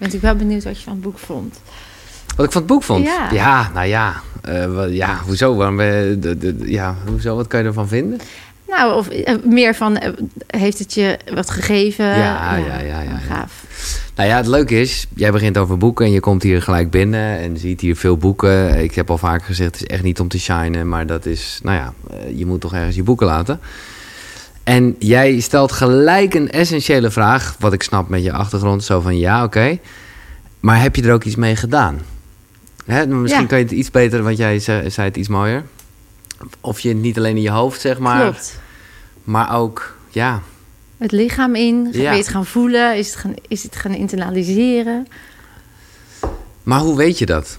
ben ik wel benieuwd wat je van het boek vond. Wat ik van het boek vond? Ja. nou ja. eh, wat- ja, hoezo? Waarom, je- de, de, ja, hoezo? Wat kan je ervan vinden? Nou, of eh, meer van, eh, heeft het je wat gegeven? Ja, ja, ja, ja, ja. Gaaf. Nou ja, het leuke is, jij begint over boeken en je komt hier gelijk binnen en ziet hier veel boeken. Ik heb al vaak gezegd, het is echt niet om te shinen, maar dat is, nou ja, eh, je moet toch ergens je boeken laten. En jij stelt gelijk een essentiële vraag, wat ik snap met je achtergrond, zo van ja, oké. Maar heb je er ook iets mee gedaan? Hè, misschien Ja. kan je het iets beter, want jij zei, zei het iets mooier. Of je het niet alleen in je hoofd, zeg maar, Klopt. maar ook, ja, Het lichaam in, Ja. ben je het gaan voelen? Is het gaan, is het gaan internaliseren? maar hoe weet je dat?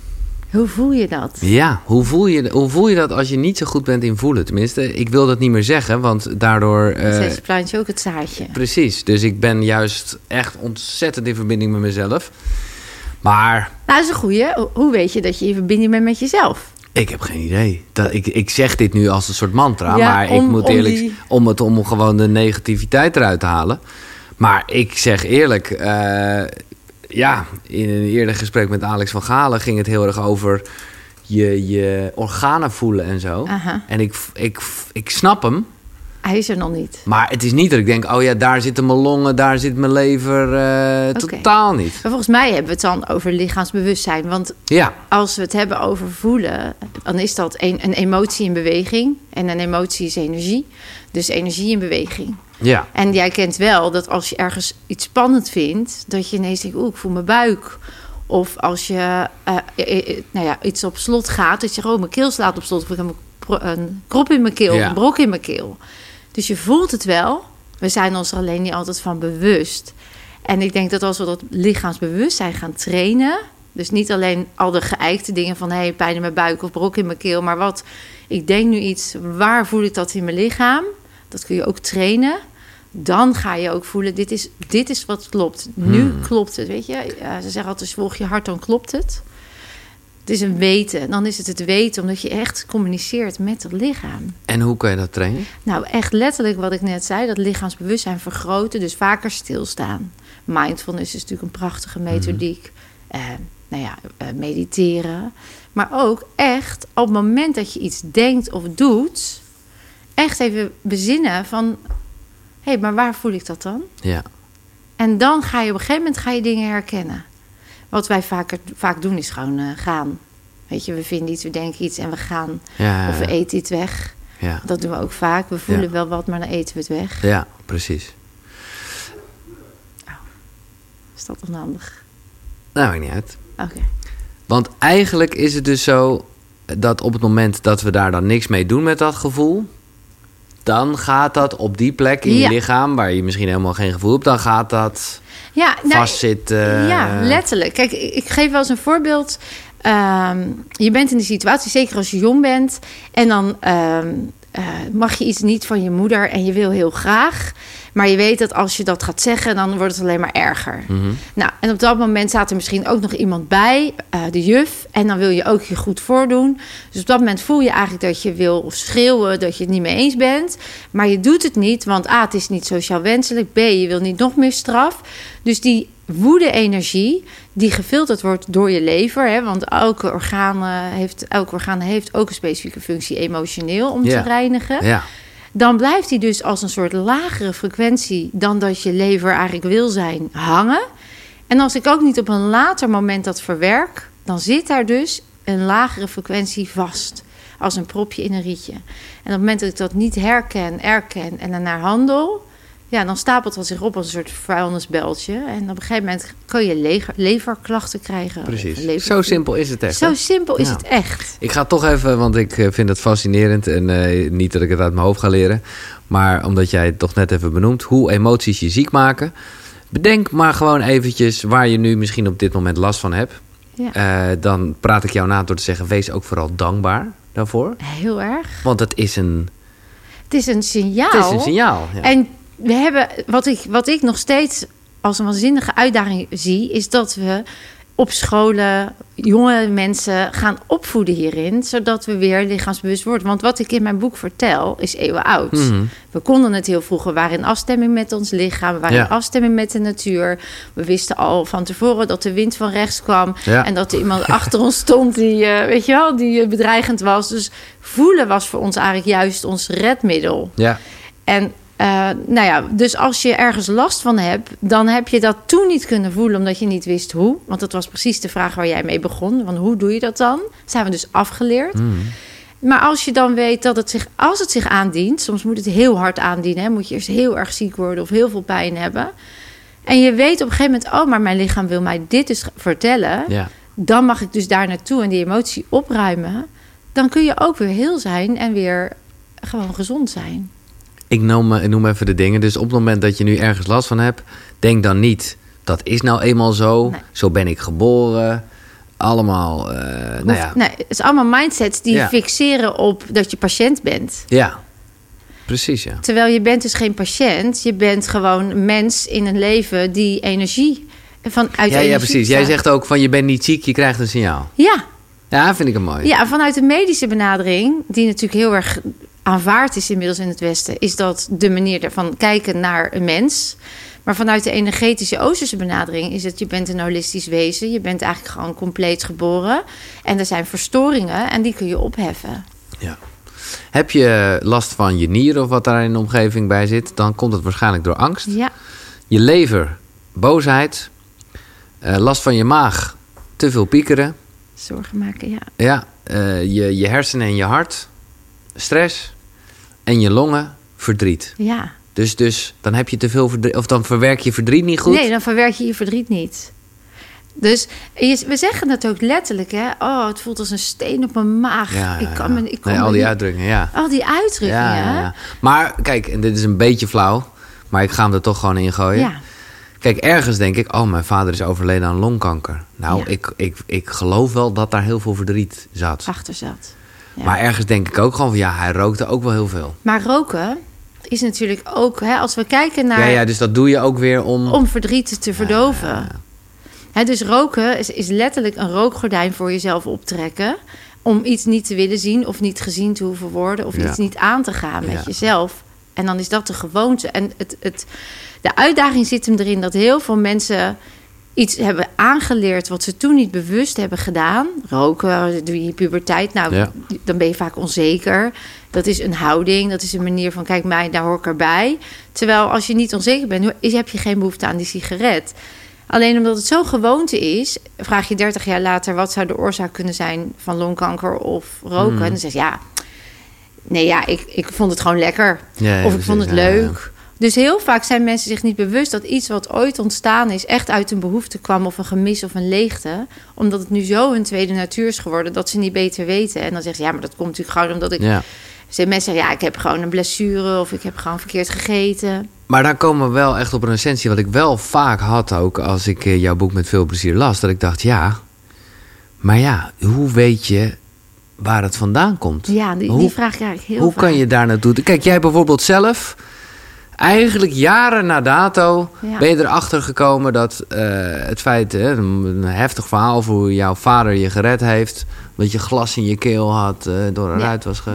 Hoe voel je dat? Ja, hoe voel, je, hoe voel je dat als je niet zo goed bent in voelen? Tenminste, ik wil dat niet meer zeggen, want daardoor... eh, Steeds plant je ook het zaadje. precies, dus ik ben juist echt ontzettend in verbinding met mezelf. Maar Nou, dat is een goeie. Ho- Hoe weet je dat je in verbinding bent met jezelf? ik heb geen idee. Dat, ik, ik zeg dit nu als een soort mantra, Ja, maar ik om- moet om eerlijk... die- Om het om gewoon de negativiteit eruit te halen. Maar ik zeg eerlijk, eh, ja, in een eerder gesprek met Alex van Galen ging het heel erg over je, je organen voelen en zo. En ik, ik, ik snap hem. Hij is er nog niet. Maar het is niet dat ik denk, oh ja, daar zitten mijn longen, daar zit mijn lever. eh. Totaal niet. Maar volgens mij hebben we het dan over lichaamsbewustzijn. Want Ja, als we het hebben over voelen, dan is dat een, een emotie in beweging. En een emotie is energie. Dus energie in beweging. ja, En jij kent wel dat als je ergens iets spannend vindt, dat je ineens denkt, oeh, ik voel mijn buik. Of als je eh, eh, nou ja, iets op slot gaat, dat je gewoon mijn keel slaat op slot. Of ik heb een, krop in mijn keel, Ja. een brok in mijn keel. Dus je voelt het wel. We zijn ons er alleen niet altijd van bewust. En ik denk dat als we dat lichaamsbewustzijn gaan trainen... dus niet alleen al de geëikte dingen van... hey, pijn in mijn buik of brok in mijn keel... maar wat, ik denk nu iets, waar voel ik dat in mijn lichaam? Dat kun je ook trainen. Dan ga je ook voelen, dit is, dit is wat klopt. Nu klopt het, weet je. Ze zeggen altijd, volg je hart, dan klopt het. Het is een weten. Dan is het het weten, omdat je echt communiceert met het lichaam. en hoe kan je dat trainen? Nou, echt letterlijk wat ik net zei, dat lichaamsbewustzijn vergroten, dus vaker stilstaan. Mindfulness is natuurlijk een prachtige methodiek. Eh, nou ja, eh, mediteren. Maar ook echt op het moment dat je iets denkt of doet, echt even bezinnen van, hé, hey, maar waar voel ik dat dan? Ja, En dan ga je op een gegeven moment ga je dingen herkennen. Wat wij vaker, vaak doen is gewoon eh, gaan. Weet je, we vinden iets, we denken iets en we gaan. ja, Of we eten iets weg. ja, Dat doen we ook vaak. We voelen Ja. wel wat, maar dan eten we het weg. ja, precies. Is dat onhandig? Nou, maakt niet uit. Oké. Want eigenlijk is het dus zo dat op het moment dat we daar dan niks mee doen met dat gevoel, dan gaat dat op die plek in je Ja. lichaam, waar je misschien helemaal geen gevoel hebt, dan gaat dat Ja, nou, vastzitten. ja, letterlijk. Kijk, ik geef wel eens een voorbeeld. Ehm, je bent in die situatie, zeker als je jong bent. En dan ehm, eh, mag je iets niet van je moeder en je wil heel graag. Maar je weet dat als je dat gaat zeggen, dan wordt het alleen maar erger. Mhm. Nou, en op dat moment staat er misschien ook nog iemand bij, eh, de juf. En dan wil je ook je goed voordoen. Dus op dat moment voel je eigenlijk dat je wil schreeuwen dat je het niet mee eens bent. Maar je doet het niet, want A, het is niet sociaal wenselijk. B, je wil niet nog meer straf. Dus die woede-energie, die gefilterd wordt door je lever. Hè, want elke orgaan, heeft, elk orgaan heeft ook een specifieke functie emotioneel om te reinigen Ja, dan blijft hij dus als een soort lagere frequentie dan dat je lever eigenlijk wil zijn hangen. En als ik ook niet op een later moment dat verwerk, dan zit daar dus een lagere frequentie vast. Als een propje in een rietje. En op het moment dat ik dat niet herken, erken en ernaar handel, ja, dan stapelt dat zich op als een soort vuilnisbeltje. En op een gegeven moment kan je leger, leverklachten krijgen. precies. Zo simpel is het echt. Zo hè? simpel is Ja. het echt. Ik ga toch even, want ik eh, vind het fascinerend en eh, niet dat ik het uit mijn hoofd ga leren, maar omdat jij het toch net even benoemt, hoe emoties je ziek maken. Bedenk maar gewoon eventjes waar je nu misschien op dit moment last van hebt. Ja. Eh, dan praat ik jou na door te zeggen, wees ook vooral dankbaar daarvoor. Heel erg. Want het is een, Het is een signaal. het is een signaal. Ja. En we hebben, wat ik, wat ik nog steeds als een waanzinnige uitdaging zie, is dat we op scholen jonge mensen gaan opvoeden hierin, zodat we weer lichaamsbewust worden. Want wat ik in mijn boek vertel, is eeuwen oud. Mhm. We konden het heel vroeger, we waren in afstemming met ons lichaam, we waren Ja. in afstemming met de natuur. We wisten al van tevoren dat de wind van rechts kwam Ja. en dat er iemand achter ons stond die, eh, weet je wel, die eh, bedreigend was. Dus voelen was voor ons eigenlijk juist ons redmiddel. Ja. En eh, nou ja, dus als je ergens last van hebt, dan heb je dat toen niet kunnen voelen omdat je niet wist hoe. Want dat was precies de vraag waar jij mee begon. Van hoe doe je dat dan? Zijn we dus afgeleerd. Mhm. Maar als je dan weet dat het zich, als het zich aandient, soms moet het heel hard aandienen, hè, moet je eerst heel erg ziek worden of heel veel pijn hebben. En je weet op een gegeven moment, oh, maar mijn lichaam wil mij dit dus vertellen. Ja. Dan mag ik dus daar naartoe en die emotie opruimen. Dan kun je ook weer heel zijn en weer gewoon gezond zijn. Ik noem, eh, ik noem even de dingen. Dus op het moment dat je nu ergens last van hebt, denk dan niet dat is nou eenmaal zo. Nee. Zo ben ik geboren. Allemaal, eh, nou ja, nee, het is allemaal mindsets die Ja. fixeren op dat je patiënt bent. ja. Precies, ja. Terwijl je bent dus geen patiënt. Je bent gewoon mens in een leven die energie vanuit Ja, ja, precies. Jij zegt ook van je bent niet ziek, je krijgt een signaal. Ja, Ja, vind ik een mooi. ja, vanuit de medische benadering, die natuurlijk heel erg aanvaard is inmiddels in het Westen, is dat de manier van kijken naar een mens. Maar vanuit de energetische Oosterse benadering is het: je bent een holistisch wezen. Je bent eigenlijk gewoon compleet geboren. En er zijn verstoringen en die kun je opheffen. Ja. Heb je last van je nieren of wat daar in de omgeving bij zit, dan komt het waarschijnlijk door angst. Ja, Je lever, boosheid, eh, last van je maag, te veel piekeren. zorgen maken, ja. Ja, eh, je, je hersenen en je hart, stress en je longen, verdriet. Ja. Dus, dus dan heb je te veel verdriet, of dan verwerk je verdriet niet goed. Nee, dan verwerk je je verdriet niet. Dus we zeggen het ook letterlijk, hè? Oh, het voelt als een steen op mijn maag. Ja, ja, ik kan me, ik Nee, al die uitdrukkingen, ja. Al die uitdrukkingen. Ja, ja, ja. Maar kijk, en dit is een beetje flauw, maar ik ga hem er toch gewoon in gooien. Ja. Kijk, ergens denk ik, oh, mijn vader is overleden aan longkanker. Nou, ik, ik, ik geloof wel dat daar heel veel verdriet zat. achter zat. Ja. Maar ergens denk ik ook gewoon van, ja, hij rookte ook wel heel veel. Maar roken is natuurlijk ook, hè, als we kijken naar Ja, ja, dus dat doe je ook weer om... om verdriet te verdoven. Ja, ja, Hè, dus roken is, is letterlijk een rookgordijn voor jezelf optrekken. Om iets niet te willen zien of niet gezien te hoeven worden. Of iets niet aan te gaan met jezelf. En dan is dat de gewoonte. En het, het, de uitdaging zit hem erin dat heel veel mensen iets hebben aangeleerd wat ze toen niet bewust hebben gedaan. Roken, doe je puberteit. Nou, Ja. dan ben je vaak onzeker. Dat is een houding, dat is een manier van... kijk mij, daar hoor ik erbij. Terwijl als je niet onzeker bent, heb je geen behoefte aan die sigaret. Alleen omdat het zo gewoonte is, vraag je 30 jaar later... wat zou de oorzaak kunnen zijn van longkanker of roken? Hmm. En dan zeg je, ja, nee, ja, ik, ik vond het gewoon lekker. Ja, ja, of ik vond het leuk. Dus heel vaak zijn mensen zich niet bewust dat iets wat ooit ontstaan is, echt uit een behoefte kwam of een gemis of een leegte. Omdat het nu zo een tweede natuur is geworden dat ze niet beter weten. En dan zeggen ze, ja, maar dat komt natuurlijk gewoon omdat ik. Ja. Ze mensen zeggen, ja, ik heb gewoon een blessure of ik heb gewoon verkeerd gegeten. Maar daar komen we wel echt op een essentie. Wat ik wel vaak had ook als ik eh, jouw boek met veel plezier las. Dat ik dacht, ja, maar ja, hoe weet je waar het vandaan komt? Ja, die, Hoe- vraag krijg ik heel Hoe vaak. kan je daar naartoe? Kijk, jij bijvoorbeeld zelf, eigenlijk jaren na dato, Ja. ben je erachter gekomen dat eh, het feit, hè, een, een heftig verhaal over hoe jouw vader je gered heeft, dat je glas in je keel had, eh, door een Ja. ruit was ge...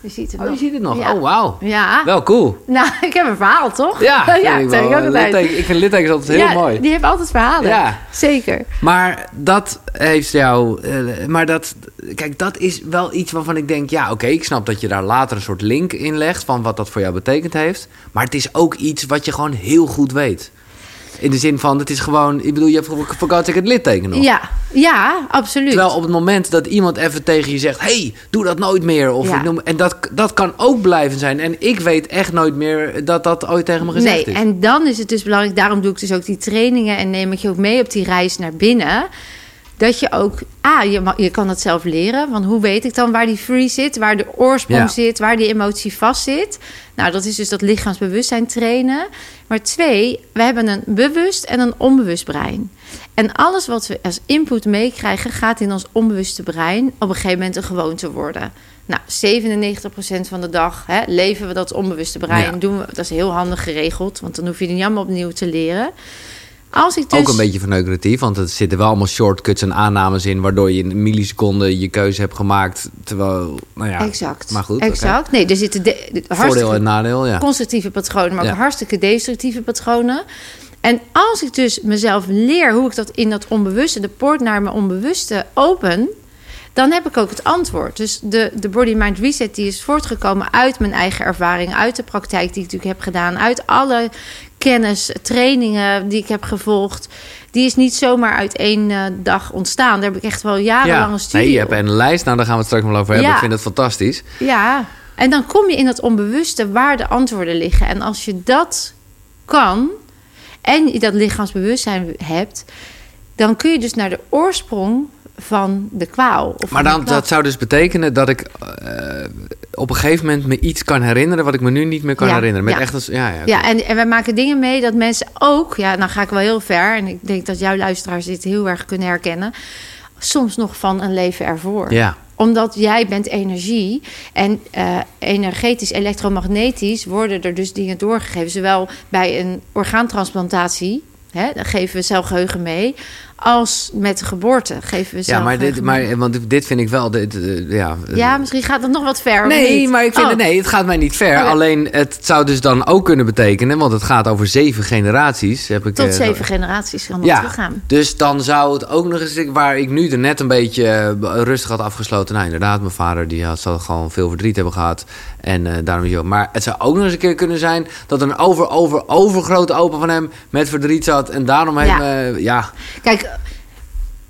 Je ziet het Oh, je nog. ziet het nog? Ja. Oh, wauw. Ja. Wel cool. Nou, ik heb een verhaal, toch? Ja, ja ik, wel. ook altijd. Litteken- ik vind littekens altijd heel ja, mooi. Die hebben altijd verhalen. Ja. Zeker. Maar dat heeft jou. eh, maar dat. Kijk, dat is wel iets waarvan ik denk. Ja, oké, ik snap dat je daar later een soort link in legt. van wat dat voor jou betekend heeft. Maar het is ook iets wat je gewoon heel goed weet. In de zin van, het is gewoon. Ik bedoel, je hebt voor God's sake het litteken nog. Ja, ja, absoluut. Terwijl op het moment dat iemand even tegen je zegt: hey, doe dat nooit meer. Of Ja. ik noem, en dat, dat kan ook blijven zijn. En ik weet echt nooit meer dat dat ooit tegen me gezegd nee, is. en dan is het dus belangrijk, daarom doe ik dus ook die trainingen en neem ik je ook mee op die reis naar binnen. Dat je ook, ah, je, je kan het zelf leren. Want hoe weet ik dan waar die free zit, waar de oorsprong Ja. zit, waar die emotie vast zit? Nou, dat is dus dat lichaamsbewustzijn trainen. Maar twee, we hebben een bewust en een onbewust brein. En alles wat we als input meekrijgen, gaat in ons onbewuste brein op een gegeven moment een gewoonte worden. Nou, 97% van de dag hè, leven we dat onbewuste brein. Ja. Doen we, dat is heel handig geregeld, want dan hoef je het niet allemaal opnieuw te leren. Als ik dus... Ook een beetje verneukeratief, want er zitten wel allemaal shortcuts en aannames in... waardoor je in een milliseconde je keuze hebt gemaakt. Terwijl, nou ja, Exact. maar goed. Exact. Nee, er zitten de, Voordeel en nadeel, ja. constructieve patronen, maar ook Ja. hartstikke destructieve patronen. En als ik dus mezelf leer hoe ik dat in dat onbewuste, de poort naar mijn onbewuste open, dan heb ik ook het antwoord. Dus de, de Body Mind Reset die is voortgekomen uit mijn eigen ervaring, uit de praktijk die ik natuurlijk heb gedaan, uit alle kennis, trainingen die ik heb gevolgd. Die is niet zomaar uit één eh, dag ontstaan. Daar heb ik echt wel jarenlange ja. studie Nee, je hebt een lijst, nou daar gaan we het straks wel over hebben. Ja. Ik vind het fantastisch. Ja, en dan kom je in dat onbewuste waar de antwoorden liggen. En als je dat kan en je dat lichaamsbewustzijn hebt, dan kun je dus naar de oorsprong van de kwaal. Of Maar dan, dat zou dus betekenen dat ik eh, op een gegeven moment me iets kan herinneren... wat ik me nu niet meer kan Ja, herinneren. Met ja. echt als, ja, ja. Ja, en, en wij maken dingen mee dat mensen ook, ja, dan ga ik wel heel ver. En ik denk dat jouw luisteraars dit heel erg kunnen herkennen. Soms nog van een leven ervoor. ja. Omdat jij bent energie en eh, energetisch, elektromagnetisch worden er dus dingen doorgegeven. Zowel bij een orgaantransplantatie, hè, dan geven we celgeheugen mee, als met de geboorte geven we Ja, maar dit, maar, want dit vind ik wel... Dit, eh, ja, Ja, misschien gaat het nog wat ver. Nee, maar ik vind Oh. het, nee, het gaat mij niet ver. Alleen het zou dus dan ook kunnen betekenen, want het gaat over zeven generaties. Heb ik, Tot eh, zeven generaties kan dat Ja, teruggaan. dus dan zou het ook nog eens, waar ik nu er net een beetje eh, rustig had afgesloten. Nou, inderdaad, mijn vader die had, zal gewoon veel verdriet hebben gehad. En eh, daarom ook. Maar het zou ook nog eens een keer kunnen zijn dat een over, over, overgrote opa van hem met verdriet zat. En daarom heeft Ja. me, ja, Kijk,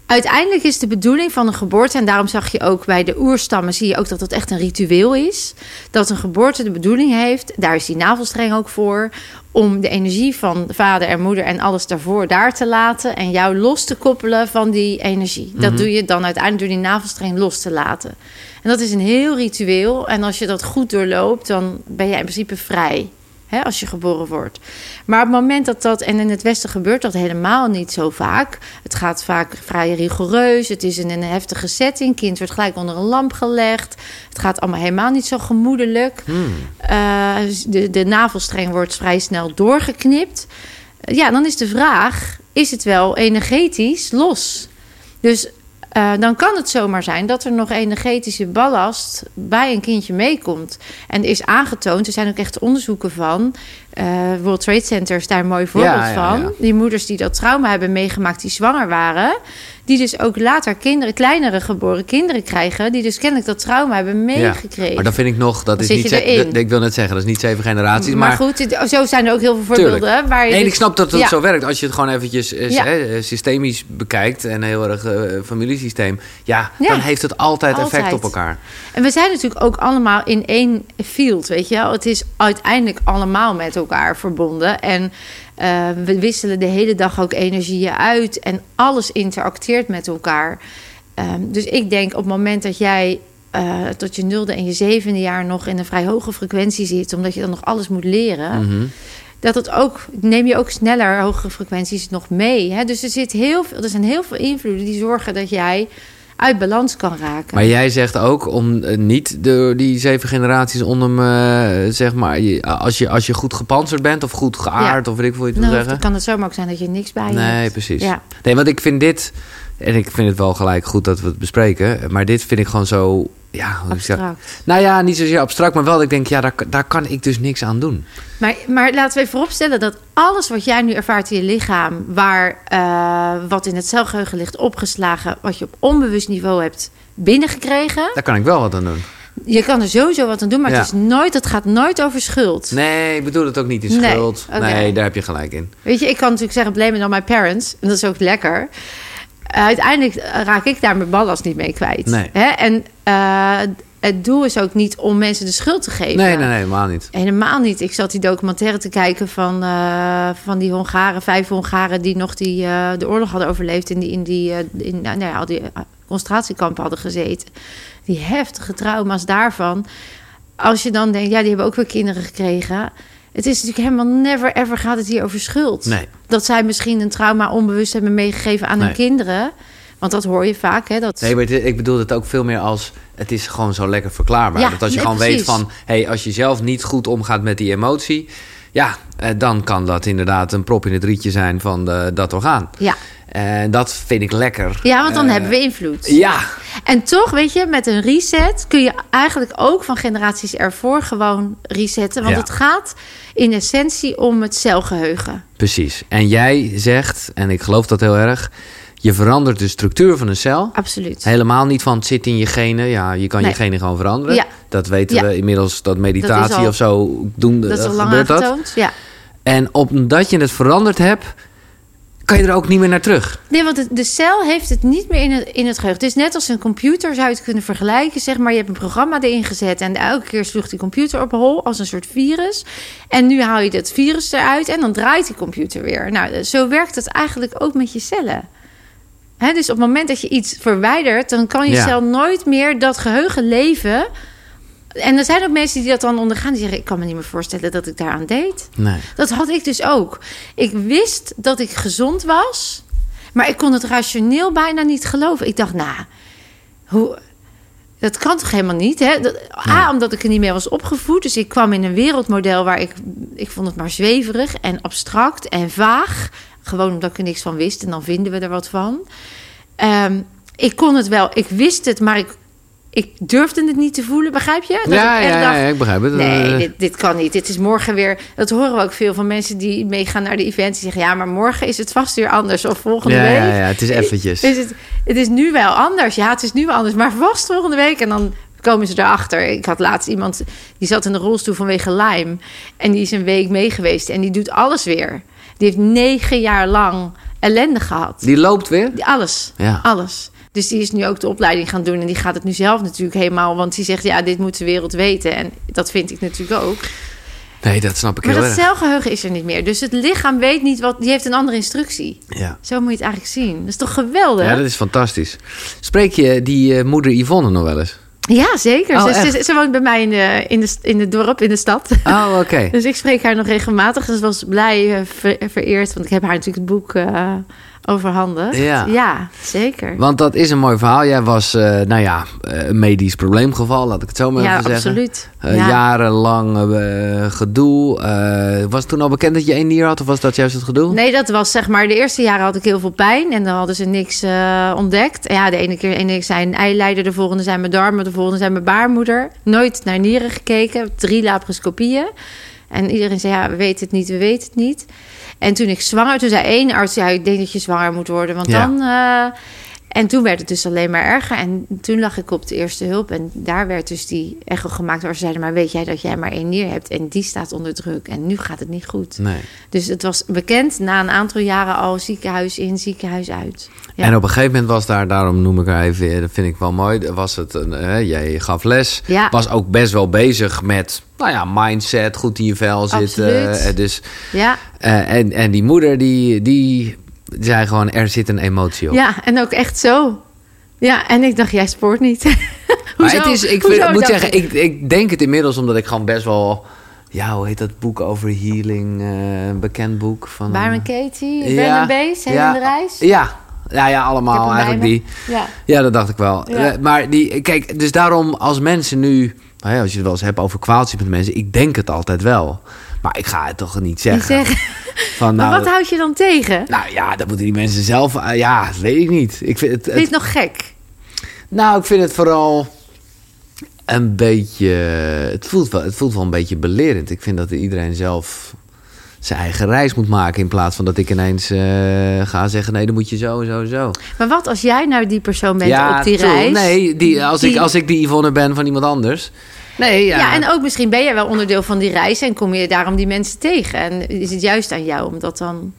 uiteindelijk is de bedoeling van een geboorte... en daarom zag je ook bij de oerstammen... zie je ook dat het echt een ritueel is. Dat een geboorte de bedoeling heeft... daar is die navelstreng ook voor... om de energie van vader en moeder en alles daarvoor daar te laten... en jou los te koppelen van die energie. Dat doe je dan uiteindelijk door die navelstreng los te laten. En dat is een heel ritueel. En als je dat goed doorloopt, dan ben jij in principe vrij. Hè, als je geboren wordt. Maar op het moment dat dat, en in het Westen gebeurt dat helemaal niet zo vaak. Het gaat vaak vrij rigoureus. Het is in een heftige setting. Kind wordt gelijk onder een lamp gelegd. Het gaat allemaal helemaal niet zo gemoedelijk. Eh, de, de navelstreng wordt vrij snel doorgeknipt. Ja, dan is de vraag: is het wel energetisch los? Dus eh, dan kan het zomaar zijn dat er nog energetische ballast bij een kindje meekomt. En is aangetoond, er zijn ook echt onderzoeken van. Eh, World Trade Center is daar een mooi voorbeeld Ja, ja, van. ja. Die moeders die dat trauma hebben meegemaakt, die zwanger waren. Die dus ook later kinderen, kleinere geboren kinderen krijgen. Die dus kennelijk dat trauma hebben meegekregen. maar dan vind ik nog, dat Dan is niet, ze- ik wil net zeggen, dat is niet zeven generaties. maar, Maar, goed, het- zo zijn er ook heel veel voorbeelden. Tuurlijk. Waar je Nee, dus- ik snap dat het zo werkt. Als je het gewoon eventjes eh, hè, eh, systemisch bekijkt en heel erg eh, familiesysteem, ja, dan heeft het altijd, effect Altijd. op elkaar. En we zijn natuurlijk ook allemaal in één field, weet je wel. Het is uiteindelijk allemaal met elkaar verbonden. En eh, we wisselen de hele dag ook energieën uit. En alles interacteert met elkaar. Ehm, dus ik denk op het moment dat jij eh, tot je nulde en je zevende jaar nog in een vrij hoge frequentie zit... omdat je dan nog alles moet leren... Mhm. dat het ook, neem je ook sneller hogere frequenties nog mee. Hè? Dus er, zit heel veel, er zijn heel veel invloeden die zorgen dat jij uit balans kan raken. Maar jij zegt ook om eh, niet door die zeven generaties onder me, zeg maar, je- als, je, als je goed gepantserd bent of goed geaard of weet ik veel hoe je het wil nou, zeggen. dan kan het zomaar ook zijn dat je niks bij je Nee, hebt. precies. Ja. Nee, want ik vind dit, en ik vind het wel gelijk goed dat we het bespreken, maar dit vind ik gewoon zo, ja. Abstract. Nou ja, niet zozeer abstract, maar wel dat ik denk, ja, daar, daar kan ik dus niks aan doen. Maar, maar laten we even vooropstellen dat alles wat jij nu ervaart in je lichaam, waar eh, wat in het celgeheugen ligt opgeslagen, wat je op onbewust niveau hebt binnengekregen, Daar kan ik wel wat aan doen. je kan er sowieso wat aan doen, maar Ja. het, is nooit, het gaat nooit over schuld. Nee, ik bedoel het ook niet in Nee, schuld. Nee, daar heb je gelijk in. Weet je, ik kan natuurlijk zeggen, blame it on my parents. En dat is ook lekker. Uh, uiteindelijk raak ik daar mijn ballast niet mee kwijt. Nee. Hè? En uh, het doel is ook niet om mensen de schuld te geven. Nee, nee, nee, helemaal niet. Helemaal niet. Ik zat die documentaire te kijken van, uh, van die Hongaren, vijf Hongaren die nog die, uh, de oorlog hadden overleefd en die in die, in, nou ja, al die concentratiekampen hadden gezeten. Die heftige trauma's daarvan. Als je dan denkt, ja, die hebben ook weer kinderen gekregen. Het is natuurlijk helemaal never ever gaat het hier over schuld. Nee. Dat zij misschien een trauma onbewust hebben meegegeven aan Nee. hun kinderen. Want dat hoor je vaak. Hè, dat... Nee, maar ik bedoel het ook veel meer als... Het is gewoon zo lekker verklaarbaar. Ja, dat als je nee, gewoon precies. weet van... Hey, als je zelf niet goed omgaat met die emotie... ja, eh, dan kan dat inderdaad een prop in het rietje zijn van de, dat orgaan. Ja. En dat vind ik lekker. Ja, want dan Eh, hebben we invloed. Ja, En toch, weet je, met een reset kun je eigenlijk ook van generaties ervoor gewoon resetten. Want Ja. het gaat in essentie om het celgeheugen. precies. En jij zegt, en ik geloof dat heel erg, je verandert de structuur van een cel. Absoluut. Helemaal niet van het zit in je genen. Ja, je kan Nee. je genen gewoon veranderen. Ja. Dat weten Ja. we inmiddels, dat meditatie Dat is al- of zo doen. Dat is eh, al lang gebeurt dat. aangetoond. Ja. En omdat je het veranderd hebt, kan je er ook niet meer naar terug. Nee, want de, de cel heeft het niet meer in het, in het geheugen. Het is net als een computer, zou je het kunnen vergelijken. Zeg maar, je hebt een programma erin gezet... en elke keer sloeg die computer op hol als een soort virus. En nu haal je dat virus eruit en dan draait die computer weer. Nou, zo werkt het eigenlijk ook met je cellen. Dus op het moment dat je iets verwijdert... dan kan je Ja. cel nooit meer dat geheugen leven... En er zijn ook mensen die dat dan ondergaan. Die zeggen, ik kan me niet meer voorstellen dat ik daaraan deed. Nee. Dat had ik dus ook. Ik wist dat ik gezond was, maar ik kon het rationeel bijna niet geloven. Ik dacht, nou, hoe. Dat kan toch helemaal niet? Hè? Dat- A, omdat ik er niet meer was opgevoed. Dus ik kwam in een wereldmodel waar ik... Ik vond het maar zweverig en abstract en vaag. Gewoon omdat ik er niks van wist. En dan vinden we er wat van. Ehm, ik kon het wel. Ik wist het, maar ik, ik durfde het niet te voelen. Begrijp je? Dat Ja, ik echt ja, dacht, ja, ik begrijp het. Nee, Eh, dit, dit kan niet. Dit is morgen weer. Dat horen we ook veel van mensen die meegaan naar de events. Die zeggen: Ja, maar morgen is het vast weer anders. Of volgende ja, week. ja, ja, het is eventjes. Is het, het is nu wel anders. Ja, het is nu wel anders. Maar vast volgende week. En dan komen ze erachter. Ik had laatst iemand die zat in de rolstoel vanwege Lyme. En die is een week mee geweest. En die doet alles weer. Die heeft negen jaar lang ellende gehad. Die loopt weer? Alles. Ja. Alles. Dus die is nu ook de opleiding gaan doen. En die gaat het nu zelf natuurlijk helemaal. Want die zegt, ja, dit moet de wereld weten. En dat vind ik natuurlijk ook. Nee, dat snap ik Maar heel dat erg. celgeheugen is er niet meer. Dus het lichaam weet niet wat... Die heeft een andere instructie. Ja. Zo moet je het eigenlijk zien. Dat is toch geweldig? ja, dat is fantastisch. Spreek je die eh, moeder Yvonne nog wel eens? Ja, zeker. Oh, ze, ze, echt? ze woont bij mij in, de, in, de, in het dorp, in de stad. Oh, oké. Dus ik spreek haar nog regelmatig. Ze was blij eh, ver- vereerd. Want ik heb haar natuurlijk het boek eh overhandigd. Ja. ja, zeker. Want dat is een mooi verhaal. Jij was, eh, nou ja, eh, een medisch probleemgeval, laat ik het zo maar ja, even zeggen. absoluut. Eh, ja. Jarenlang eh, gedoe. Was het toen al bekend dat je één nier had? Of was dat juist het gedoe? Nee, dat was zeg maar... De eerste jaren had ik heel veel pijn. En dan hadden ze niks ontdekt. Ja, de ene keer, de ene keer zijn eileider. De volgende zijn mijn darmen. De volgende zijn mijn baarmoeder. Nooit naar nieren gekeken. Drie laparoscopieën. En iedereen zei, ja, we weten het niet, we weten het niet. En toen ik zwanger... Toen zei één arts, ja, ik denk dat je zwanger moet worden. Want Ja. dan... eh, en toen werd het dus alleen maar erger. En toen lag ik op de eerste hulp. En daar werd dus die echo gemaakt. Waar ze zeiden, maar weet jij dat jij maar één nier hebt? En die staat onder druk. En nu gaat het niet goed. Nee. Dus het was bekend na een aantal jaren al ziekenhuis in, ziekenhuis uit. Ja. En op een gegeven moment was daar, daarom noem ik haar even, eh, dat vind ik wel mooi. Was het, een, eh, jij gaf les, Ja. was ook best wel bezig met, nou ja, mindset, goed in je vel zitten. Absoluut. Eh, dus, Ja, eh, en, en die moeder, die, die zei gewoon, er zit een emotie op. ja, en ook echt zo. Ja, en ik dacht, jij spoort niet. maar Hoezo? het is, ik, vind- moet zeggen, ik, ik denk het inmiddels omdat ik gewoon best wel, ja, hoe heet dat boek over healing, eh, een bekend boek van... Byron Katie, Ja, Bees, ja. de Reis. Ja, ja, ja, allemaal eigenlijk die. Ja. Ja, dat dacht ik wel. Ja. Eh, maar die, kijk, dus daarom als mensen nu, nou ja, als je het wel eens hebt over kwaaltjes met mensen, ik denk het altijd wel. Maar ik ga het toch niet zeggen. zeggen, Van, maar nou, wat houd je dan tegen? nou ja, dat moeten die mensen zelf. eh, ja, dat weet ik niet. Ik vind het, het- het nog gek? nou, ik vind het vooral een beetje. Het voelt, wel, het voelt wel een beetje belerend. Ik vind dat iedereen zelf zijn eigen reis moet maken. In plaats van dat ik ineens eh, ga zeggen: nee, dan moet je zo en zo en zo. Maar wat als jij nou die persoon bent op die true. reis? Nee, die, als, Ik, als ik die Yvonne ben van iemand anders. Nee, ja. Ja. en ook misschien ben jij wel onderdeel van die reis en kom je daarom die mensen tegen. En is het juist aan jou om dat dan...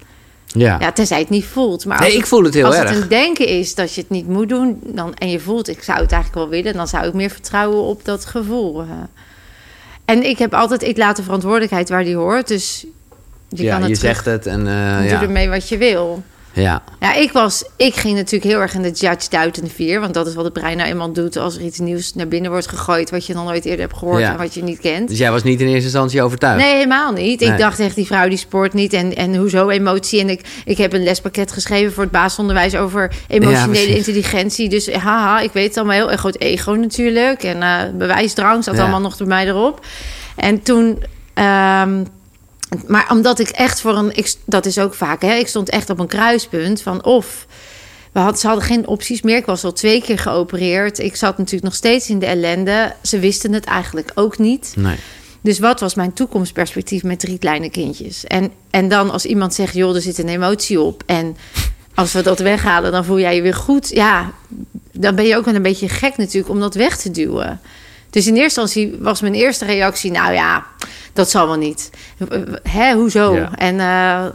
ja. Ja, tenzij het niet voelt. Maar Nee, als ik voel het heel als erg. het een denken is dat je het niet moet doen dan, en je voelt, ik zou het eigenlijk wel willen, dan zou ik meer vertrouwen op dat gevoel. En ik heb altijd, ik laat de verantwoordelijkheid waar die hoort. Dus je ja, kan het je terug- zegt het en eh, doe ja. ermee wat je wil. Ja. Ja, ik, was, ik ging natuurlijk heel erg in de judge, doubt en fear. Want dat is wat het brein nou eenmaal doet als er iets nieuws naar binnen wordt gegooid... wat je nog nooit eerder hebt gehoord Ja. en wat je niet kent. Dus jij was niet in eerste instantie overtuigd? Nee, helemaal niet. Nee. Ik dacht echt, die vrouw die sport niet. En, en hoezo emotie? En ik, ik heb een lespakket geschreven voor het basisonderwijs over emotionele intelligentie. Dus haha, ik weet het allemaal heel erg groot ego natuurlijk. En eh, bewijsdrang zat Ja. allemaal nog bij mij erop. En toen, ehm, Maar omdat ik echt voor een... Ik, dat is ook vaak, hè. Ik stond echt op een kruispunt van of... We had, ze hadden geen opties meer. Ik was al twee keer geopereerd. Ik zat natuurlijk nog steeds in de ellende. Ze wisten het eigenlijk ook niet. Nee. Dus wat was mijn toekomstperspectief met drie kleine kindjes? En, en dan als iemand zegt, joh, er zit een emotie op. En als we dat weghalen, dan voel jij je weer goed. Ja, dan ben je ook wel een beetje gek natuurlijk om dat weg te duwen. Dus in eerste instantie was mijn eerste reactie, nou ja, dat zal wel niet. Hè, hoezo? Ja. En, uh,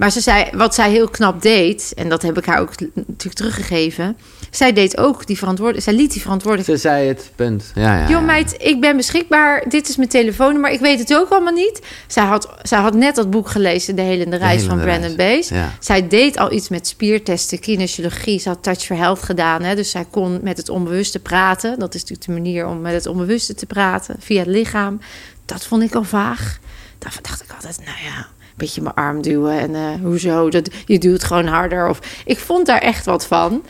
maar ze zei, wat zij heel knap deed, en dat heb ik haar ook natuurlijk teruggegeven. Zij deed ook die verantwoordelijkheid. Zij liet die verantwoordelijkheid. Ze zei het, punt. Ja, ja, Joh, meid, ik ben beschikbaar. Dit is mijn telefoonnummer. Ik weet het ook allemaal niet. Zij had, zij had net dat boek gelezen, De Helende Reis van Helende Brandon Reis, Bees. ja. Zij deed al iets met spiertesten, kinesiologie. Ze had Touch for Health gedaan. Hè? Dus zij kon met het onbewuste praten. Dat is natuurlijk de manier om met het onbewuste te praten. Via het lichaam. Dat vond ik al vaag. Daarvan dacht ik altijd, nou ja... beetje mijn arm duwen en uh, hoezo, dat, je duwt gewoon harder. Of, ik vond daar echt wat van.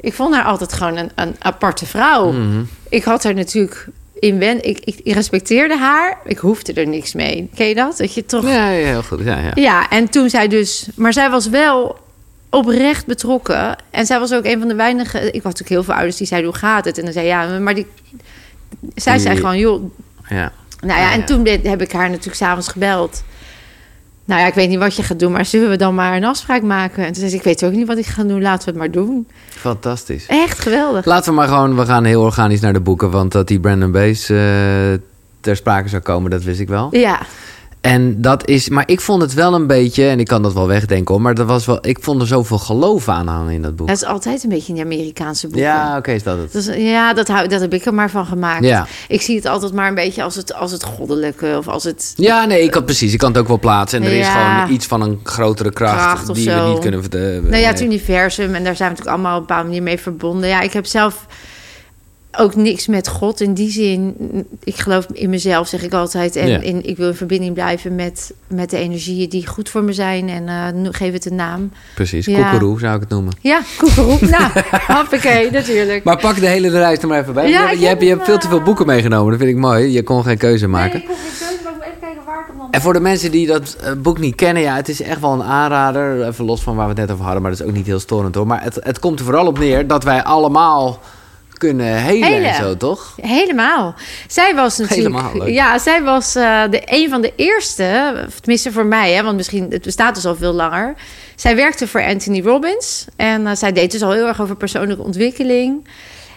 Ik vond haar altijd gewoon een, een aparte vrouw. Mm -hmm. Ik had haar natuurlijk in wen, ik, ik, ik, respecteerde haar. Ik hoefde er niks mee. Ken je dat? Dat je toch. Ja, ja heel goed. Ja, ja. ja, en toen zij dus. Maar zij was wel oprecht betrokken. En zij was ook een van de weinige. Ik had natuurlijk heel veel ouders die zeiden: hoe gaat het? En dan zei ja, maar die. Zij zei gewoon: joh. Ja. Nou ja, en toen heb ik haar natuurlijk s'avonds gebeld. Nou ja, ik weet niet wat je gaat doen, maar zullen we dan maar een afspraak maken? En toen zei ze, ik weet ook niet wat ik ga doen, laten we het maar doen. Fantastisch. Echt geweldig. Laten we maar gewoon, we gaan heel organisch naar de boeken, want dat die Brandon Bees uh, ter sprake zou komen, dat wist ik wel. Ja. En dat is, maar ik vond het wel een beetje, en ik kan dat wel wegdenken hoor, maar dat was wel, ik vond er zoveel geloof aan hangen in dat boek. Dat is altijd een beetje in de Amerikaanse boeken. Ja, oké, okay, is dat het? Ja, dat, hou, dat heb ik er maar van gemaakt. Ja. Ik zie het altijd maar een beetje als het, als het goddelijke of als het. Ja, nee, ik had precies, ik kan het ook wel plaatsen. En er Ja. is gewoon iets van een grotere kracht, die zo. we niet kunnen vertellen. Nou ja, het universum en daar zijn we natuurlijk allemaal op een bepaalde manier mee verbonden. Ja, ik heb zelf ook niks met God in die zin. Ik geloof in mezelf, zeg ik altijd. En Ja. in, ik wil in verbinding blijven met, met de energieën die goed voor me zijn. En eh, nu- geef het een naam. Precies, Ja. koekeroe zou ik het noemen. Ja, koekeroep. nou, hoppakee, natuurlijk. Maar pak de hele reis er maar even bij. Ja, je, ik je, hebt, je heb hebt veel te veel eh, boeken meegenomen, dat vind ik mooi. Je kon geen keuze maken. Nee, ik kon geen keuze, maar ik moet even kijken waar ik hem dan... En voor de mensen die dat eh, boek niet kennen, ja, het is echt wel een aanrader. Even los van waar we het net over hadden, maar dat is ook niet heel storend hoor. Maar het, het komt er vooral op neer dat wij allemaal kunnen helen, en zo, toch? Helemaal. Zij was natuurlijk. Helemaal, leuk. ja, zij was eh, de, een van de eerste, tenminste voor mij, hè, want misschien het bestaat dus al veel langer. Zij werkte voor Anthony Robbins en eh, zij deed dus al heel erg over persoonlijke ontwikkeling.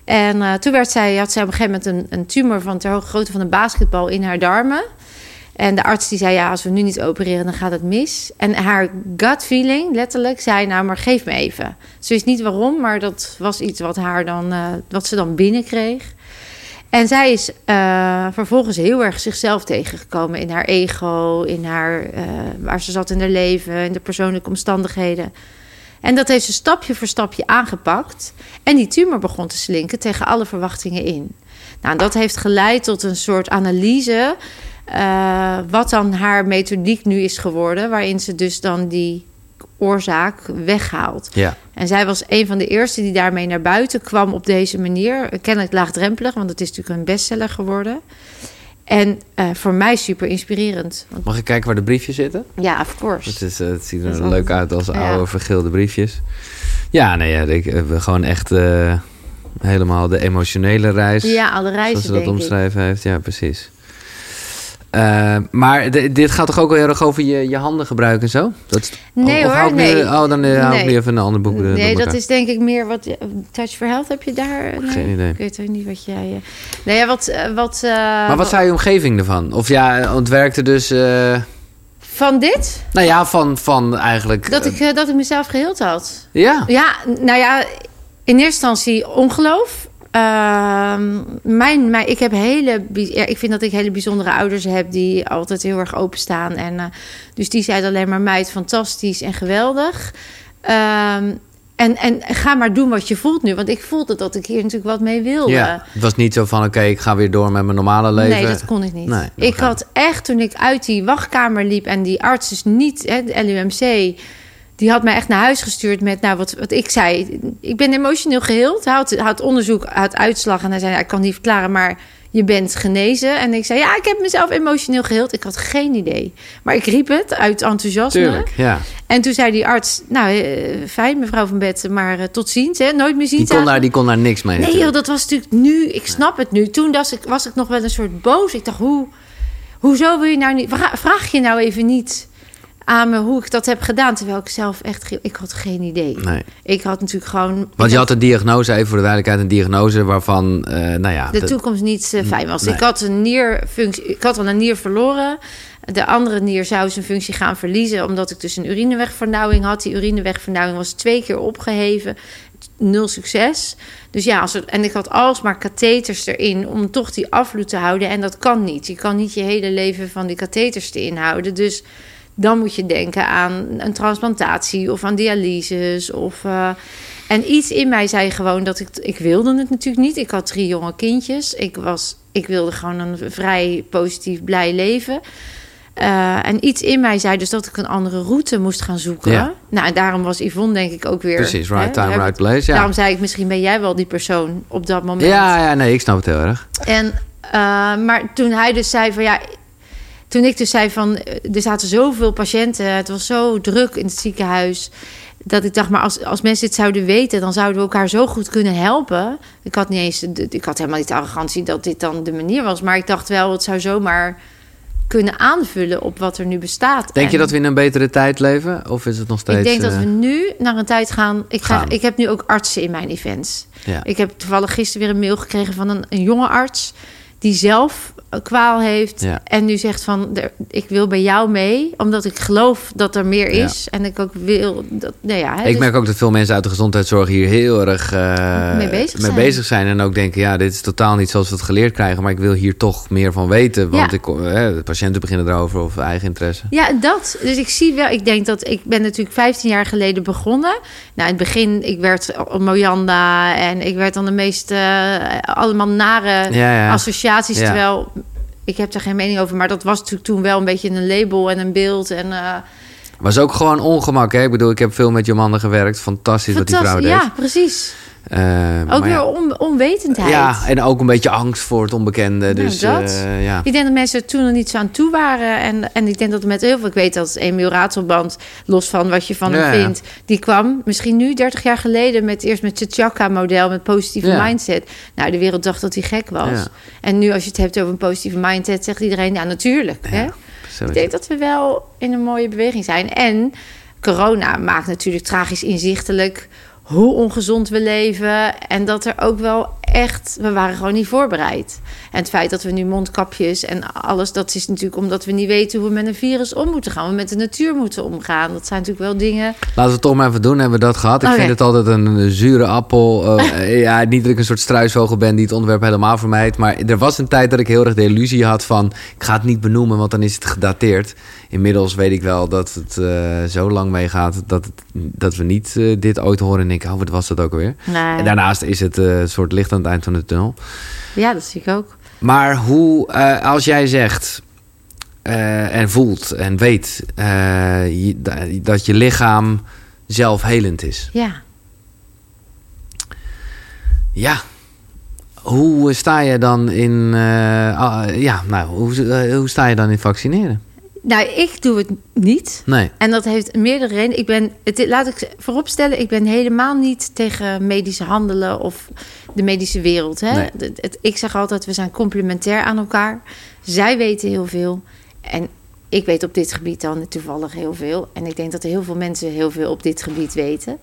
En eh, toen werd zij, had zij op een gegeven moment een, een tumor van ter grootte van een basketbal in haar darmen. En de arts die zei, ja, als we nu niet opereren, dan gaat het mis. En haar gut feeling, letterlijk, zei, nou, maar geef me even. Ze wist niet waarom, maar dat was iets wat, haar dan, eh, wat ze dan binnenkreeg. En zij is eh, vervolgens heel erg zichzelf tegengekomen in haar ego, in haar, eh, waar ze zat in haar leven, in de persoonlijke omstandigheden. En dat heeft ze stapje voor stapje aangepakt. En die tumor begon te slinken tegen alle verwachtingen in. Nou, dat heeft geleid tot een soort analyse. Eh, wat dan haar methodiek nu is geworden. Waarin ze dus dan die oorzaak weghaalt. Ja. En zij was een van de eerste die daarmee naar buiten kwam op deze manier. Kennelijk laagdrempelig, want het is natuurlijk een bestseller geworden. En eh, voor mij super inspirerend. Want, Mag ik kijken waar de briefjes zitten? ja, of course. Het, is, eh, het ziet er leuk altijd- uit als ja. oude vergeelde briefjes. Ja, nee, ja, ik, gewoon echt helemaal de emotionele reis. Ja, alle zoals reizen, ze dat omschreven heeft. Ja, precies. Eh, maar dit gaat toch ook wel heel erg over je, je handen gebruiken en zo? Dat Nee of hoor, nu- nee. oh, dan eh, hou ik nu even een ander boek. eh, Nee, dat elkaar. is denk ik meer wat... Touch for Health, heb je daar? Nee? Geen idee. Ik weet ook niet wat jij... Nee, wat... wat Maar wat zei je omgeving ervan? Of ja, ontwerkte dus... Van dit? nou ja, van, van eigenlijk... Dat ik, dat ik mezelf geheeld had. ja, Ja, nou ja, in eerste instantie ongeloof. Ehm, mijn, mijn, ik, heb hele, ja, ik vind dat ik hele bijzondere ouders heb die altijd heel erg openstaan. En, eh, dus die zeiden alleen maar meid, fantastisch en geweldig. Ehm, en, en ga maar doen wat je voelt nu. Want ik voelde dat ik hier natuurlijk wat mee wilde. ja. Het was niet zo van, oké, ik ga weer door met mijn normale leven. Nee, dat kon ik niet. Nee, ik had echt, toen ik uit die wachtkamer liep en die arts dus niet, hè, de LUMC, die had mij echt naar huis gestuurd met, nou, wat, wat ik zei. Ik ben emotioneel geheeld. Hij had, had onderzoek, had uitslag en hij zei, ja, ik kan niet verklaren, maar je bent genezen. En ik zei, ja, ik heb mezelf emotioneel geheeld. Ik had geen idee. Maar ik riep het uit enthousiasme. Tuurlijk, ja. En toen zei die arts, nou, eh, fijn mevrouw van Betten, maar eh, tot ziens. Hè? Nooit meer zien. Die kon, daar, die kon daar niks mee Nee joh, dat was natuurlijk nu, ik snap het nu. Toen was ik, was ik nog wel een soort boos. Ik dacht, hoe, hoezo wil je nou niet... Vra- Vraag je nou even niet aan me hoe ik dat heb gedaan... terwijl ik zelf echt... Ik had geen idee. Nee. Ik had natuurlijk gewoon... Want je had een diagnose, even voor de duidelijkheid, een diagnose waarvan, eh, nou ja... de toekomst niet eh, fijn was. Nee. Ik had een nierfunctie, ik had al een nier verloren. De andere nier zou zijn functie gaan verliezen, omdat ik dus een urinewegvernauwing had. Die urinewegvernauwing was twee keer opgeheven. Nul succes. Dus ja, als en ik had alsmaar katheters erin om toch die afvloed te houden. En dat kan niet. Je kan niet je hele leven van die katheters erin houden. Dus dan moet je denken aan een transplantatie of aan dialyses. Of, eh, en iets in mij zei gewoon dat ik... Ik wilde het natuurlijk niet. Ik had drie jonge kindjes. Ik, was, ik wilde gewoon een vrij positief, blij leven. Eh, en iets in mij zei dus dat ik een andere route moest gaan zoeken. Ja. Nou, en daarom was Yvonne denk ik ook weer... Precies, right hè, time, right place, ja. Daarom zei ik, misschien ben jij wel die persoon op dat moment. Ja, ja, nee, ik snap het heel erg. En, eh, maar toen hij dus zei van ja... Toen ik dus zei van, eh, er zaten zoveel patiënten, het was zo druk in het ziekenhuis, dat ik dacht, maar als, als mensen dit zouden weten, dan zouden we elkaar zo goed kunnen helpen. Ik had niet eens, ik had helemaal niet de arrogantie dat dit dan de manier was, maar ik dacht wel, het zou zomaar kunnen aanvullen op wat er nu bestaat. Denk je dat we in een betere tijd leven? Of is het nog steeds... Ik denk dat eh, we nu naar een tijd gaan. Ik, ga, ik heb nu ook artsen in mijn events. Ja. Ik heb toevallig gisteren weer een mail gekregen van een, een jonge arts die zelf kwaal heeft Ja. en nu zegt van ik wil bij jou mee omdat ik geloof dat er meer Ja. is en ik ook wil dat nou ja hè, Ik dus- merk ook dat veel mensen uit de gezondheidszorg hier heel erg eh, Mee bezig mee zijn. bezig zijn. En ook denken, ja, dit is totaal niet zoals we het geleerd krijgen. Maar ik wil hier toch meer van weten. Want ik, eh, de patiënten beginnen erover of eigen interesse. Ja, dat. Dus ik zie wel, ik denk dat ik ben natuurlijk 15 jaar geleden begonnen. Nou, in het begin, ik werd Mojanda en ik werd dan de meest eh, allemaal nare associaties. Terwijl ik heb daar geen mening over, maar dat was natuurlijk toen wel een beetje een label en een beeld. En, eh Was ook gewoon ongemak, hè? Ik bedoel, ik heb veel met Jomanda gewerkt. Fantastisch wat die vrouw deed. Ja, precies. Eh, Ook weer ja. on, onwetendheid. Ja, en ook een beetje angst voor het onbekende. Dus dat. eh, ja. Ik denk dat mensen er toen er niet zo aan toe waren. En, en ik denk dat er met heel veel... Ik weet dat Emiel Ratelband, los van wat je van Ja, hem vindt... die kwam misschien nu 30 jaar geleden... met eerst met het Chaka-model, met positieve mindset. Nou, de wereld dacht dat hij gek was. En nu als je het hebt over een positieve mindset... zegt iedereen, ja, natuurlijk. Hè? Zo Ik denk dat we wel in een mooie beweging zijn. En corona maakt natuurlijk tragisch inzichtelijk hoe ongezond we leven. En dat er ook wel echt, we waren gewoon niet voorbereid. En het feit dat we nu mondkapjes en alles, dat is natuurlijk omdat we niet weten hoe we met een virus om moeten gaan. Hoe we met de natuur moeten omgaan. Dat zijn natuurlijk wel dingen. Laten we het toch maar even doen. Hebben we dat gehad? Ik Oké. vind het altijd een, een zure appel. Eh, ja, niet dat ik een soort struisvogel ben die het onderwerp helemaal vermijdt. Maar er was een tijd dat ik heel erg de illusie had van... ik ga het niet benoemen, want dan is het gedateerd. Inmiddels weet ik wel dat het eh, zo lang meegaat... Dat, het- dat we niet eh, dit ooit horen en denken... oh, wat was dat ook alweer? Nee. En daarnaast is het eh, een soort licht aan het eind van de tunnel. Ja, dat zie ik ook. Maar hoe, als jij zegt en voelt en weet je- dat je lichaam zelfhelend is. Ja. Ja. Hoe sta je dan in, ah, ja, nou, hoe, hoe sta je dan in vaccineren? Nou, ik doe het niet. Nee. En dat heeft meerdere redenen. Ik ben, het, laat ik vooropstellen, ik ben helemaal niet tegen medische handelen of de medische wereld. Hè? Nee. Het- het- ik zeg altijd, we zijn complementair aan elkaar. Zij weten heel veel. En ik weet op dit gebied dan toevallig heel veel. En ik denk dat er heel veel mensen heel veel op dit gebied weten.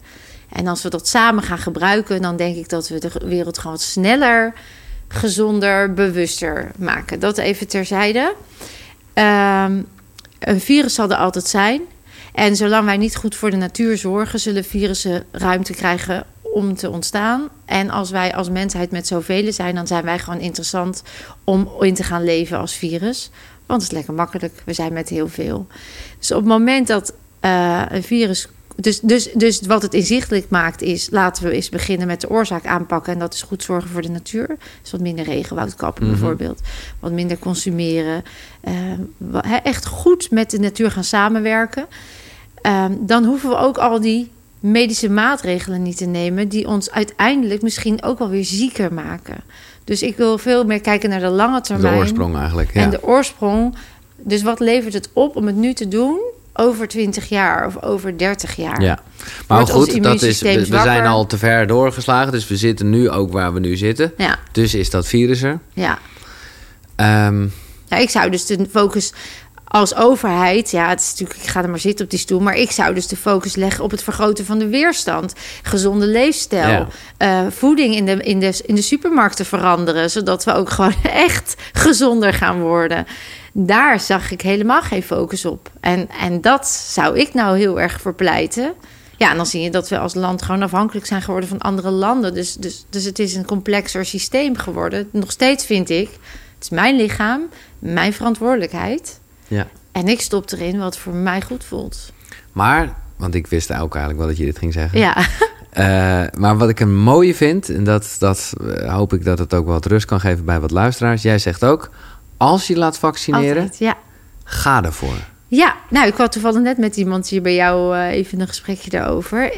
En als we dat samen gaan gebruiken, dan denk ik dat we de wereld gewoon sneller, gezonder, bewuster maken. Dat even terzijde. Ehm, een virus zal er altijd zijn. En zolang wij niet goed voor de natuur zorgen, zullen virussen ruimte krijgen om te ontstaan. En als wij als mensheid met zoveel zijn, dan zijn wij gewoon interessant om in te gaan leven als virus. Want het is lekker makkelijk. We zijn met heel veel. Dus op het moment dat eh, een virus. Dus, dus, dus wat het inzichtelijk maakt is, laten we eens beginnen met de oorzaak aanpakken. En dat is goed zorgen voor de natuur. Dus wat minder regenwoud kappen Mhm. bijvoorbeeld. Wat minder consumeren. Eh, hè, echt goed met de natuur gaan samenwerken. Ehm, dan hoeven we ook al die medische maatregelen niet te nemen die ons uiteindelijk misschien ook wel weer zieker maken. Dus ik wil veel meer kijken naar de lange termijn. De oorsprong eigenlijk. Ja. En de oorsprong. Dus wat levert het op om het nu te doen over 20 jaar of over 30 jaar? Ja, maar goed, dat is, we, zijn al te ver doorgeslagen. Dus we zitten nu ook waar we nu zitten. Ja, Dus is dat virus er. ja. Ehm, Ja, ik zou dus de focus als overheid, ja, het is natuurlijk, ik ga er maar zitten op die stoel, maar ik zou dus de focus leggen op het vergroten van de weerstand, gezonde leefstijl, Ja. eh, voeding in de, in, de, in de supermarkten veranderen, zodat we ook gewoon echt gezonder gaan worden. Daar zag ik helemaal geen focus op. En, en dat zou ik nou heel erg voor pleiten. Ja, en dan zie je dat we als land gewoon afhankelijk zijn geworden van andere landen. Dus, dus, dus het is een complexer systeem geworden. Nog steeds vind ik, het is mijn lichaam, mijn verantwoordelijkheid. ja. En ik stop erin wat voor mij goed voelt. Maar, want ik wist ook eigenlijk wel dat je dit ging zeggen. Ja, Eh, maar wat ik een mooie vind, en dat, dat eh, hoop ik dat het ook wat rust kan geven bij wat luisteraars. Jij zegt ook, als je laat vaccineren, altijd. Ja. ga ervoor. Ja, nou, ik had toevallig net met iemand hier bij jou eh, even een gesprekje daarover.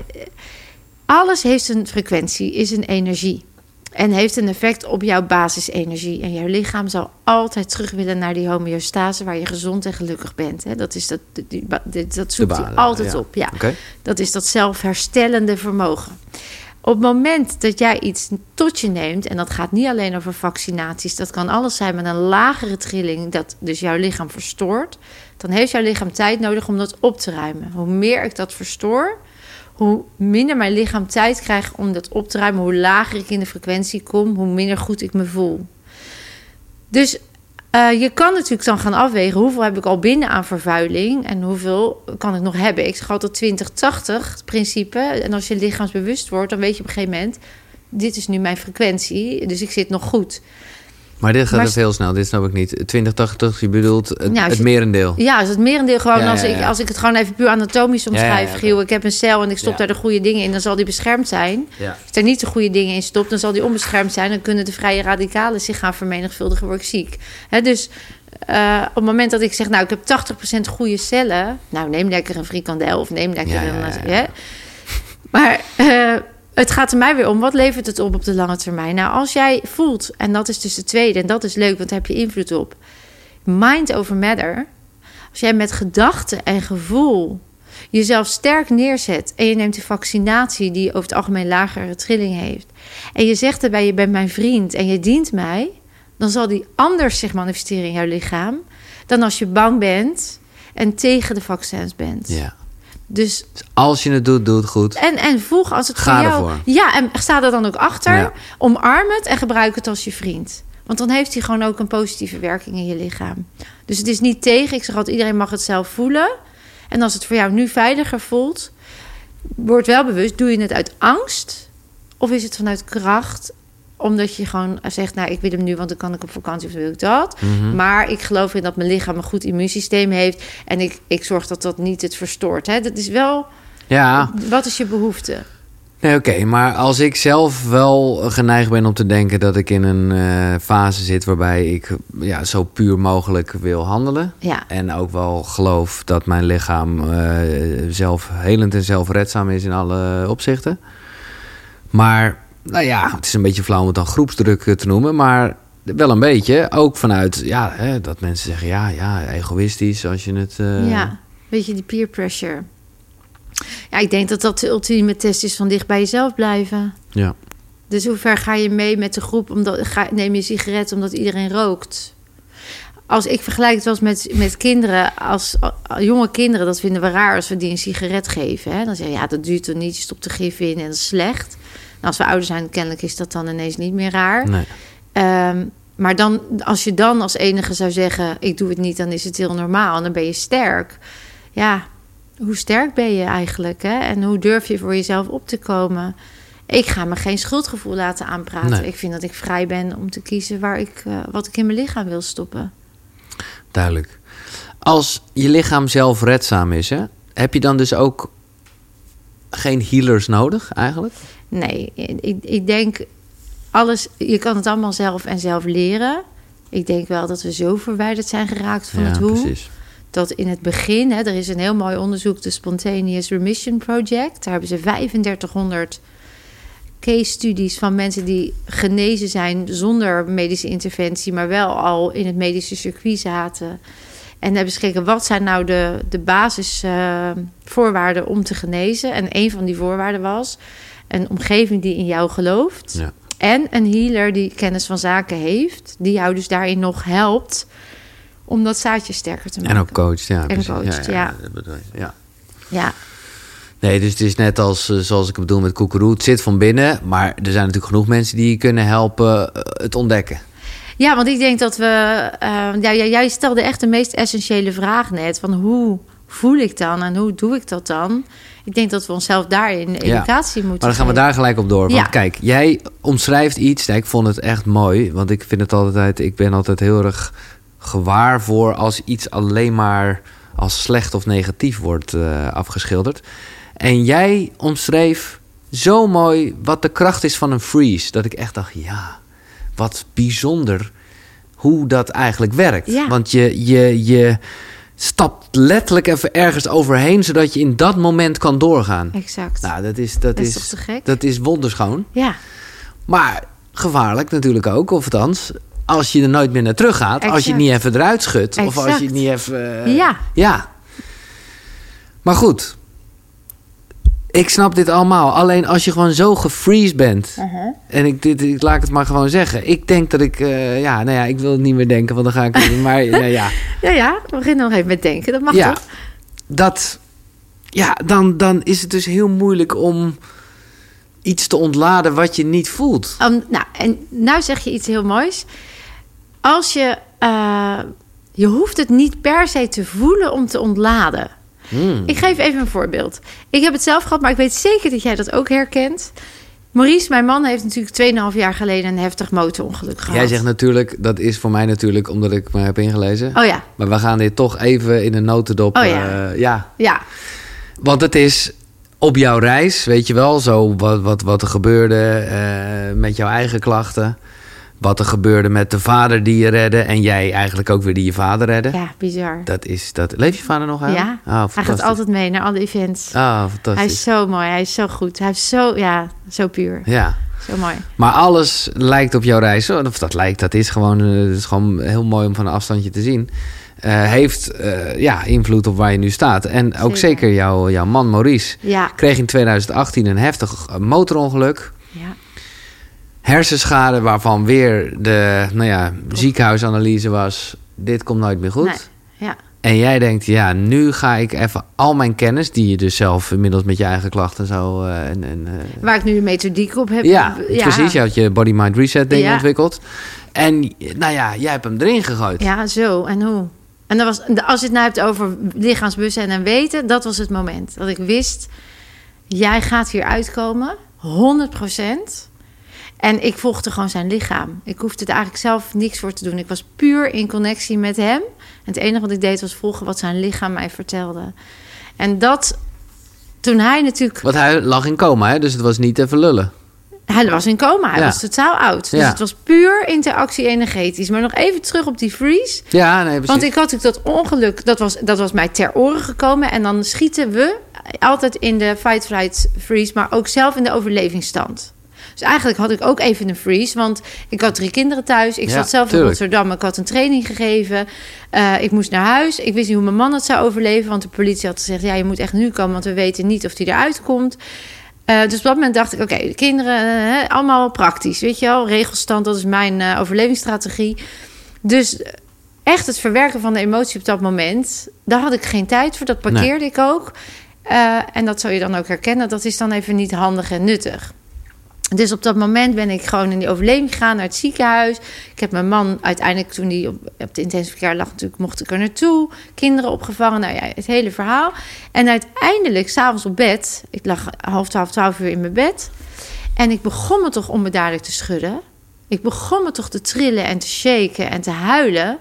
Alles heeft een frequentie, is een energie. En heeft een effect op jouw basisenergie. En jouw lichaam zal altijd terug willen naar die homeostase... waar je gezond en gelukkig bent. Hè? Dat, is dat, die, dat zoekt hij altijd ja. op, ja. Dat is dat zelfherstellende vermogen. Op het moment dat jij iets tot je neemt, en dat gaat niet alleen over vaccinaties, dat kan alles zijn met een lagere trilling, dat dus jouw lichaam verstoort, dan heeft jouw lichaam tijd nodig om dat op te ruimen. Hoe meer ik dat verstoor, hoe minder mijn lichaam tijd krijgt om dat op te ruimen, hoe lager ik in de frequentie kom, hoe minder goed ik me voel. Dus eh, je kan natuurlijk dan gaan afwegen hoeveel heb ik al binnen aan vervuiling en hoeveel kan ik nog hebben. Ik zeg altijd 20-80 het principe. En als je lichaamsbewust wordt, dan weet je op een gegeven moment: dit is nu mijn frequentie, dus ik zit nog goed. Maar dit gaat Maar- er veel snel, dit snap ik niet. 2080, je bedoelt het, Nou, merendeel. Ja, als het merendeel gewoon, Ja, als, Ik, als ik het gewoon even puur anatomisch omschrijf. Giel, ik heb een cel en ik stop daar de goede dingen in, dan zal die beschermd zijn. Als ik daar niet de goede dingen in stop, dan zal die onbeschermd zijn. Dan kunnen de vrije radicalen zich gaan vermenigvuldigen, word ik ziek. Dus eh, op het moment dat ik zeg, nou, ik heb 80% goede cellen. Nou, neem lekker een frikandel of neem lekker een... Maar eh, het gaat er mij weer om, wat levert het op op de lange termijn? Nou, als jij voelt, en dat is dus de tweede, en dat is leuk, want daar heb je invloed op. Mind over matter. Als jij met gedachten en gevoel jezelf sterk neerzet en je neemt de vaccinatie die over het algemeen lagere trilling heeft en je zegt erbij je bent mijn vriend en je dient mij, dan zal die anders zich manifesteren in jouw lichaam dan als je bang bent en tegen de vaccins bent. Ja. Dus als je het doet, doe het goed. en, en volg als het Ga voor jou... ervoor. Ja, en sta er dan ook achter. Ja. Omarm het en gebruik het als je vriend. Want dan heeft hij gewoon ook een positieve werking in je lichaam. Dus het is niet tegen. Ik zeg altijd, iedereen mag het zelf voelen. En als het voor jou nu veiliger voelt... word wel bewust, doe je het uit angst? Of is het vanuit kracht? Omdat je gewoon zegt, nou, ik wil hem nu... want dan kan ik op vakantie of wil ik dat. Mhm. Maar ik geloof in dat mijn lichaam een goed immuunsysteem heeft... en ik, ik zorg dat dat niet het verstoort. Hè? Dat is wel... Ja, Wat is je behoefte? nee, oké. maar als ik zelf wel geneigd ben om te denken dat ik in een eh, fase zit waarbij ik ja, zo puur mogelijk wil handelen. Ja, En ook wel geloof dat mijn lichaam eh, zelfhelend en zelfredzaam is in alle opzichten. Maar, nou ja, het is een beetje flauw om het dan groepsdruk eh, te noemen. Maar wel een beetje. Ook vanuit ja, hè, dat mensen zeggen: ja, ja, egoïstisch als je het. eh, ja, weet je, die peer pressure. Ja, ik denk dat dat de ultieme test is van dicht bij jezelf blijven. ja. Dus hoe ver ga je mee met de groep? Omdat, ga, neem je een sigaret omdat iedereen rookt? Als ik vergelijk het wel eens met, met kinderen, als jonge kinderen, dat vinden we raar als we die een sigaret geven. Hè? Dan zeg je, ja, dat duurt er niet, je stopt er gif in en dat is slecht. En als we ouder zijn, kennelijk is dat dan ineens niet meer raar. Nee. Ehm, maar dan, als je dan als enige zou zeggen: Ik doe het niet, dan is het heel normaal en dan ben je sterk. Ja, hoe sterk ben je eigenlijk? Hè? En hoe durf je voor jezelf op te komen? Ik ga me geen schuldgevoel laten aanpraten. Nee. Ik vind dat ik vrij ben om te kiezen waar ik, eh, wat ik in mijn lichaam wil stoppen. Duidelijk. Als je lichaam zelfredzaam is, hè, heb je dan dus ook geen healers nodig eigenlijk? Nee, ik, ik denk alles, je kan het allemaal zelf en zelf leren. Ik denk wel dat we zo verwijderd zijn geraakt van ja, het hoe. precies. dat in het begin, hè, er is een heel mooi onderzoek, de Spontaneous Remission Project. Daar hebben ze 3500 case studies van mensen die genezen zijn zonder medische interventie, maar wel al in het medische circuit zaten. En hebben ze gekeken wat zijn nou de, de basisvoorwaarden om te genezen. En een van die voorwaarden was een omgeving die in jou gelooft. Ja. En een healer die kennis van zaken heeft, die jou dus daarin nog helpt om dat zaadje sterker te maken. En ook coach, ja. En coacht, ja. ja. Ja, Nee, dus het is net als eh, zoals ik het bedoel met koekeroe. Het zit van binnen, maar er zijn natuurlijk genoeg mensen die je kunnen helpen eh, het ontdekken. Ja, want ik denk dat we. ja, ja, jij stelde echt de meest essentiële vraag net. Van hoe voel ik dan en hoe doe ik dat dan? Ik denk dat we onszelf daarin educatie moeten Maar dan gaan we daar gelijk op door. Want Ja. kijk, jij omschrijft iets. Nou, ik vond het echt mooi. Want ik vind het altijd. Ik ben altijd heel erg gewaar voor als iets alleen maar als slecht of negatief wordt eh, afgeschilderd. En jij omschreef zo mooi wat de kracht is van een freeze. Dat ik echt dacht, ja, wat bijzonder hoe dat eigenlijk werkt. Ja. Want je, je, je stapt letterlijk even ergens overheen, zodat je in dat moment kan doorgaan. Exact. Nou, dat is, dat dat is te gek? dat is wonderschoon. Ja, Maar gevaarlijk natuurlijk ook. Of althans, als je er nooit meer naar terug gaat. Als je het niet even eruit schudt. Of als je het niet even... eh, Ja. Ja. Maar goed. Ik snap dit allemaal. Alleen als je gewoon zo gefreeze bent. Uh-huh. En ik, dit, ik laat het maar gewoon zeggen. Ik denk dat ik... eh, ja, nou ja, ik wil het niet meer denken. Want dan ga ik... maar ja, ja. ja, ja. We beginnen nog even met denken. Dat mag ja, toch? dat. Ja, dan, dan is het dus heel moeilijk om iets te ontladen wat je niet voelt. Um, nou, en nou zeg je iets heel moois. Als je... eh, je hoeft het niet per se te voelen om te ontladen. Hmm. Ik geef even een voorbeeld. Ik heb het zelf gehad, maar ik weet zeker dat jij dat ook herkent. Maurice, mijn man, heeft natuurlijk 2,5 jaar geleden een heftig motorongeluk gehad. Jij zegt natuurlijk, dat is voor mij natuurlijk omdat ik me heb ingelezen. Oh ja, Maar we gaan dit toch even in een notendop. Oh ja. eh, ja. ja. Want het is op jouw reis, weet je wel, zo wat, wat, wat er gebeurde eh, met jouw eigen klachten. Wat er gebeurde met de vader die je redde. En jij eigenlijk ook weer die je vader redde. Ja, bizar. Dat is dat. Leef je vader nog aan? Ja, Oh, hij gaat altijd mee naar alle events. Ah, hij fantastisch. is zo mooi, hij is zo goed. Hij is zo, ja, zo puur. Ja. Zo mooi. Maar alles lijkt op jouw reis. Of dat lijkt, dat is gewoon, eh, het is gewoon heel mooi om van een afstandje te zien. Eh, heeft eh, ja, invloed op waar je nu staat. En ook Zeker. zeker jouw, jouw man Maurice Ja, kreeg in 2018 een heftig eh, motorongeluk. ja. Hersenschade waarvan weer de nou ja, ziekenhuisanalyse was... dit komt nooit meer goed. Nee, ja. En jij denkt, ja, nu ga ik even al mijn kennis... die je dus zelf inmiddels met je eigen klachten zo... eh, en, en, eh, Waar ik nu de methodiek op heb. ja, precies. Je had je body mind reset ding Ja. ontwikkeld. En nou ja, jij hebt hem erin gegooid. Ja, zo. En hoe? En dat was, als je het nou hebt over lichaamsbewustzijn en weten, dat was het moment. Dat ik wist, jij gaat hier uitkomen, 100 En ik volgde gewoon zijn lichaam. Ik hoefde er eigenlijk zelf niks voor te doen. Ik was puur in connectie met hem. En het enige wat ik deed was volgen wat zijn lichaam mij vertelde. En dat, toen hij natuurlijk... Want hij lag in coma, hè? dus het was niet even lullen. Hij was in coma, hij Ja. was totaal oud. Dus Ja. het was puur interactie energetisch. Maar nog even terug op die freeze. Ja, nee, precies. Want ik had natuurlijk dat ongeluk, dat was, dat was mij ter oren gekomen. En dan schieten we altijd in de fight, flight, freeze, maar ook zelf in de overlevingsstand. Dus eigenlijk had ik ook even een freeze, want ik had drie kinderen thuis. Ik Ja, zat zelf tuurlijk. in Rotterdam, ik had een training gegeven. Eh, ik moest naar huis. Ik wist niet hoe mijn man het zou overleven, want de politie had gezegd... ja, je moet echt nu komen, want we weten niet of hij eruit komt. Eh, dus op dat moment dacht ik, oké, de kinderen, eh, allemaal praktisch, weet je wel. Regelstand, dat is mijn overlevingsstrategie. Dus echt het verwerken van de emotie op dat moment, daar had ik geen tijd voor. Dat parkeerde ik ook. En dat zou je dan ook herkennen. Dat is dan even niet handig en nuttig. Dus op dat moment ben ik gewoon in die overleving gegaan naar het ziekenhuis. Ik heb mijn man uiteindelijk, toen hij op, op de intensive care lag, natuurlijk mocht ik er naartoe. Kinderen opgevangen, nou ja, het hele verhaal. En uiteindelijk, s'avonds op bed, ik lag half twaalf, twaalf uur in mijn bed. En ik begon me toch onbedaarlijk te schudden. Ik begon me toch te trillen en te shaken en te huilen.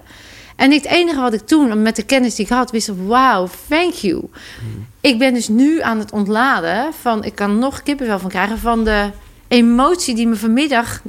En het enige wat ik toen, met de kennis die ik had, wist: wauw, thank you. Ik ben dus nu aan het ontladen van, ik kan nog kippenvel van krijgen, van de emotie die me vanmiddag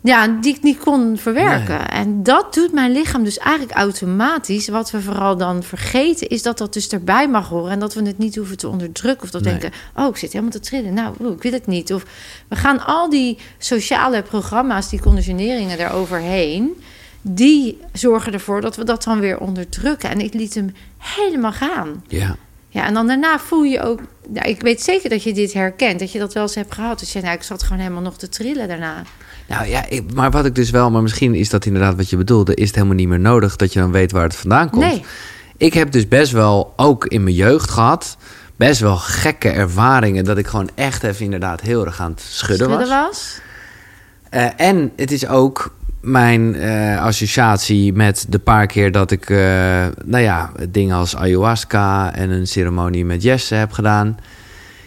Ja, die ik niet kon verwerken. En dat doet mijn lichaam dus eigenlijk automatisch. Wat we vooral dan vergeten, is dat dat dus erbij mag horen. En dat we het niet hoeven te onderdrukken. Of dat Nee. denken, oh, ik zit helemaal te trillen. Nou, ik wil het niet. Of we gaan al die sociale programma's, die conditioneringen daaroverheen... die zorgen ervoor dat we dat dan weer onderdrukken. En ik liet hem helemaal gaan. Ja. Ja, en dan daarna voel je ook... Nou, ik weet zeker dat je dit herkent. Dat je dat wel eens hebt gehad. Dus je, nou, ik zat gewoon helemaal nog te trillen daarna. Nou ja, ik- maar wat ik dus wel, maar misschien is dat inderdaad wat je bedoelde, is het helemaal niet meer nodig dat je dan weet waar het vandaan komt. Nee. Ik heb dus best wel, ook in mijn jeugd gehad, best wel gekke ervaringen dat ik gewoon echt even inderdaad heel erg aan het schudden, Schudden was. was. Eh, en het is ook mijn eh, associatie met de paar keer dat ik, eh, nou ja, dingen als ayahuasca en een ceremonie met Jesse heb gedaan.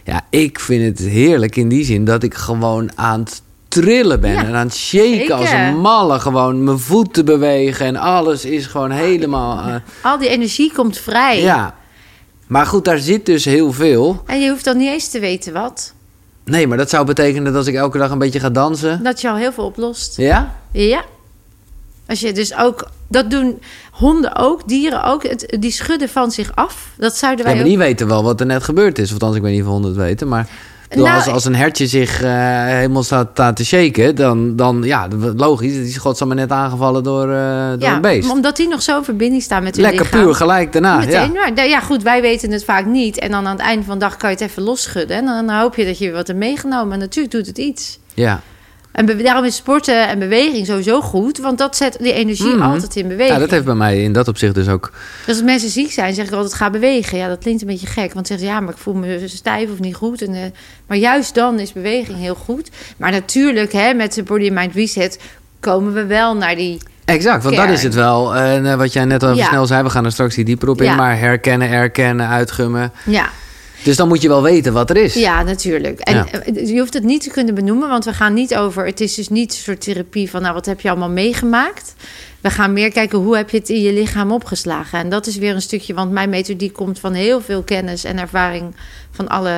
Ja, ik vind het heerlijk in die zin dat ik gewoon aan het trillen ben Ja, en aan het shaken als een malle. Gewoon mijn voeten bewegen en alles is gewoon helemaal... eh, Al die energie komt vrij. ja, maar goed, daar zit dus heel veel. En je hoeft dan niet eens te weten wat. Nee, maar dat zou betekenen dat als ik elke dag een beetje ga dansen... Dat je al heel veel oplost. Ja? Ja. Als je dus ook... Dat doen honden ook, dieren ook. Het, die schudden van zich af. Dat zouden Ja, wij maar ook... die weten wel wat er net gebeurd is. Of althans, ik weet niet of honden het weten. Maar Nou, als, als een hertje zich eh, helemaal staat, staat te shaken... dan, dan ja, logisch. Die is godsamme net aangevallen door, eh, door ja, een beest. omdat die nog zo in verbinding staan met hun Lekker lichaam. puur, gelijk daarna. Ja. Maar, nou ja, goed, wij weten het vaak niet. En dan aan het einde van de dag kan je het even losschudden. En dan hoop je dat je weer wat hebt meegenomen. En natuurlijk doet het iets. Ja. En daarom is sporten en beweging sowieso goed. Want dat zet die energie Mhm. altijd in beweging. ja, dat heeft bij mij in dat opzicht dus ook... Dus als mensen ziek zijn, zeg ik altijd ga bewegen. Ja, dat klinkt een beetje gek. Want zeggen ze, ja, maar ik voel me stijf of niet goed. En, eh, maar juist dan is beweging heel goed. Maar natuurlijk, hè, met de Body Mind Reset komen we wel naar die... Exact, want dat is het wel. En eh, wat jij net al Ja. snel zei, we gaan er straks die dieper op in. Maar herkennen, erkennen, uitgummen. Ja, Dus dan moet je wel weten wat er is. ja natuurlijk. En Ja. eh, je hoeft het niet te kunnen benoemen, want we gaan niet over... Het is dus niet een soort therapie van, nou, wat heb je allemaal meegemaakt? We gaan meer kijken, hoe heb je het in je lichaam opgeslagen? En dat is weer een stukje, want mijn methodiek komt van heel veel kennis en ervaring... van alle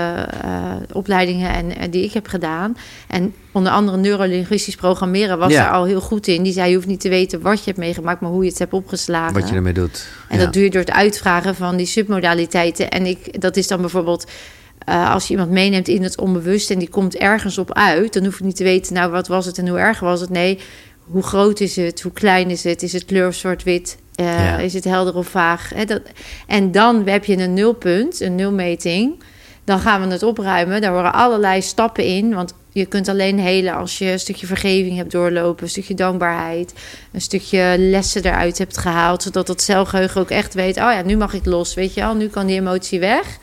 eh, opleidingen en, en die ik heb gedaan. En onder andere neurolinguistisch programmeren was Ja. daar al heel goed in. Die zei, je hoeft niet te weten wat je hebt meegemaakt... maar hoe je het hebt opgeslagen. Wat je ermee doet. En Ja. dat doe je door het uitvragen van die submodaliteiten. En ik, dat is dan bijvoorbeeld eh, als je iemand meeneemt in het onbewuste en die komt ergens op uit, dan hoef je niet te weten, nou wat was het en hoe erg was het. Nee, hoe groot is het? Hoe klein is het? Is het kleur zwart-wit? Eh, Ja. Is het helder of vaag? Dat, en dan heb je een nulpunt, een nulmeting. Dan gaan we het opruimen. Daar horen allerlei stappen in. Want je kunt alleen helen als je een stukje vergeving hebt doorlopen, een stukje dankbaarheid, een stukje lessen eruit hebt gehaald, zodat het celgeheugen ook echt weet: oh ja, nu mag ik los, weet je al, nu kan die emotie weg.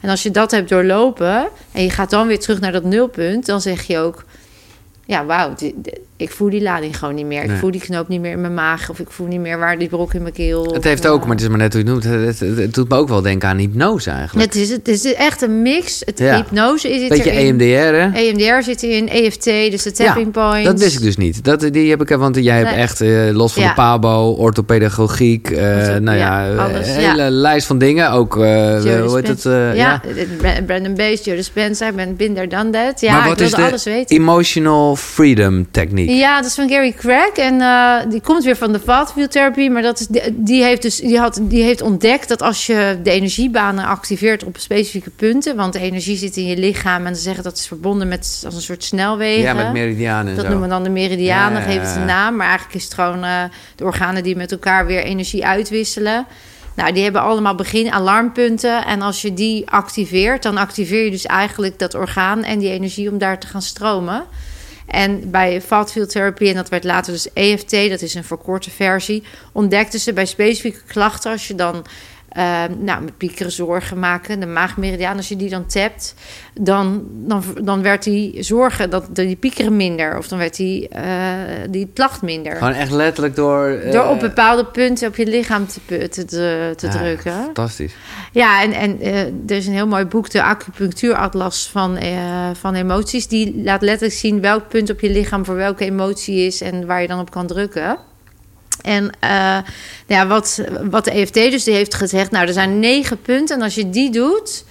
En als je dat hebt doorlopen en je gaat dan weer terug naar dat nulpunt, dan zeg je ook: ja, wauw, ik voel die lading gewoon niet meer. Ik Nee. voel die knoop niet meer in mijn maag, of ik voel niet meer waar die brok in mijn keel. Het heeft eh, ook, maar het is maar net hoe je het noemt. Het, het- het doet me ook wel denken aan hypnose eigenlijk. Het is, het is echt een mix. Het Ja. hypnose is het Beetje E erin. EMDR, hè? EMDR zit erin, EFT, dus de tapping points. Dat wist ik dus niet. Dat, die heb ik, want jij hebt Nee. echt, eh, los van Ja. de PABO, orthopedagogiek, eh, nou ja, ja, eh, alles, een ja. hele lijst van dingen. Ook, eh, Joe hoe heet het? Eh, ja, ja. Bra- Brandon Bees, Joe Dispenza, ik ben binder dan dat. Ja, maar ik wat is wilde de alles weten. emotional freedom techniek? Ja, dat is van Gary Craig. En eh, die komt weer van de Vaatfield Therapy. Maar dat is, die, die heeft dus die had, die heeft ontdekt dat als je de energiebanen activeert op specifieke punten. Want de energie zit in je lichaam. En ze zeggen dat is verbonden met als een soort snelwegen. Ja, met meridianen en Dat zo. noemen we dan de meridianen, Ja, geeft het een naam. Maar eigenlijk is het gewoon eh, de organen die met elkaar weer energie uitwisselen. Nou, die hebben allemaal begin alarmpunten. En als je die activeert, dan activeer je dus eigenlijk dat orgaan en die energie om daar te gaan stromen. En bij Field Therapy, en dat werd later dus EFT, dat is een verkorte versie, ontdekten ze bij specifieke klachten, als je dan eh, nou, met piekeren zorgen maken, de maagmeridiaan, als je die dan tapt, dan, dan, dan werd die zorgen, dat, die piekeren minder. Of dan werd die, eh, die klacht minder. Gewoon echt letterlijk door... eh, Door op bepaalde punten op je lichaam te, te, te, ja, drukken. Fantastisch. Ja, en, en eh, er is een heel mooi boek, de acupunctuuratlas van, van emoties. Die laat letterlijk zien welk punt op je lichaam voor welke emotie is en waar je dan op kan drukken. En eh, nou ja, wat, wat de EFT dus die heeft gezegd, nou er zijn negen punten en als je die doet,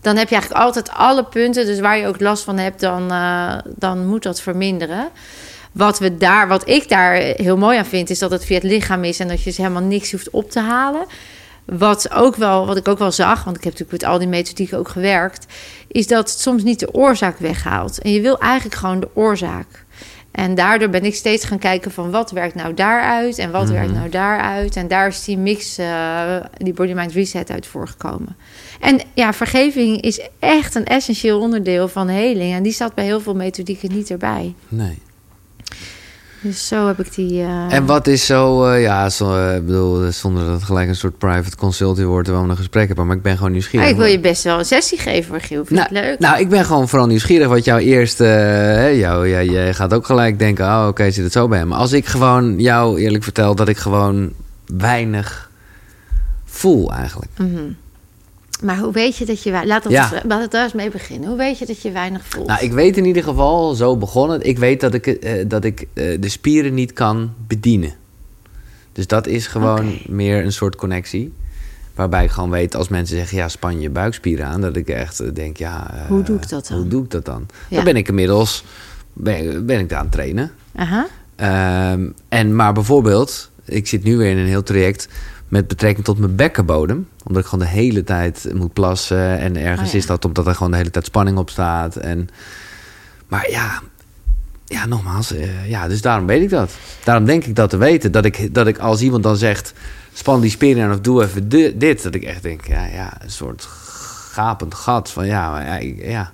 dan heb je eigenlijk altijd alle punten. Dus waar je ook last van hebt, dan, eh, dan moet dat verminderen. wat, we daar, wat ik daar heel mooi aan vind, is dat het via het lichaam is en dat je dus helemaal niks hoeft op te halen. Wat, ook wel, wat ik ook wel zag, want ik heb natuurlijk met al die methodieken ook gewerkt, is dat het soms niet de oorzaak weghaalt. En je wil eigenlijk gewoon de oorzaak. En daardoor ben ik steeds gaan kijken van wat werkt nou daaruit en wat werkt nou daaruit. En daar is die mix, uh, die Body Mind Reset uit voorgekomen. En ja, vergeving is echt een essentieel onderdeel van heling. En die zat bij heel veel methodieken niet erbij. Nee. Dus zo heb ik die. Uh... En wat is zo, uh, ja, zo, ik bedoel, zonder dat het gelijk een soort private consulting wordt waar we een gesprek hebben, maar ik ben gewoon nieuwsgierig. Ah, ik wil je best wel een sessie geven, voor Giel. Vind nou, leuk? Nou, ik ben gewoon vooral nieuwsgierig wat jouw eerste. Jou, ja, je gaat ook gelijk denken: oh, oké, okay, zit het zo bij hem. Maar als ik gewoon jou eerlijk vertel dat ik gewoon weinig voel eigenlijk. Mm -hmm. Maar hoe weet je dat je... Laat ons ja. laat daar eens mee beginnen. Hoe weet je dat je weinig voelt? Nou, ik weet in ieder geval, zo begonnen... Ik weet dat ik, uh, dat ik uh, de spieren niet kan bedienen. Dus dat is gewoon okay. meer een soort connectie. Waarbij ik gewoon weet, als mensen zeggen... ja, span je buikspieren aan. Dat ik echt denk, ja... Uh, hoe doe ik dat dan? Hoe doe ik dat dan? Ja. Dan ben ik inmiddels... Ben, ben ik daar aan het trainen. Aha. Um, en, maar bijvoorbeeld... Ik zit nu weer in een heel traject met betrekking tot mijn bekkenbodem. Omdat ik gewoon de hele tijd moet plassen. En ergens Oh ja. is dat omdat er gewoon de hele tijd spanning op staat. En, maar ja, ja, nogmaals. eh, ja, dus daarom weet ik dat. Daarom denk ik dat te weten. Dat ik, dat ik als iemand dan zegt... span die spieren aan of doe even di- dit. Dat ik echt denk, ja, ja een soort gapend gat. Van ja, maar ja, ja.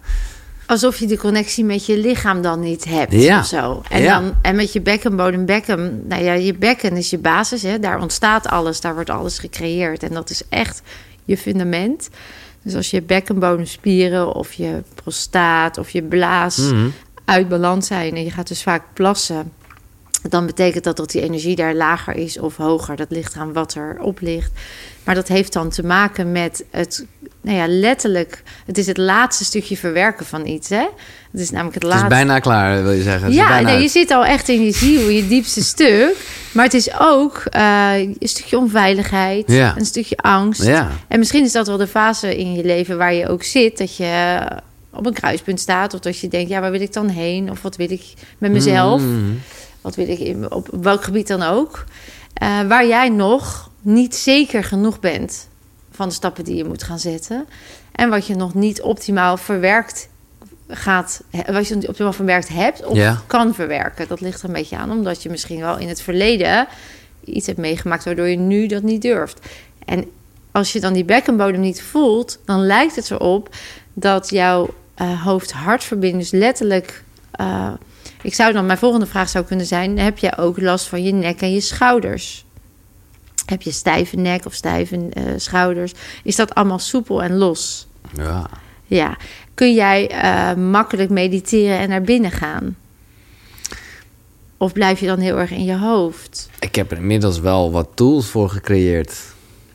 Alsof je de connectie met je lichaam dan niet hebt Ja. of zo. En, Ja. dan, en met je bekkenbodem, bekken... Nou ja, je bekken is je basis. Hè? Daar ontstaat alles, daar wordt alles gecreëerd. En dat is echt je fundament. Dus als je bekkenbodemspieren of je prostaat of je blaas Mhm. uit balans zijn... en je gaat dus vaak plassen... dan betekent dat dat die energie daar lager is of hoger. Dat ligt aan wat erop ligt. Maar dat heeft dan te maken met het... Nou ja, letterlijk... Het is het laatste stukje verwerken van iets, hè? Het is namelijk het Het is laatste... bijna klaar, wil je zeggen. Ja, bijna nee, je zit al echt in je ziel, je diepste stuk. Maar het is ook eh, een stukje onveiligheid, Ja. een stukje angst. Ja. En misschien is dat wel de fase in je leven waar je ook zit, dat je op een kruispunt staat, of dat je denkt, ja, waar wil ik dan heen? Of wat wil ik met mezelf? Mhm. Wat wil ik in, op welk gebied dan ook? Eh, waar jij nog niet zeker genoeg bent van de stappen die je moet gaan zetten. En wat je nog niet optimaal verwerkt gaat, wat je niet optimaal verwerkt hebt of Ja. kan verwerken. Dat ligt er een beetje aan, omdat je misschien wel in het verleden iets hebt meegemaakt waardoor je nu dat niet durft. En als je dan die bekkenbodem niet voelt, dan lijkt het erop dat jouw eh hoofd-hartverbinding dus letterlijk. eh, ik zou dan, mijn volgende vraag zou kunnen zijn: heb jij ook last van je nek en je schouders? Heb je stijve nek of stijve eh, schouders? Is dat allemaal soepel en los? Ja. Ja. Kun jij eh, makkelijk mediteren en naar binnen gaan? Of blijf je dan heel erg in je hoofd? Ik heb er inmiddels wel wat tools voor gecreëerd.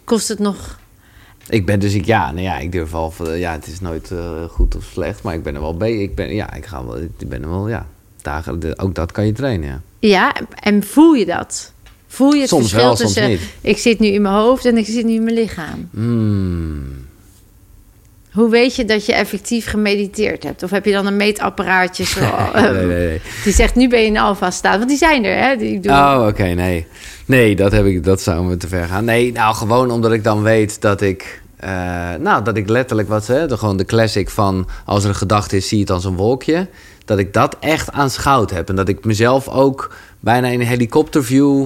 Kost het nog. Ik ben dus, ik, ja, nou ja, ik durf van, ja, het is nooit eh, goed of slecht, maar ik ben er wel bij. Ik ben, ja, ik ga wel, ik ben er wel, ja, dagen, ook dat kan je trainen, ja. Ja, en voel je dat? Voel je het Soms verschil wel, tussen niet. ik zit nu in mijn hoofd en ik zit nu in mijn lichaam? Hmm. Hoe weet je dat je effectief gemediteerd hebt? Of heb je dan een meetapparaatje zo, Nee, nee, nee. die zegt nu ben je in alfa staat? Want die zijn er, hè? Die doen, Oh, oké, nee. Nee, dat, heb ik, dat zou me te ver gaan. Nee, nou, gewoon omdat ik dan weet dat ik... eh, nou, dat ik letterlijk wat ze... De, gewoon de classic van... Als er een gedachte is, zie je het als een wolkje. Dat ik dat echt aanschouwd heb. En dat ik mezelf ook bijna in een helikopterview...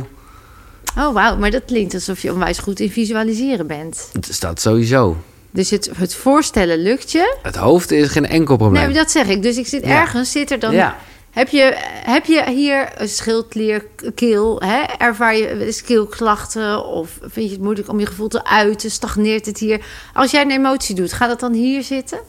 Oh, wauw, maar dat klinkt alsof je onwijs goed in visualiseren bent. Het staat sowieso. Dus het, het voorstellen lukt je. Het hoofd is geen enkel probleem. Nee, maar dat zeg ik. Dus ik zit Ja. ergens, zit er dan... Ja. Heb, je, heb je hier een schildklier, keel? Hè? Ervaar je keelklachten? Of vind je het moeilijk om je gevoel te uiten? Stagneert het hier? Als jij een emotie doet, gaat het dan hier zitten?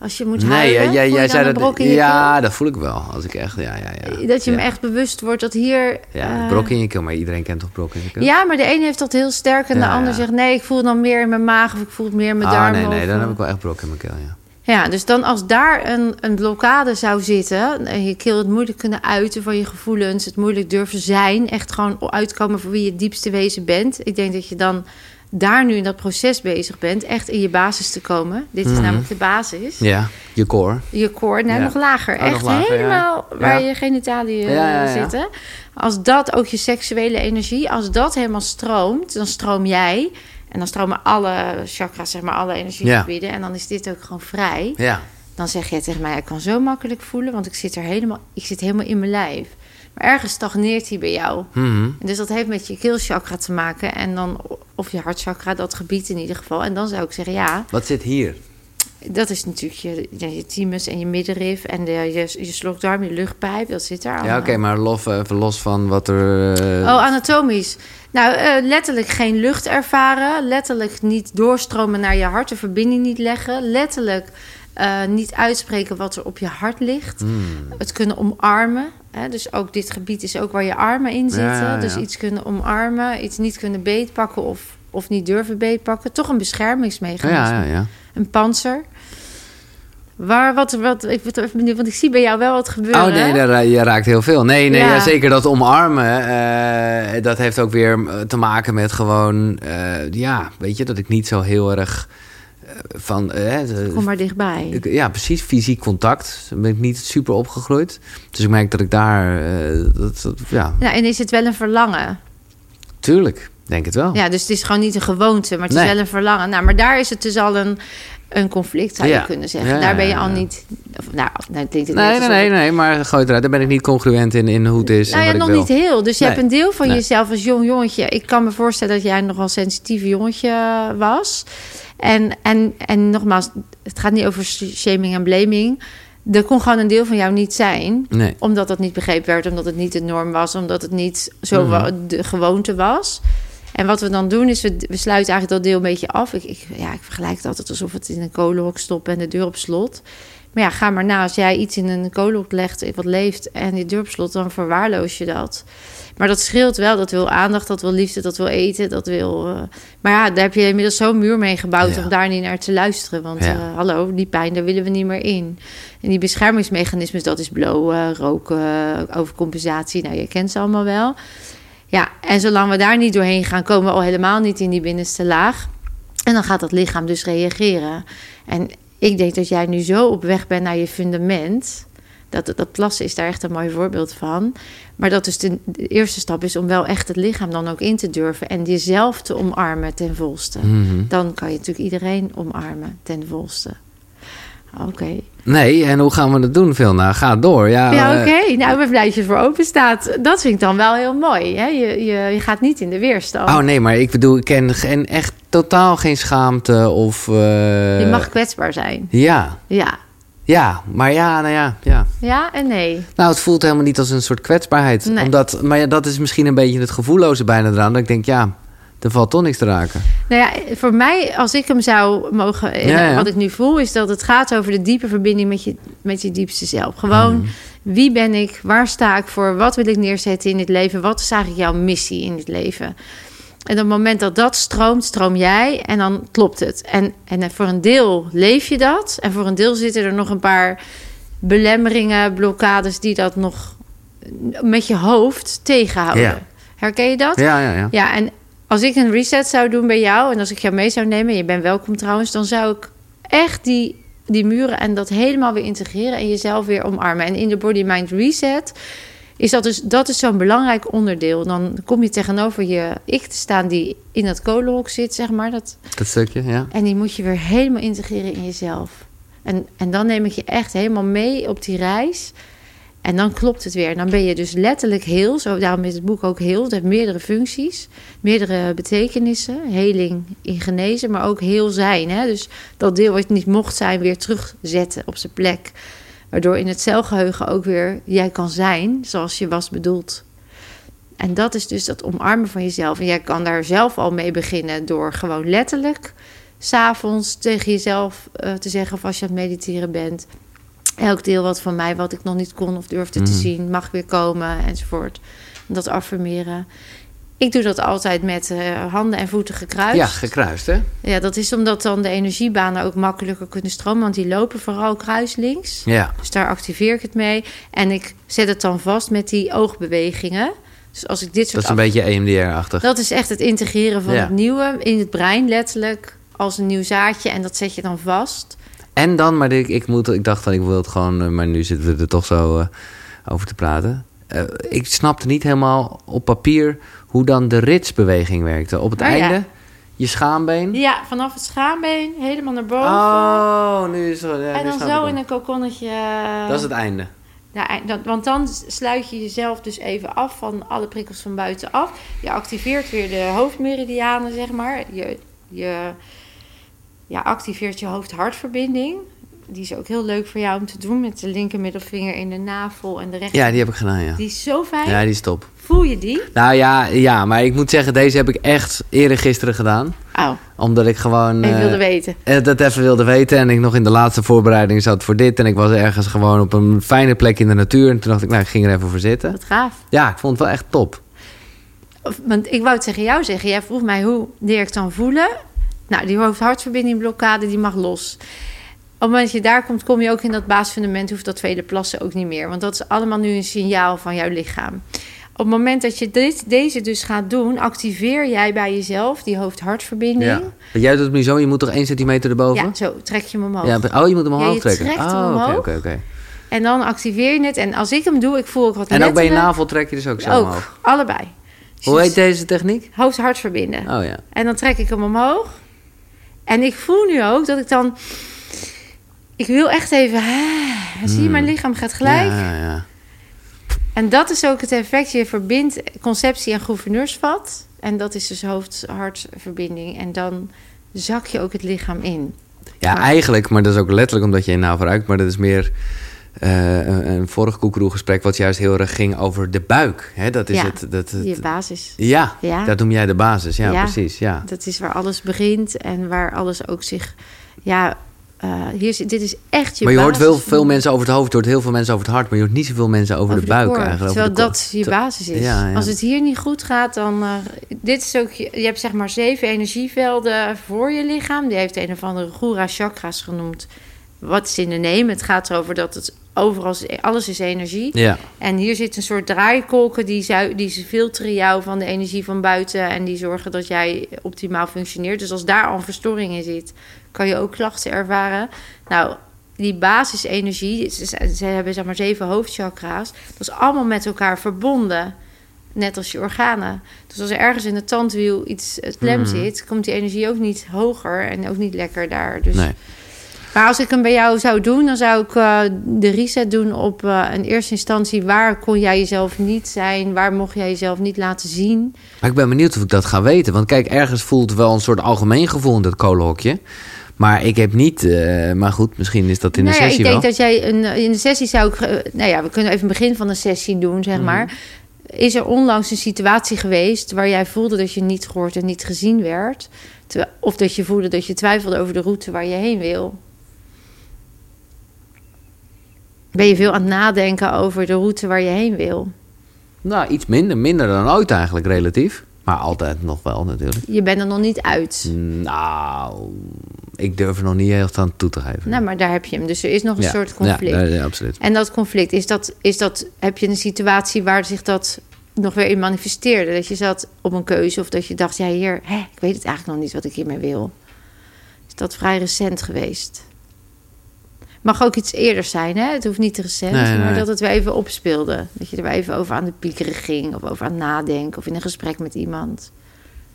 Als je moet Nee, huilen? jij, Voel jij, zei dat... Ja, dat voel ik wel. Als ik echt... Ja, ja, ja. Dat je ja. me echt bewust wordt dat hier... Ja, eh, brok in je keel. Maar iedereen kent toch brok in je keel? Ja, maar de een heeft dat heel sterk en Ja, de ander ja. zegt... nee, ik voel dan meer in mijn maag of ik voel het meer in mijn ah, darmen. nee, nee. of, Dan eh, heb ik wel echt brok in mijn keel, ja. Ja, dus dan als daar een, een blokkade zou zitten... en je keel het moeilijk kunnen uiten van je gevoelens... het moeilijk durven zijn, echt gewoon uitkomen voor wie je het diepste wezen bent... ik denk dat je dan daar nu in dat proces bezig bent, echt in je basis te komen. Dit is Mhm. namelijk de basis. Ja, je core. Je core, nou, Ja. nog lager. Oh, nog echt ja. helemaal waar je genitaliën Ja, ja. zitten. Als dat ook je seksuele energie, als dat helemaal stroomt, dan stroom jij. En dan stromen alle chakras, zeg maar, alle energiegebieden. En dan is dit ook gewoon vrij. Ja. Dan zeg jij tegen mij, ik kan zo makkelijk voelen, want ik zit er helemaal, ik zit helemaal in mijn lijf. Maar ergens stagneert hij bij jou. Mhm. Dus dat heeft met je keelchakra te maken. En dan, of je hartchakra, dat gebied in ieder geval. En dan zou ik zeggen, ja, Wat zit hier? dat is natuurlijk je, ja, je thymus en je middenrif en de, je, je slokdarm, je luchtpijp, dat zit daar Ja, allemaal. oké, maar lof, even los van wat er... eh, Oh, anatomisch. Nou, eh, letterlijk geen lucht ervaren. Letterlijk niet doorstromen naar je hart, de verbinding niet leggen. Letterlijk eh, niet uitspreken wat er op je hart ligt. hmm. Het kunnen omarmen. Hè? Dus ook dit gebied is ook waar je armen in zitten. Ja, ja, Dus iets kunnen omarmen, iets niet kunnen beetpakken of, of niet durven beetpakken. Toch een beschermingsmechanisme. ja. Een panzer. Waar, wat, wat, ik ben even benieuwd, want ik zie bij jou wel wat gebeuren. Oh nee, daar, je raakt heel veel. Nee, nee, Ja. zeker dat omarmen. eh, dat heeft ook weer eh, te maken met gewoon... eh, ja, weet je, dat ik niet zo heel erg eh, van... eh, de- Kom maar dichtbij. ja, precies, fysiek contact. Daar ben ik niet super opgegroeid. Dus ik merk dat ik daar... eh, dat, dat- ja, Nou, en is het wel een verlangen? tuurlijk. Denk het wel. Ja, dus het is gewoon niet een gewoonte, maar het is wel een verlangen. Nou, maar daar is het dus al een, een conflict, zou je Ja. kunnen zeggen. Ja, daar ben je al niet... Of, nou, nou klinkt het Nee, nee, nee, nee, maar gooi eruit. Daar ben ik niet congruent in, in hoe het is Nou en wat nog ik wil. niet heel. Dus je Nee. hebt een deel van Nee. jezelf als jong jongetje. Ik kan me voorstellen dat jij nogal sensitief jongetje was. En, en, en nogmaals, het gaat niet over shaming en blaming. Er kon gewoon een deel van jou niet zijn. Nee. Omdat dat niet begrepen werd, omdat het niet de norm was, omdat het niet zo Mhm. de gewoonte was. En wat we dan doen is, we, we sluiten eigenlijk dat deel een beetje af. Ik, ik, ja, ik vergelijk het altijd alsof het in een kolenhok stopt en de deur op slot. Maar ja, ga maar na. Als jij iets in een kolenhok legt wat leeft en die deur op slot, dan verwaarloos je dat. Maar dat scheelt wel. Dat wil aandacht, dat wil liefde, dat wil eten, dat wil... eh, Maar ja, daar heb je inmiddels zo'n muur mee gebouwd Ja. om daar niet naar te luisteren. Want Ja. eh, hallo, die pijn, daar willen we niet meer in. En die beschermingsmechanismes, dat is blowen, roken, overcompensatie. Nou, je kent ze allemaal wel. Ja, en zolang we daar niet doorheen gaan, komen we al helemaal niet in die binnenste laag. En dan gaat dat lichaam dus reageren. En ik denk dat jij nu zo op weg bent naar je fundament. Dat, dat plassen is daar echt een mooi voorbeeld van. Maar dat dus de, de eerste stap is om wel echt het lichaam dan ook in te durven. En jezelf te omarmen ten volste. Mhm. Dan kan je natuurlijk iedereen omarmen ten volste. Oké. Nee, en hoe gaan we dat doen, Vilna? Ga door. Ja, Ja, eh, oké. Nou, ik ben blij dat je ervoor open staat. Dat vind ik dan wel heel mooi. Hè? Je, je, je gaat niet in de weerstand. Oh nee, maar ik bedoel, ik ken geen, echt totaal geen schaamte of... eh, je mag kwetsbaar zijn. Ja, Ja. ja, maar ja, nou ja, ja. Ja en nee. Nou, het voelt helemaal niet als een soort kwetsbaarheid. Nee. Omdat, maar ja, dat is misschien een beetje het gevoelloze bijna eraan. Dat ik denk, ja, er valt toch niks te raken. Nou ja, voor mij, als ik hem zou mogen... eh, Ja, ja. Wat ik nu voel, is dat het gaat over de diepe verbinding met je, met je diepste zelf. Gewoon, Mhm. wie ben ik? Waar sta ik voor? Wat wil ik neerzetten in het leven? Wat is eigenlijk jouw missie in het leven? En op het moment dat dat stroomt, stroom jij en dan klopt het. En, en voor een deel leef je dat. En voor een deel zitten er nog een paar belemmeringen, blokkades... die dat nog met je hoofd tegenhouden. Ja. Herken je dat? Ja, ja, ja. Ja, en als ik een reset zou doen bij jou en als ik jou mee zou nemen, je bent welkom trouwens, dan zou ik echt die, die muren en dat helemaal weer integreren en jezelf weer omarmen. En in de Body Mind Reset is dat dus dat is zo'n belangrijk onderdeel. Dan kom je tegenover je ik te staan die in dat kolenhok zit, zeg maar. Dat, Dat stukje, ja. en die moet je weer helemaal integreren in jezelf. En, en dan neem ik je echt helemaal mee op die reis. En dan klopt het weer. Dan ben je dus letterlijk heel. Zo, daarom is het boek ook heel. Het heeft meerdere functies, meerdere betekenissen. Heling in genezen, maar ook heel zijn. Hè? Dus dat deel wat niet mocht zijn, weer terugzetten op zijn plek. Waardoor in het celgeheugen ook weer jij kan zijn zoals je was bedoeld. En dat is dus dat omarmen van jezelf. En jij kan daar zelf al mee beginnen door gewoon letterlijk s'avonds tegen jezelf eh, te zeggen of als je aan het mediteren bent. Elk deel wat van mij, wat ik nog niet kon of durfde te Mhm. zien, mag weer komen enzovoort. Dat affirmeren. Ik doe dat altijd met eh, handen en voeten gekruist. Ja, gekruist, hè? Ja, dat is omdat dan de energiebanen ook makkelijker kunnen stromen. Want die lopen vooral kruislinks. Ja. Dus daar activeer ik het mee. En ik zet het dan vast met die oogbewegingen. Dus als ik dit Dat soort is een beetje EMDR-achtig. dat is echt het integreren van Ja. het nieuwe in het brein, letterlijk als een nieuw zaadje. En dat zet je dan vast. En dan, maar ik, ik, moet, ik dacht van ik wil het gewoon, eh, maar nu zitten we er toch zo eh, over te praten. Eh, ik snapte niet helemaal op papier hoe dan de ritsbeweging werkte. Op het Oh, ja. einde, je schaambeen. Ja, vanaf het schaambeen helemaal naar boven. Oh, nu is het. ja, en dan zo in een kokonnetje. Dat is het einde. Ja, dat- want dan sluit je jezelf dus even af van alle prikkels van buitenaf. Je activeert weer de hoofdmeridianen, zeg maar. Je, je ja, activeert je hoofd-hartverbinding. Die is ook heel leuk voor jou om te doen met de linker middelvinger in de navel en de rechter. Ja, die heb ik gedaan, ja. Die is zo fijn. Ja, die is top. Voel je die? Nou ja, ja, maar ik moet zeggen, deze heb ik echt eerder gisteren gedaan. Oh, Omdat ik gewoon... ik eh, wilde weten. eh, dat even wilde weten. En ik nog in de laatste voorbereiding zat voor dit. En ik was ergens gewoon op een fijne plek in de natuur. En toen dacht ik, nou, ik ging er even voor zitten. Wat gaaf. Ja, ik vond het wel echt top. Of- Want ik wou het tegen jou zeggen. Jij vroeg mij hoe leer ik dan voelen. Nou, die hoofd-hartverbinding blokkade, die mag los. Op het moment dat je daar komt, kom je ook in dat basisfundament. Hoeft dat tweede plassen ook niet meer. Want dat is allemaal nu een signaal van jouw lichaam. Op het moment dat je dit, deze dus gaat doen, activeer jij bij jezelf die hoofd-hartverbinding. Ja. Jij doet het nu zo, je moet toch één centimeter erboven? Ja, zo trek je hem omhoog. Ja, oh, je moet hem Ja, omhoog je trekken. trekt oh, oké, oké. En dan activeer je het. En als ik hem doe, ik voel ook wat En ook bij je navel trek je dus ook zo Ook, omhoog. allebei. Hoe heet deze techniek? Hoofd-hart verbinden. Oh ja. En dan trek ik hem omhoog. En ik voel nu ook dat ik dan... Ik wil echt even... hè, Zie je, mijn lichaam gaat gelijk. Hmm. Ja, ja. En dat is ook het effect. Je verbindt conceptie en gouverneursvat. En dat is dus hoofd-hart-verbinding. En dan zak je ook het lichaam in. Ja, eigenlijk, maar dat is ook letterlijk omdat je je navel ruikt. Maar dat is meer eh, een, een vorig koekeroegesprek... wat juist heel erg ging over de buik. Hè, dat is Ja, het, dat, het- Je basis. ja, Ja. dat noem jij de basis. Ja, Ja. precies. Ja. Dat is waar alles begint. En waar alles ook zich... Ja, eh, hier, dit is echt je maar je hoort basis wel veel mensen over het hoofd, je hoort heel veel mensen over het hart... maar je hoort niet zoveel mensen over, over de buik core. eigenlijk. Terwijl over dat je basis is. Als het hier niet goed gaat, dan... eh, dit is ook... Je je hebt zeg maar zeven energievelden voor je lichaam. Die heeft een of andere Gura chakras genoemd. Wat is in de neem? Het gaat erover dat het overal... is- Alles is energie. Ja, En hier zit een soort draaikolken die, die filteren jou van de energie van buiten en die zorgen dat jij optimaal functioneert. Dus als daar al een verstoring in zit, kan je ook klachten ervaren. Nou, die basisenergie, ze, ze hebben zeg maar zeven hoofdchakra's, dat is allemaal met elkaar verbonden. Net als je organen. Dus als er ergens in het tandwiel iets het klem Mhm. zit, komt die energie ook niet hoger en ook niet lekker daar. Dus nee. Maar als ik hem bij jou zou doen, dan zou ik eh, de reset doen op eh in eerste instantie waar kon jij jezelf niet zijn, waar mocht jij jezelf niet laten zien. Maar ik ben benieuwd of ik dat ga weten. Want kijk, ergens voelt wel een soort algemeen gevoel in dat kolenhokje. Maar ik heb niet... eh, maar goed, misschien is dat in de nou ja, sessie ik denk wel. dat jij een, in de sessie zou ik, nou ja, we kunnen even het begin van de sessie doen, Mhm. zeg maar. Is er onlangs een situatie geweest waar jij voelde dat je niet gehoord en niet gezien werd? Of dat je voelde dat je twijfelde over de route waar je heen wil? Ben je veel aan het nadenken over de route waar je heen wil? Nou, iets minder. Minder dan ooit eigenlijk, relatief. Maar altijd nog wel, natuurlijk. Je bent er nog niet uit. Nou, ik durf er nog niet heel aan toe te geven. Nou, maar daar heb je hem. Dus er is nog een Ja, soort conflict. Ja, ja, absoluut. En dat conflict, is dat, is dat, heb je een situatie waar zich dat nog weer in manifesteerde? Dat je zat op een keuze of dat je dacht, ja hier, hè, ik weet het eigenlijk nog niet wat ik hiermee wil. Is dat vrij recent geweest? Mag ook iets eerder zijn, hè? Het hoeft niet te recent, Nee, nee, maar dat het weer even opspeelde. Dat je er weer even over aan de piekeren ging, of over aan het nadenken, of in een gesprek met iemand.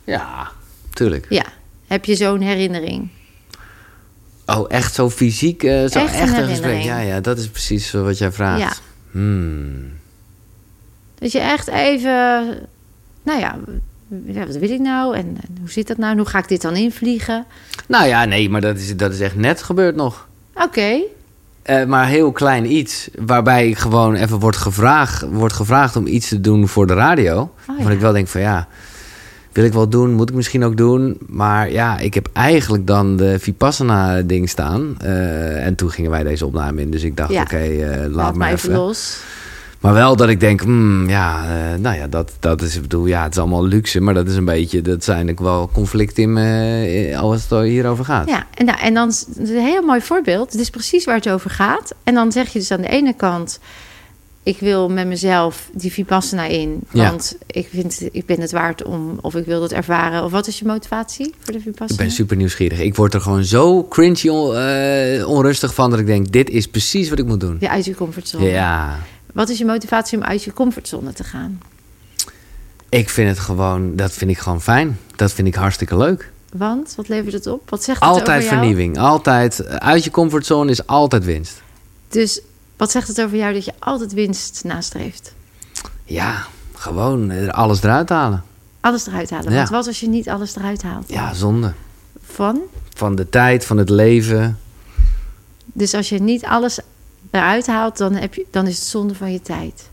Ja, tuurlijk. Ja, heb je zo'n herinnering? Oh, echt zo fysiek? eh, zo Echt een echt, een gesprek? Ja, ja, dat is precies wat jij vraagt. Ja. Hmm. Dat je echt even, nou ja, ja, wat wil ik nou? En, en hoe zit dat nou? Hoe ga ik dit dan invliegen? Nou ja, nee, maar dat is, dat is echt net gebeurd nog. Oké, Eh, maar heel klein iets, waarbij ik gewoon even wordt gevraagd, wordt gevraagd om iets te doen voor de radio. Oh, waarvan ja. ik wel denk van ja, wil ik wel doen, moet ik misschien ook doen. Maar ja, ik heb eigenlijk dan de Vipassana-ding staan. Eh, en toen gingen wij deze opname in, dus ik dacht Ja. oké, eh, laat, laat maar maar even. even los. Maar wel dat ik denk, hmm, ja, eh, nou ja, dat, dat is, ik bedoel, ja, het is allemaal luxe, maar dat is een beetje, dat zijn ook wel conflicten in, me, als het hierover gaat. Ja, en, nou, en dan is het een heel mooi voorbeeld. Het is precies waar het over gaat. En dan zeg je dus aan de ene kant... ik wil met mezelf die Vipassana in. Ja. Want ik, vind, ik ben het waard om, of ik wil dat ervaren. Of wat is je motivatie voor de Vipassana? Ik ben super nieuwsgierig. Ik word er gewoon zo cringy on- eh, onrustig van dat ik denk, dit is precies wat ik moet doen. Ja, uit je comfortzone. Ja, Wat is je motivatie om uit je comfortzone te gaan? ik vind het gewoon, dat vind ik gewoon fijn. Dat vind ik hartstikke leuk. Want, wat levert het op? Wat zegt het Altijd over jou? vernieuwing. Altijd, eh, uit je comfortzone is altijd winst. Dus wat zegt het over jou dat je altijd winst nastreeft? Ja, gewoon er alles eruit halen. Alles eruit halen. Ja. Want wat als je niet alles eruit haalt? Ja, zonde. Van? Van de tijd, van het leven. Dus als je niet alles eruit haalt, dan, heb je, dan is het zonde van je tijd.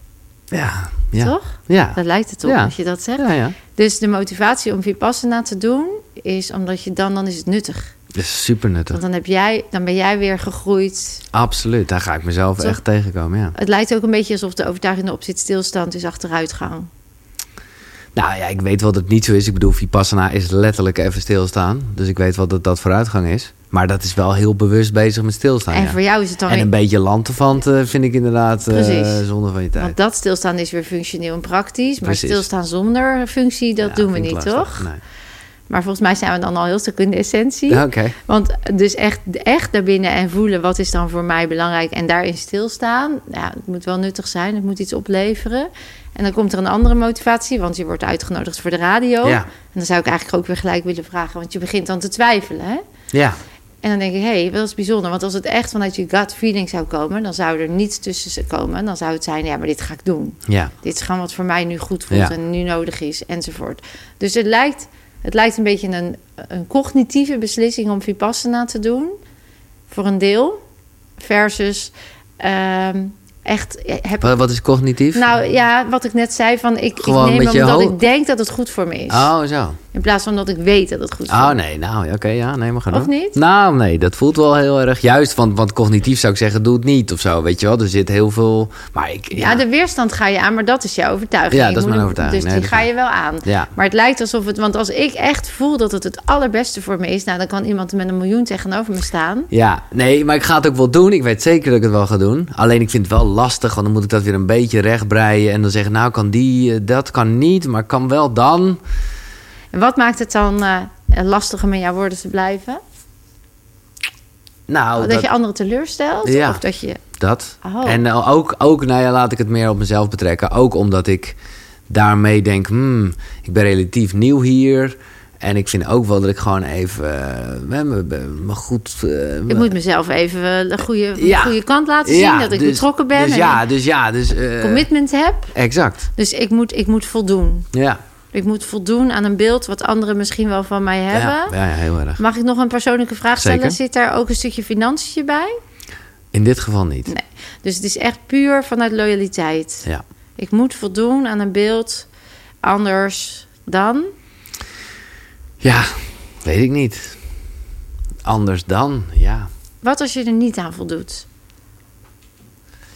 Ja, ja. Toch? Ja. Dat lijkt het op Ja. als je dat zegt. Ja, ja. Dus de motivatie om Vipassana te doen is omdat je dan, dan is het nuttig. Dat is super nuttig. Want dan, heb jij, dan ben jij weer gegroeid. Absoluut, daar ga ik mezelf Toch? echt tegenkomen, ja. Het lijkt ook een beetje alsof de overtuiging op zit stilstand is achteruitgang. Nou ja, ik weet wel dat het niet zo is. Ik bedoel, Vipassana is letterlijk even stilstaan. Dus ik weet wel dat dat vooruitgang is. Maar dat is wel heel bewust bezig met stilstaan, en ja. voor jou is het dan En een beetje lantefanten vind ik inderdaad eh Precies. zonde van je tijd. Want dat stilstaan is weer functioneel en praktisch. Maar Precies. stilstaan zonder functie, dat Ja, doen we niet, lastig. toch? Nee. Maar volgens mij zijn we dan al heel stuk in de essentie. Oké. Want dus echt, echt daarbinnen en voelen wat is dan voor mij belangrijk en daarin stilstaan. Ja, het moet wel nuttig zijn, het moet iets opleveren. En dan komt er een andere motivatie, want je wordt uitgenodigd voor de radio. Ja. En dan zou ik eigenlijk ook weer gelijk willen vragen, want je begint dan te twijfelen. Hè? Ja. En dan denk ik, hé, hey, dat is bijzonder. Want als het echt vanuit je gut feeling zou komen, dan zou er niets tussen komen. Dan zou het zijn, ja, maar dit ga ik doen. Ja. Dit is gewoon wat voor mij nu goed voelt Ja. en nu nodig is, enzovoort. Dus het lijkt, het lijkt een beetje een, een cognitieve beslissing om Vipassana te doen. Voor een deel. Versus ehm, echt heb Wat, wat is cognitief? nou ja, wat ik net zei, van ik, ik neem omdat ik denk dat het goed voor me is. Oh, zo. In plaats van dat ik weet dat het goed voor Oh nee, nou ja, oké, ja, nee, maar ga Of niet? Nou nee, dat voelt wel heel erg juist, want, want cognitief zou ik zeggen, doe het niet of zo, weet je wel. Er zit heel veel, maar ik, Ja. ja, de weerstand ga je aan, maar dat is jouw overtuiging. Ja, dat is mijn overtuiging. Dus Nee, die ga is je wel aan. ja. Maar het lijkt alsof het... Want als ik echt voel dat het het allerbeste voor me is... Nou, dan kan iemand met een miljoen tegenover me staan. Ja, nee, maar ik ga het ook wel doen. Ik weet zeker dat ik het wel ga doen. Alleen ik vind het wel lastig, want dan moet ik dat weer een beetje rechtbreien. En dan zeggen, nou kan die, eh, dat kan niet, maar kan wel dan. En wat maakt het dan eh, lastig om in jouw woorden te blijven? Nou, dat, dat, je anderen teleurstelt? Ja. Of dat je... dat. Oh. En eh, ook, ook, nou ja, laat ik het meer op mezelf betrekken. Ook omdat ik daarmee denk, hmm, ik ben relatief nieuw hier. En ik vind ook wel dat ik gewoon even eh, me, goed... Ik moet mezelf even de goede, de Ja. goede kant laten zien. dat ik dus- betrokken ben Dus en ja, dus ja, dus... commitment heb. Exact, Dus ik moet, ik moet voldoen. ja. Ik moet voldoen aan een beeld wat anderen misschien wel van mij hebben. Ja, ja, heel erg. Mag ik nog een persoonlijke vraag stellen? Zeker. Zit daar ook een stukje financiën bij? In dit geval niet. Nee. Dus het is echt puur vanuit loyaliteit. Ja. Ik moet voldoen aan een beeld anders dan. Ja, weet ik niet. Anders dan, ja. Wat als je er niet aan voldoet?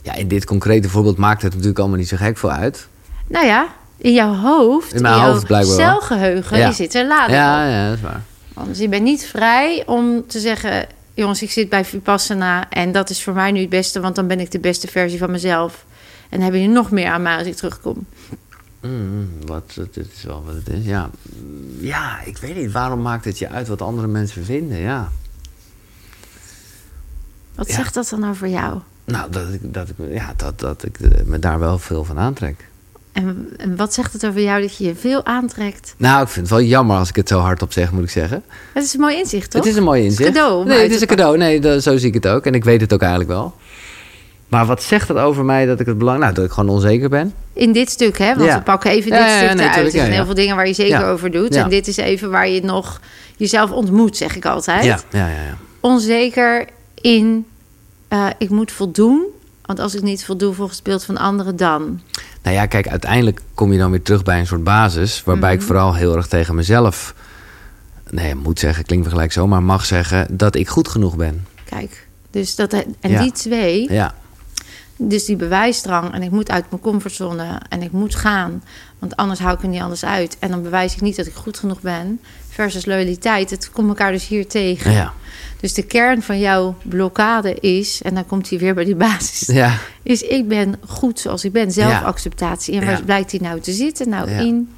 Ja, in dit concrete voorbeeld maakt het natuurlijk allemaal niet zo gek veel uit. Nou ja, in jouw hoofd, In mijn jouw hoofd blijkbaar wel. celgeheugen, Ja. die zit er later Ja, op. ja, dat is waar. Dus je bent niet vrij om te zeggen... jongens, ik zit bij Vipassana en dat is voor mij nu het beste... want dan ben ik de beste versie van mezelf. En dan heb je nog meer aan mij als ik terugkom. Mm, wat, het is wel wat het is, ja. Ja, ik weet niet. Waarom maakt het je uit wat andere mensen vinden? Ja. Wat Ja. zegt dat dan over jou? Nou, dat ik, dat ik, ja, dat, dat ik eh, me daar wel veel van aantrek. En, en wat zegt het over jou dat je je veel aantrekt? Nou, ik vind het wel jammer als ik het zo hardop zeg, moet ik zeggen. Het is een mooi inzicht, toch? Het is een mooi Het is inzicht. een cadeau Nee, het is een cadeau. Nee, dat- zo zie ik het ook. En ik weet het ook eigenlijk wel. Maar wat zegt het over mij dat ik het belang... Nou, dat ik gewoon onzeker ben. In dit stuk, hè? Want Ja. we pakken even dit ja, ja, stuk nee, eruit. er zijn heel veel dingen waar je zeker over doet. En dit is even waar je nog jezelf ontmoet, zeg ik altijd. Ja, ja, ja. ja. Onzeker in, eh, ik moet voldoen. Want als ik niet voldoe volgens het beeld van anderen, dan... Nou ja, kijk, uiteindelijk kom je dan weer terug bij een soort basis... waarbij Mhm. ik vooral heel erg tegen mezelf... Nee, moet zeggen, klinkt gelijk zo... maar mag zeggen dat ik goed genoeg ben. Kijk, dus dat... En Ja. die twee, Ja, Dus die bewijsdrang en ik moet uit mijn comfortzone en ik moet gaan. Want anders hou ik er niet anders uit. En dan bewijs ik niet dat ik goed genoeg ben. Versus loyaliteit. Het komt elkaar dus hier tegen. Ja. Dus de kern van jouw blokkade is, en dan komt hij weer bij die basis, Ja. is ik ben goed zoals ik ben. Zelfacceptatie. En waar blijkt die nou te zitten? Nou, in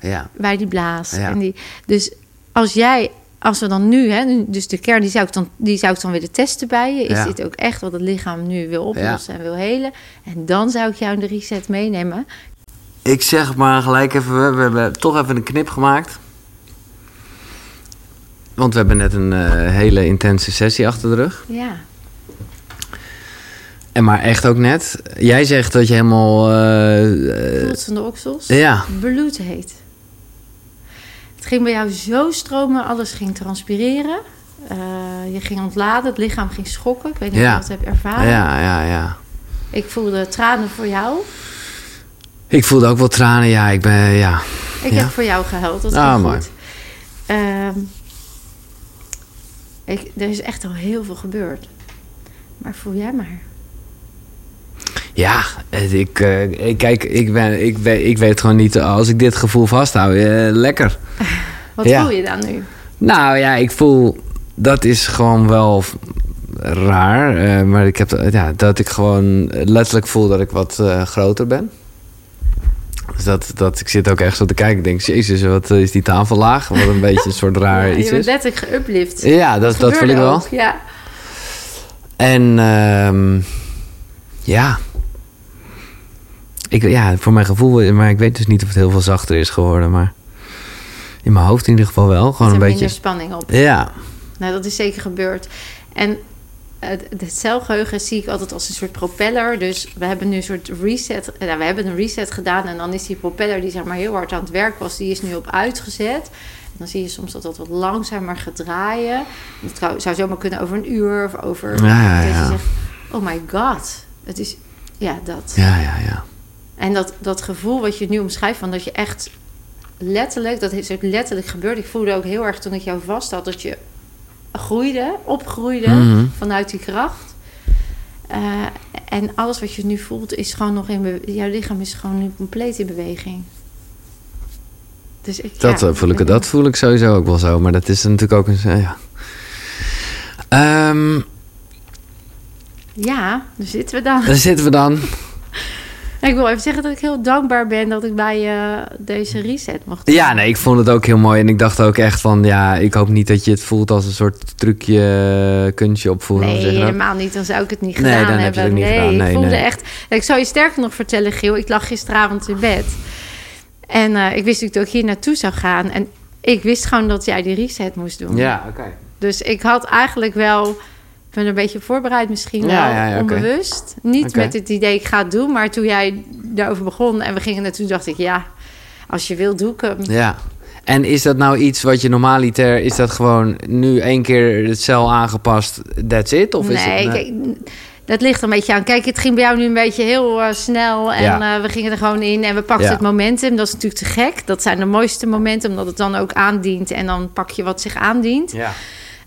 Ja. bij die blaas. En die, dus als jij, als we dan nu, hè, dus de kern, die zou ik dan, die zou ik dan willen testen bij je. Is Ja. dit ook echt wat het lichaam nu wil oplossen en wil helen? En dan zou ik jou in de reset meenemen. Ik zeg maar gelijk even, we- hebben toch even een knip gemaakt. Want we hebben net een eh, hele intense sessie achter de rug. Ja. En maar echt ook net. Jij zegt dat je helemaal... eh, eh, van de oksels. ja, Bloed heet. Het ging bij jou zo stromen, alles ging transpireren. Eh, je ging ontladen, het lichaam ging schokken. Ik weet niet Ja. of je dat hebt ervaren. ja, ja, ja. Ik voelde tranen voor jou. Ik voelde ook wel tranen. Ja, ik ben... Ja. Ik Ja. heb voor jou gehuild, dat Ah, ging mooi. goed. Ehm, ik, er is echt al heel veel gebeurd. Maar voel jij maar. Ja, ik, ik, kijk, ik, ben, ik, weet, ik weet gewoon niet... Als ik dit gevoel vasthoud, eh, lekker. Wat Ja. voel je dan nu? Nou ja, ik voel... Dat is gewoon wel raar. eh, maar ik heb ja, dat ik gewoon letterlijk voel dat ik wat groter ben. Dus dat, dat, ik zit ook echt zo te kijken. Ik denk, jezus, wat eh, is die tafel laag? Wat een beetje een soort raar Ja, iets je bent letterlijk geuplift. Ja, dat, dat voel ik wel. ook, Ja. En ehm, ja. Ik, ja, voor mijn gevoel, maar ik weet dus niet of het heel veel zachter is geworden. Maar in mijn hoofd in ieder geval wel. Gewoon een beetje. spanning op. Ja, Nou, dat is zeker gebeurd. En het, celgeheugen zie ik altijd als een soort propeller. Dus we hebben nu een soort reset. Nou, we hebben een reset gedaan. En dan is die propeller die zeg maar heel hard aan het werk was, die is nu op uitgezet. En dan zie je soms dat dat wat langzamer gaat draaien. Het zou- zou zomaar kunnen over een uur of over. Ja, ja, dat ja. je zegt: Oh my god. Het is. Ja, dat. ja, ja, ja. En dat, dat gevoel wat je nu omschrijft, van dat je echt letterlijk, dat is ook letterlijk gebeurd. Ik voelde ook heel erg toen ik jou vast had, dat je groeide, opgroeide Mhm. vanuit die kracht. Eh, en alles wat je nu voelt is gewoon nog in jouw lichaam is gewoon nu compleet in beweging. Dus ik, Dat, ja, eh, voel ik, dat voel ik sowieso ook wel zo. Maar dat is natuurlijk ook een. ja. Ehm, Ja, daar zitten we dan. daar zitten we dan. Ik wil even zeggen dat ik heel dankbaar ben dat ik bij eh, deze reset mocht doen. Ja, nee, ik vond het ook heel mooi. En ik dacht ook echt van, ja, ik hoop niet dat je het voelt als een soort trucje, eh, kunstje opvoeren. Nee, zeg je helemaal niet. Dan zou ik het niet Nee, gedaan dan heb je hebben. het ook niet nee, gedaan. Nee, ik voelde nee. echt... Ik zou je sterker nog vertellen, Giel. Ik lag gisteravond in bed. En eh, ik wist natuurlijk dat ik hier naartoe zou gaan. En ik wist gewoon dat jij die reset moest doen. Ja, oké. Dus ik had eigenlijk wel... Ik ben een beetje voorbereid misschien Ja, wel, ja, ja, oké. onbewust. Niet met het idee, ik ga het doen. Maar toen jij daarover begon en we gingen naartoe, dacht ik... Ja, als je wil, doe ik hem. Ja. En is dat nou iets wat je normaliter, is dat gewoon nu één keer het cel aangepast, that's it? Of is nee, het, kijk, dat ligt een beetje aan. Kijk, het ging bij jou nu een beetje heel eh, snel. En Ja. eh, we gingen er gewoon in en we pakten Ja. het momentum. Dat is natuurlijk te gek. Dat zijn de mooiste momenten, omdat het dan ook aandient. En dan pak je wat zich aandient. Ja.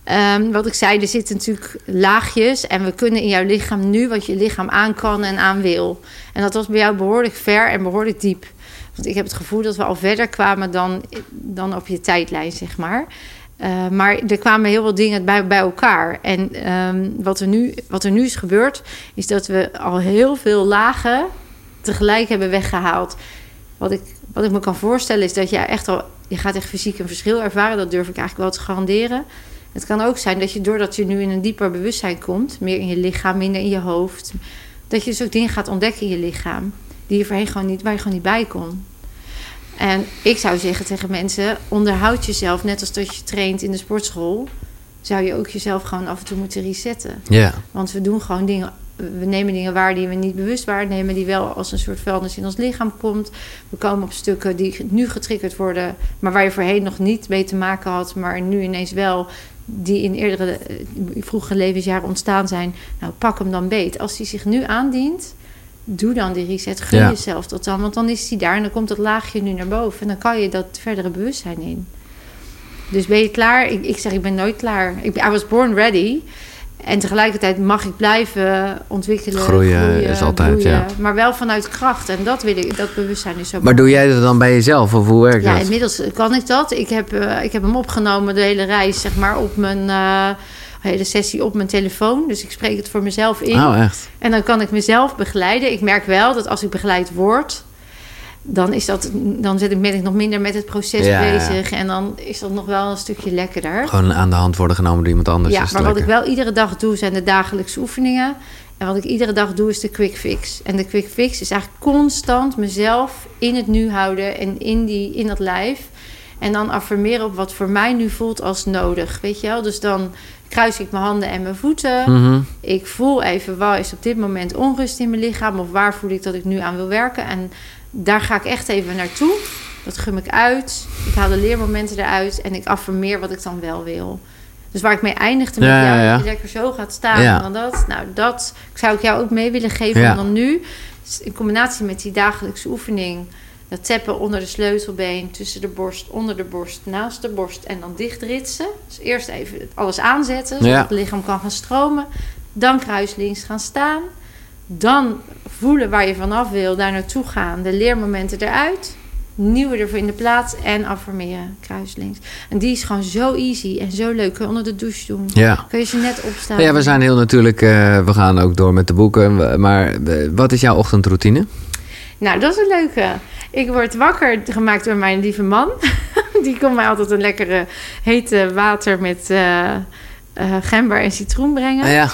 Ehm, wat ik zei, er zitten natuurlijk laagjes. En we kunnen in jouw lichaam nu wat je lichaam aan kan en aan wil. En dat was bij jou behoorlijk ver en behoorlijk diep. Want ik heb het gevoel dat we al verder kwamen dan, dan op je tijdlijn, zeg maar. Eh, maar er kwamen heel veel dingen bij, bij elkaar. En ehm, wat, er nu, wat er nu is gebeurd, is dat we al heel veel lagen tegelijk hebben weggehaald. Wat ik, wat ik me kan voorstellen is dat jij echt al... Je gaat echt fysiek een verschil ervaren. Dat durf ik eigenlijk wel te garanderen. Het kan ook zijn dat je doordat je nu in een dieper bewustzijn komt... meer in je lichaam, minder in je hoofd... dat je dus ook dingen gaat ontdekken in je lichaam... Die je voorheen gewoon niet, waar je gewoon niet bij kon. En ik zou zeggen tegen mensen: onderhoud jezelf net als dat je traint in de sportschool. Zou je ook jezelf gewoon af en toe moeten resetten. Ja. Want we doen gewoon dingen. We nemen dingen waar die we niet bewust waarnemen, die wel als een soort vuilnis in ons lichaam komt. We komen op stukken die nu getriggerd worden, maar waar je voorheen nog niet mee te maken had, maar nu ineens wel, die in eerdere eh, vroege levensjaren ontstaan zijn. Nou, pak hem dan beet. Als die zich nu aandient, doe dan die reset. Gun Ja. jezelf dat dan, want dan is die daar en dan komt dat laagje nu naar boven en dan kan je dat verdere bewustzijn in. Dus ben je klaar? Ik, ik zeg, ik ben nooit klaar. Ik, I was born ready. En tegelijkertijd mag ik blijven ontwikkelen. Groeien is altijd, ja. Maar wel vanuit kracht. En dat wil ik, dat bewustzijn is zo Maar doe jij dat dan bij jezelf of hoe werkt Ja, dat? inmiddels kan ik dat. Ik heb, eh, ik heb hem opgenomen, de hele reis, zeg maar, op mijn eh, hele sessie op mijn telefoon. Dus ik spreek het voor mezelf in. Oh, echt? En dan kan ik mezelf begeleiden. Ik merk wel dat als ik begeleid word, dan, is dat, dan zit ik, ben ik nog minder met het proces Ja, bezig. En dan is dat nog wel een stukje lekkerder. Gewoon aan de hand worden genomen door iemand anders. Ja, maar wat ik wel iedere dag doe, zijn de dagelijkse oefeningen. En wat ik iedere dag doe, is de quick fix. En de quick fix is eigenlijk constant mezelf in het nu houden en in, die, in dat lijf. En dan affirmeren op wat voor mij nu voelt als nodig. Weet je wel? Dus dan kruis ik mijn handen en mijn voeten. Mhm. Ik voel even waar is op dit moment onrust in mijn lichaam. Of waar voel ik dat ik nu aan wil werken. En daar ga ik echt even naartoe. Dat gum ik uit. Ik haal de leermomenten eruit. En ik affirmeer wat ik dan wel wil. Dus waar ik mee eindigde met Ja, jou, ja, dat je lekker zo gaat staan. Ja. Dan dat. Nou, dat zou ik jou ook mee willen geven. En dan nu, in combinatie met die dagelijkse oefening... dat tappen onder de sleutelbeen, tussen de borst, onder de borst, naast de borst... en dan dichtritsen. Dus eerst even alles aanzetten, zodat het lichaam kan gaan stromen. Dan kruislinks gaan staan. Dan voelen waar je vanaf wil, daar naartoe gaan. De leermomenten eruit. Nieuwe ervoor in de plaats en affirmeren, kruislinks. En die is gewoon zo easy en zo leuk. Kun je onder de douche doen. Ja. Kun je ze net opstaan. Ja, we zijn heel natuurlijk... eh, we gaan ook door met de boeken. Maar wat is jouw ochtendroutine? Nou, dat is een leuke. Ik word wakker gemaakt door mijn lieve man. Die komt mij altijd een lekkere hete water met eh, gember en citroen brengen. Ah, ja.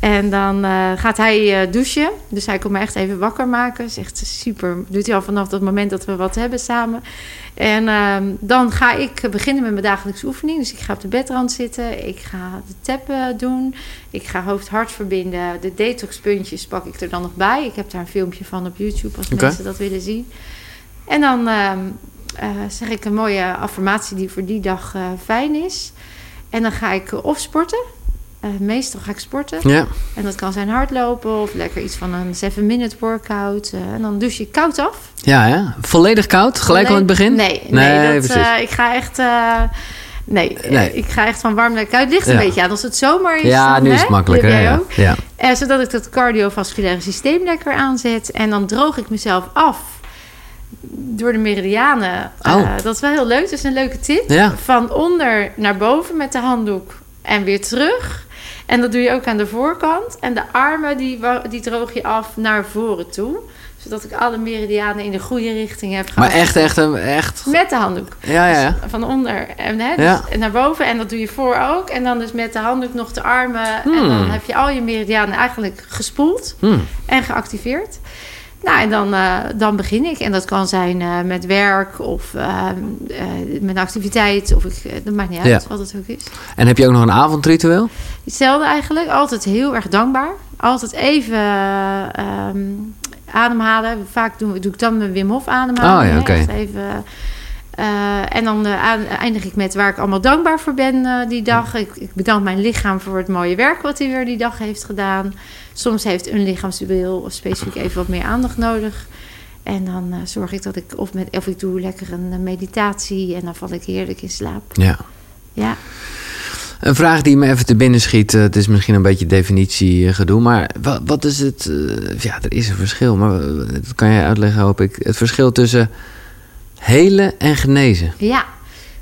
En dan eh, gaat hij eh, douchen. Dus hij komt me echt even wakker maken. Dat is echt super. Doet hij al vanaf dat moment dat we wat hebben samen. En ehm, dan ga ik beginnen met mijn dagelijkse oefening. Dus ik ga op de bedrand zitten. Ik ga de tappen doen. Ik ga hoofd-hart verbinden. De detoxpuntjes pak ik er dan nog bij. Ik heb daar een filmpje van op YouTube als mensen dat willen zien. En dan ehm, eh, zeg ik een mooie affirmatie die voor die dag eh, fijn is. En dan ga ik eh, of sporten. Eh, meestal ga ik sporten. Ja. En dat kan zijn hardlopen of lekker iets van een 7-minute workout. eh, en dan douche je koud af. Ja, ja. Volledig koud? Gelijk al in het begin? Nee, nee, Nee, dat, eh, ik ga echt... nee, Nee. ik ga echt van warm naar koud. Het ligt een Ja. beetje aan. Als het zomer is, Ja, dan, nu hè, is het makkelijker. Ja. ook. Ja. Eh, zodat ik dat cardiovasculaire systeem lekker aanzet. En dan droog ik mezelf af door de meridianen. Oh. dat is wel heel leuk. Dat is een leuke tip. Ja. Van onder naar boven met de handdoek en weer terug. En dat doe je ook aan de voorkant. En de armen die, die droog je af naar voren toe. Zodat ik alle meridianen in de goede richting heb Maar gehad. echt, echt, een- echt... Met de handdoek. Ja, ja. Dus van onder en hè, dus Ja. naar boven. En dat doe je voor ook. En dan dus met de handdoek nog de armen. En Hmm. dan heb je al je meridianen eigenlijk gespoeld Hm. en geactiveerd. Nou, en dan, eh, dan begin ik. En dat kan zijn eh, met werk of eh, met activiteit. Of ik, dat maakt niet uit Ja. wat het ook is. En heb je ook nog een avondritueel? Hetzelfde eigenlijk. Altijd heel erg dankbaar. Altijd even eh, ehm, ademhalen. Vaak doe, doe ik dan mijn Wim Hof ademhaling. Oh ja, hè. oké. Even... eh, en dan eh, eindig ik met waar ik allemaal dankbaar voor ben eh, die dag. Ik, ik bedank mijn lichaam voor het mooie werk wat hij weer die dag heeft gedaan. Soms heeft een lichaamsdeel specifiek even wat meer aandacht nodig. En dan zorg ik dat ik of, met, of ik doe lekker een meditatie en dan val ik heerlijk in slaap. Ja. Ja. Een vraag die me even te binnen schiet. Het is misschien een beetje definitiegedoe. Maar wat, wat is het... ja, er is een verschil. Maar dat kan jij uitleggen, hoop ik. Het verschil tussen helen en genezen. Ja,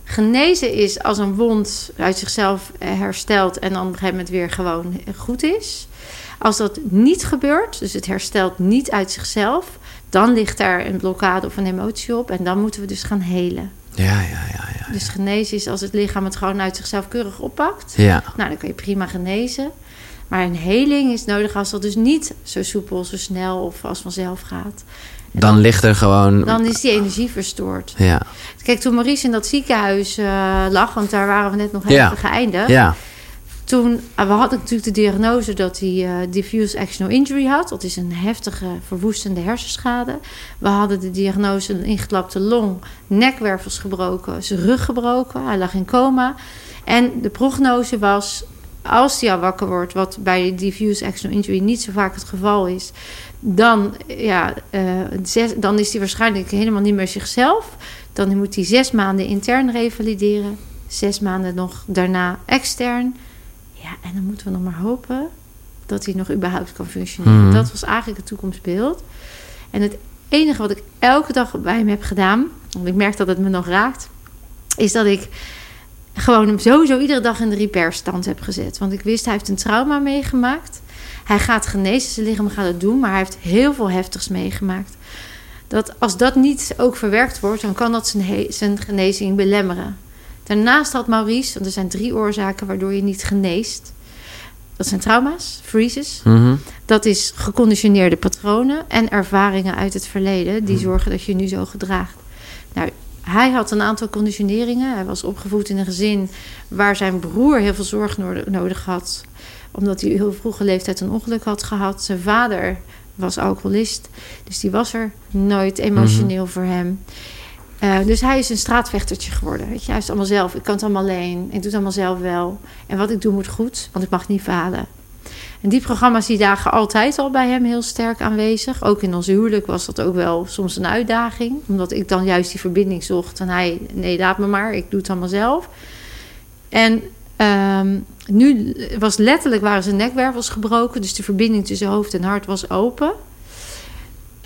genezen is als een wond uit zichzelf herstelt en dan op een gegeven moment weer gewoon goed is. Als dat niet gebeurt, dus het herstelt niet uit zichzelf, dan ligt daar een blokkade of een emotie op en dan moeten we dus gaan helen. Ja, ja, ja, ja. Dus genezen is als het lichaam het gewoon uit zichzelf keurig oppakt. Ja, Nou, dan kun je prima genezen. Maar een heling is nodig als dat dus niet zo soepel, zo snel of als vanzelf gaat. Dan ligt er gewoon... dan is die energie verstoord. Ja, Kijk, toen Maurice in dat ziekenhuis eh, lag, want daar waren we net nog Ja. even geëindigd. ja. Toen uh, we hadden natuurlijk de diagnose dat hij eh, diffuse axonal injury had. Dat is een heftige, verwoestende hersenschade. We hadden de diagnose een ingeklapte long, nekwervels gebroken, zijn rug gebroken. Hij lag in coma. En de prognose was, als hij al wakker wordt, wat bij diffuse axonal injury niet zo vaak het geval is, dan, ja, eh, zes, dan is hij waarschijnlijk helemaal niet meer zichzelf. Dan moet hij zes maanden intern revalideren, zes maanden nog daarna extern. Ja, Ja, en dan moeten we nog maar hopen dat hij nog überhaupt kan functioneren. Mhm. Dat was eigenlijk het toekomstbeeld. En het enige wat ik elke dag bij hem heb gedaan, want ik merk dat het me nog raakt, is dat ik gewoon hem sowieso iedere dag in de repairstand heb gezet. Want ik wist, hij heeft een trauma meegemaakt. Hij gaat genezen, zijn lichaam gaat het doen, maar hij heeft heel veel heftigs meegemaakt. Dat als dat niet ook verwerkt wordt, dan kan dat zijn, zijn genezing belemmeren. Daarnaast had Maurice, want er zijn drie oorzaken waardoor je niet geneest. Dat zijn trauma's, freezes. Mhm. Dat is geconditioneerde patronen en ervaringen uit het verleden die zorgen dat je je nu zo gedraagt. Nou, hij had een aantal conditioneringen. Hij was opgevoed in een gezin waar zijn broer heel veel zorg nodig- had, omdat hij heel vroege leeftijd een ongeluk had gehad. Zijn vader was alcoholist, dus die was er nooit emotioneel voor hem. Eh, dus hij is een straatvechtertje geworden. Weet je? Hij is allemaal zelf. Ik kan het allemaal alleen. Ik doe het allemaal zelf wel. En wat ik doe moet goed, want ik mag niet falen. En die programma's die dagen altijd al bij hem heel sterk aanwezig. Ook in ons huwelijk was dat ook wel soms een uitdaging. Omdat ik dan juist die verbinding zocht. En hij, nee, laat me maar, ik doe het allemaal zelf. En ehm, nu was letterlijk waren zijn nekwervels gebroken. Dus de verbinding tussen hoofd en hart was open.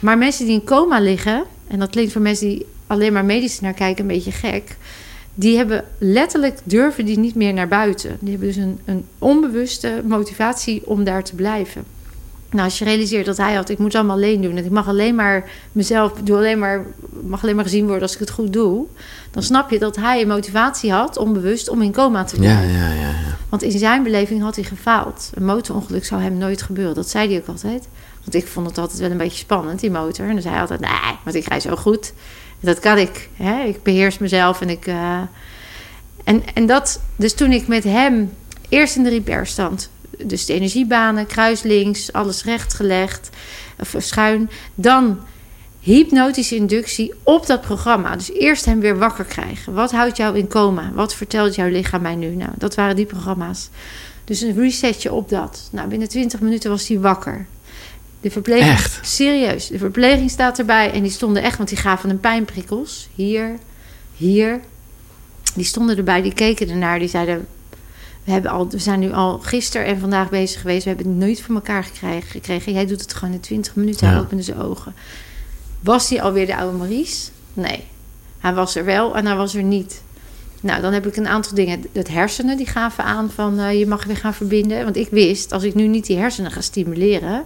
Maar mensen die in coma liggen... en dat klinkt voor mensen die alleen maar medisch naar kijken een beetje gek... die hebben letterlijk durven die niet meer naar buiten. Die hebben dus een, een onbewuste motivatie om daar te blijven. Nou, als je realiseert dat hij had, ik moet allemaal alleen doen... en ik mag alleen maar mezelf, doe alleen maar, mag alleen maar gezien worden als ik het goed doe... dan snap je dat hij een motivatie had, onbewust, om in coma te blijven. Ja, ja, ja. ja. Want in zijn beleving had hij gefaald. Een motorongeluk zou hem nooit gebeuren. Dat zei hij ook altijd. Want ik vond het altijd wel een beetje spannend, die motor. En dan zei hij altijd, nee, want ik rijd zo goed. Dat kan ik. Hè? Ik beheers mezelf en ik... eh, En, en dat... Dus toen ik met hem eerst in de repairstand... Dus de energiebanen, kruis links, alles rechtgelegd, of schuin. Dan hypnotische inductie op dat programma. Dus eerst hem weer wakker krijgen. Wat houdt jou in coma? Wat vertelt jouw lichaam mij nu? Nou, dat waren die programma's. Dus een resetje op dat. Nou, binnen 20 minuten was hij wakker. De verpleging, Echt? Serieus. De verpleging staat erbij. En die stonden echt, want die gaven hem pijnprikkels. Hier, hier. Die stonden erbij, die keken ernaar. Die zeiden, we, hebben al, we zijn nu al gisteren en vandaag bezig geweest. We hebben het nooit voor elkaar gekregen. gekregen. Jij doet het gewoon in 20 minuten. Hij Ja. opende zijn ogen. Was hij alweer de oude Maurice? Nee. Hij was er wel en hij was er niet. Nou, dan heb ik een aantal dingen. Het hersenen, die gaven aan van eh, je mag weer gaan verbinden. Want ik wist, als ik nu niet die hersenen ga stimuleren...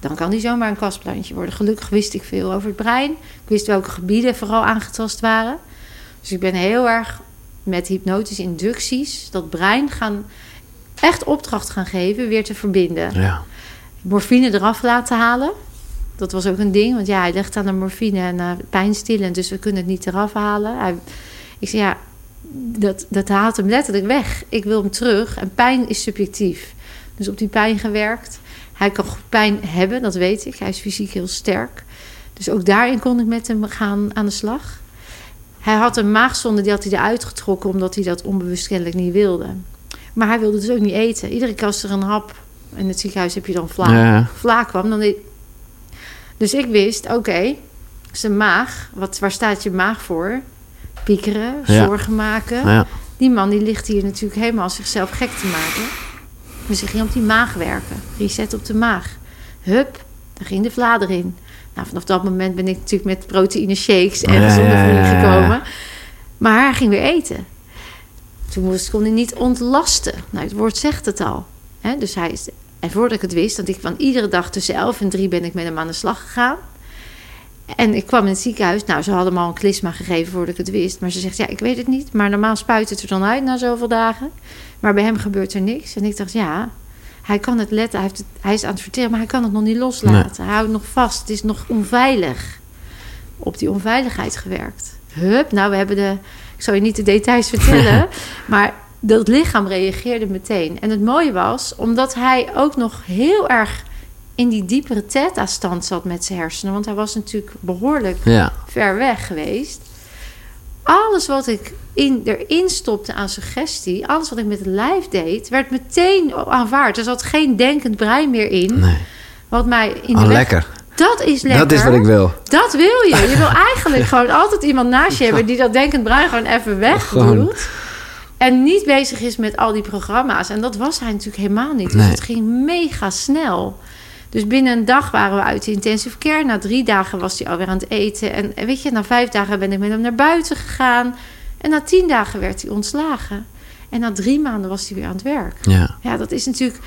dan kan die zomaar een kastplantje worden. Gelukkig wist ik veel over het brein. Ik wist welke gebieden vooral aangetast waren. Dus ik ben heel erg met hypnotische inducties... dat brein gaan echt opdracht gaan geven weer te verbinden Ja. morfine eraf laten halen. Dat was ook een ding, want ja, hij legt aan de morfine en uh, pijnstillend, dus we kunnen het niet eraf halen. Hij, ik zei ja, dat, dat haalt hem letterlijk weg. Ik wil hem terug en pijn is subjectief. Dus op die pijn gewerkt. Hij kan goed pijn hebben, dat weet ik. Hij is fysiek heel sterk. Dus ook daarin kon ik met hem gaan aan de slag. Hij had een maagzonde, die had hij eruit getrokken... omdat hij dat onbewust kennelijk niet wilde. Maar hij wilde dus ook niet eten. Iedere keer als er een hap... in het ziekenhuis heb je dan vla, Ja. vla kwam... Dan deed- dus ik wist, oké, zijn maag... Wat, waar staat je maag voor? Piekeren, Ja. zorgen maken. Ja. Die man die ligt hier natuurlijk helemaal zichzelf gek te maken. Dus ik ging op die maag werken. Reset op de maag. Hup, daar ging de vla erin. Nou, vanaf dat moment ben ik natuurlijk met proteïne shakes en gezonde ja, voeding gekomen. Maar hij ging weer eten. Toen moest, kon hij niet ontlasten. Nou, het woord zegt het al. Hè? Dus hij is, en voordat ik het wist, want ik van iedere dag tussen 11 en 3 ben ik met hem aan de slag gegaan. En ik kwam in het ziekenhuis. Nou, ze hadden me al een klisma gegeven voordat ik het wist. Maar ze zegt, ja, ik weet het niet. Maar normaal spuit het er dan uit na zoveel dagen. Maar bij hem gebeurt er niks. En ik dacht, ja, hij kan het letten. Hij, heeft het, hij is aan het verteren, maar hij kan het nog niet loslaten. Hij houdt nog vast. Het is nog onveilig. Op die onveiligheid gewerkt. Hup, nou, we hebben de... Ik zal je niet de details vertellen. maar dat lichaam reageerde meteen. En het mooie was, omdat hij ook nog heel erg in die diepere theta-stand zat met zijn hersenen. Want hij was natuurlijk behoorlijk Ja. ver weg geweest. Alles wat ik in, erin stopte aan suggestie, alles wat ik met het lijf deed, werd meteen aanvaard. Er zat geen denkend brein meer in. Nee. Wat mij in de Oh, weg- lekker. Dat is lekker. Dat is wat ik wil. Dat wil je. Je wil eigenlijk gewoon altijd iemand naast je hebben die dat denkend brein gewoon even wegdoet. En niet bezig is met al die programma's. En dat was hij natuurlijk helemaal niet. Dus Nee. het ging mega snel. Dus binnen een dag waren we uit de intensive care. Na drie dagen was hij alweer aan het eten. En en weet je, na vijf dagen ben ik met hem naar buiten gegaan. En na tien dagen werd hij ontslagen. En na drie maanden was hij weer aan het werk. Ja. Ja, dat is natuurlijk.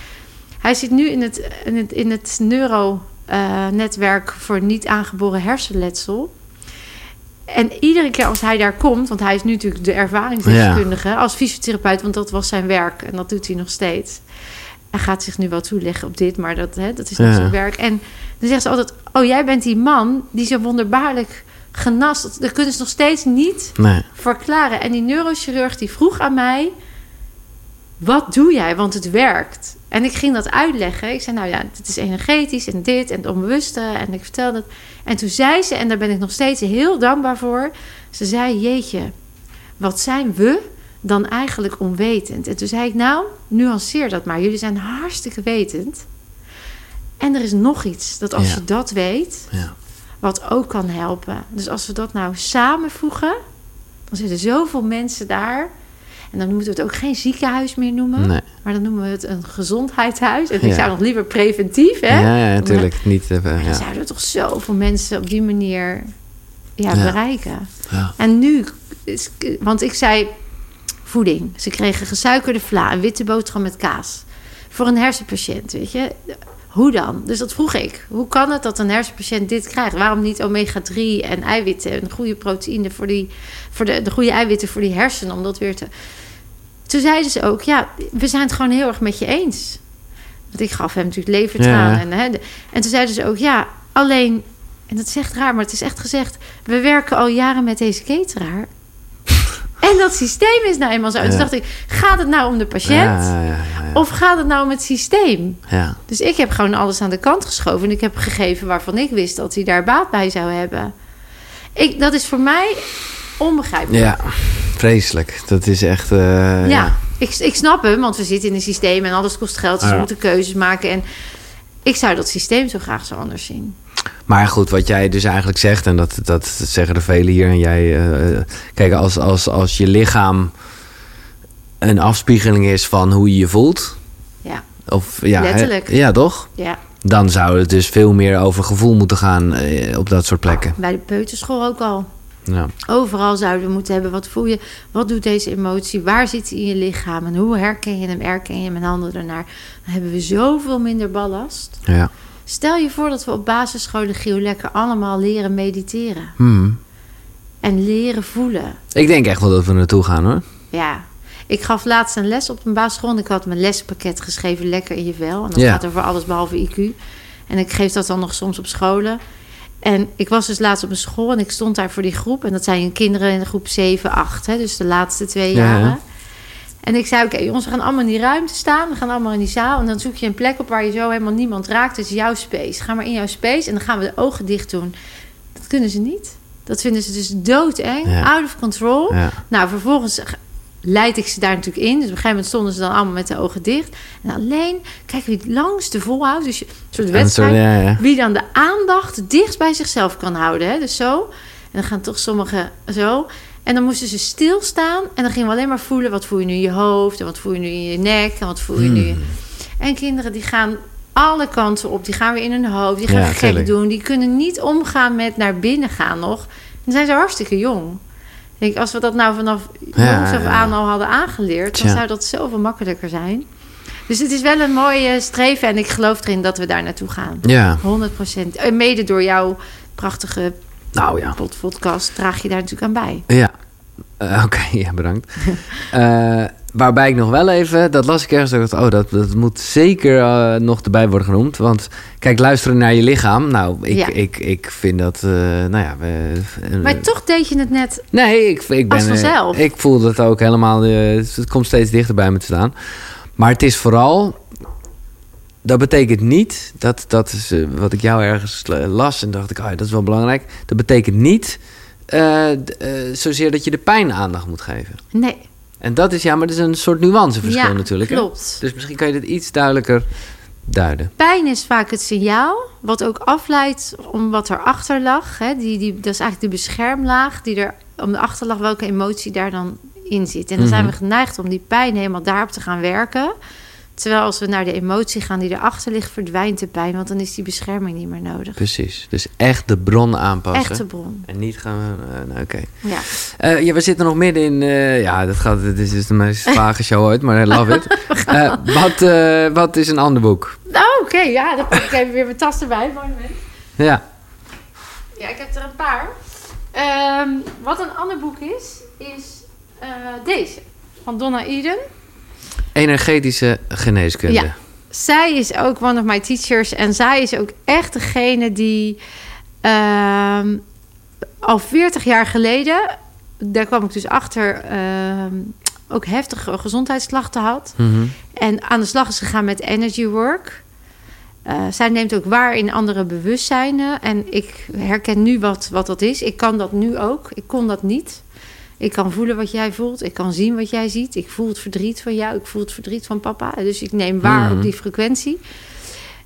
Hij zit nu in het, in het, in het neuro-netwerk voor niet aangeboren hersenletsel. En iedere keer als hij daar komt, want hij is nu natuurlijk de ervaringsdeskundige als fysiotherapeut, want dat was zijn werk en dat doet hij nog steeds. Hij gaat zich nu wel toeleggen op dit, maar dat, hè, dat is niet zijn werk. En dan zegt ze altijd: Oh, jij bent die man die zo wonderbaarlijk genast. Dat, dat kunnen ze nog steeds niet Nee. verklaren. En die neurochirurg die vroeg aan mij: Wat doe jij? Want het werkt. En ik ging dat uitleggen. Ik zei: Nou ja, dit is energetisch en dit en het onbewuste. En ik vertelde het. En toen zei ze, en daar ben ik nog steeds heel dankbaar voor. Ze zei: Jeetje, wat zijn we dan eigenlijk onwetend? En toen zei ik: Nou, nuanceer dat maar. Jullie zijn hartstikke wetend. En er is nog iets dat als Ja. je dat weet, Ja. wat ook kan helpen. Dus als we dat nou samenvoegen, dan zitten zoveel mensen daar. En dan moeten we het ook geen ziekenhuis meer noemen, Nee. maar dan noemen we het een gezondheidshuis. En ik Ja. zou nog liever preventief, hè? Ja, ja, natuurlijk. Niet even, dan ja. zouden we toch zoveel mensen op die manier ja, Ja. bereiken. Ja. En nu, is, want ik zei voeding. Ze kregen gesuikerde vla, een witte boterham met kaas. Voor een hersenpatiënt, weet je. Hoe dan? Dus dat vroeg ik. Hoe kan het dat een hersenpatiënt dit krijgt? Waarom niet omega-3 en eiwitten? En goede proteïne voor, die, voor de, de goede eiwitten voor die hersenen. Om dat weer te... Toen zeiden ze ook, ja, we zijn het gewoon heel erg met je eens. Want ik gaf hem natuurlijk levertraan. Ja. En, hè, de- en toen zeiden ze ook, ja, alleen... En dat is echt raar, maar het is echt gezegd... we werken al jaren met deze cateraar. En dat systeem is nou eenmaal zo. En toen dacht ik, gaat het nou om de patiënt? Of gaat het nou om het systeem? ja. Dus ik heb gewoon alles aan de kant geschoven. En ik heb gegeven waarvan ik wist dat hij daar baat bij zou hebben. Ik, dat is voor mij onbegrijpelijk. Ja, vreselijk. Dat is echt... eh, ja, Ik, ik snap hem, want we zitten in een systeem en alles kost geld. Dus we Ja. moeten keuzes maken. En ik zou dat systeem zo graag zo anders zien. Maar goed, wat jij dus eigenlijk zegt, en dat, dat zeggen er velen hier. En jij, eh, kijk, als, als, als je lichaam een afspiegeling is van hoe je je voelt. Ja, Of, ja? Letterlijk. ja, toch? ja. Dan zou het dus veel meer over gevoel moeten gaan eh, op dat soort plekken. bij de peuterschool ook al. Ja. Overal zouden we moeten hebben. Wat voel je? Wat doet deze emotie? Waar zit hij in je lichaam? En hoe herken je hem? Herken je hem en handelen ernaar? Dan hebben we zoveel minder ballast. ja. Stel je voor dat we op basisscholen, Giel, lekker allemaal leren mediteren. Hmm. En leren voelen. Ik denk echt wel dat we naartoe gaan hoor. Ja. Ik gaf laatst een les op een basisschool. En ik had mijn lespakket geschreven, lekker in je vel. En dat Ja. gaat over alles behalve IQ. En ik geef dat dan nog soms op scholen. En ik was dus laatst op een school en ik stond daar voor die groep. En dat zijn kinderen in de groep 7, 8, hè, dus de laatste twee Ja, jaren. En ik zei, oké jongens, we gaan allemaal in die ruimte staan. We gaan allemaal in die zaal. En dan zoek je een plek op waar je zo helemaal niemand raakt. Het is jouw space. Ga maar in jouw space en dan gaan we de ogen dicht doen. Dat kunnen ze niet. Dat vinden ze dus doodeng. Ja. Out of control. Ja. Nou, vervolgens leid ik ze daar natuurlijk in. Dus op een gegeven moment stonden ze dan allemaal met de ogen dicht. En alleen kijken wie het langste volhoudt. Dus een soort wedstrijd. zo, ja, ja. Wie dan de aandacht het dichtst bij zichzelf kan houden. Hè? Dus zo. En dan gaan toch sommigen zo. En dan moesten ze stilstaan. En dan gingen we alleen maar voelen. Wat voel je nu in je hoofd? En wat voel je nu in je nek? En wat voel je nu... Hmm. En kinderen die gaan alle kanten op. Die gaan weer in hun hoofd. Die gaan Ja, gek doen. Die kunnen niet omgaan met naar binnen gaan nog. Dan zijn ze hartstikke jong. Ik denk, als we dat nou vanaf Ja, jongs af ja. aan al hadden aangeleerd... dan zou dat zoveel makkelijker zijn. Dus het is wel een mooie streven. En ik geloof erin dat we daar naartoe gaan. Ja, 100 procent. En mede door jouw prachtige nou ja. pod- podcast draag je daar natuurlijk aan bij. Ja, Eh, oké, ja, bedankt. Eh, waarbij ik nog wel even, dat las ik ergens, dacht, oh, dat, dat moet zeker eh, nog erbij worden genoemd. Want kijk, luisteren naar je lichaam, nou, ik, Ja. ik, ik vind dat, nou ja... Maar toch deed je het net. Nee, ik, ik ben. Als vanzelf. Ik voel dat ook helemaal. het komt steeds dichter bij me te staan. Maar het is vooral. Dat betekent niet. Dat, dat is eh, wat ik jou ergens las en dacht ik, oh, ja, dat is wel belangrijk. Dat betekent niet eh, eh, zozeer dat je de pijn aandacht moet geven. Nee. En dat is ja, maar dat is een soort nuanceverschil ja, natuurlijk. hè? Klopt. Dus misschien kan je dit iets duidelijker duiden. Pijn is vaak het signaal, wat ook afleidt om wat erachter lag. Hè? Die, die, dat is eigenlijk de beschermlaag die er om de achter lag, welke emotie daar dan in zit. En dan zijn we Mhm. geneigd om die pijn helemaal daarop te gaan werken. Terwijl als we naar de emotie gaan die erachter ligt, verdwijnt de pijn. Want dan is die bescherming niet meer nodig. Precies. Dus echt de bron aanpassen. Echte bron. En niet gaan... eh, nou, Oké. Ja. Eh, ja, we zitten nog midden in... eh, ja, dat gaat, dit is dus de meest vage show ooit, maar I love it. Wat, wat is een ander boek? Oh, oké. ja, dan pak ik even weer mijn tas erbij. Mooi moment. Ja. Ja, ik heb er een paar. Ehm, wat een ander boek is, is deze. Van Donna Eden. Energetische geneeskunde. Ja. Zij is ook one of my teachers. En zij is ook echt degene die ehm, al 40 jaar geleden... Daar kwam ik dus achter... ehm, ook heftige gezondheidsklachten had. Mhm. En aan de slag is gegaan met energy work. Eh, zij neemt ook waar in andere bewustzijnen. En ik herken nu wat, wat dat is. Ik kan dat nu ook. Ik kon dat niet. Ik kan voelen wat jij voelt. Ik kan zien wat jij ziet. Ik voel het verdriet van jou. Ik voel het verdriet van papa. Dus ik neem waar Mhm. op die frequentie.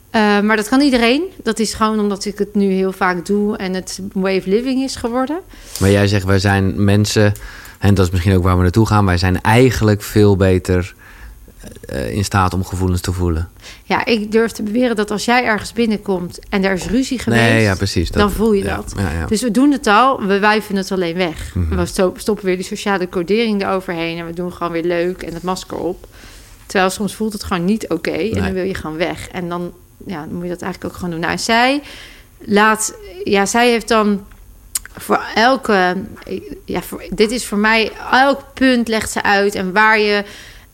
Eh, maar dat kan iedereen. Dat is gewoon omdat ik het nu heel vaak doe en het way of living is geworden. Maar jij zegt, wij zijn mensen... En dat is misschien ook waar we naartoe gaan. Wij zijn eigenlijk veel beter in staat om gevoelens te voelen. Ja, ik durf te beweren dat als jij ergens binnenkomt en er is ruzie geweest, Nee, ja, precies. dan voel je ja, dat. Ja. Dus we doen het al, we wijven het alleen weg. Mhm. We sto- stoppen weer die sociale codering eroverheen en we doen gewoon weer leuk en het masker op. Terwijl soms voelt het gewoon niet oké en Nee. dan wil je gewoon weg. En dan, ja, dan moet je dat eigenlijk ook gewoon doen. Nou, en zij laat, ja, zij heeft dan voor elke, ja, voor, dit is voor mij, elk punt legt ze uit en waar je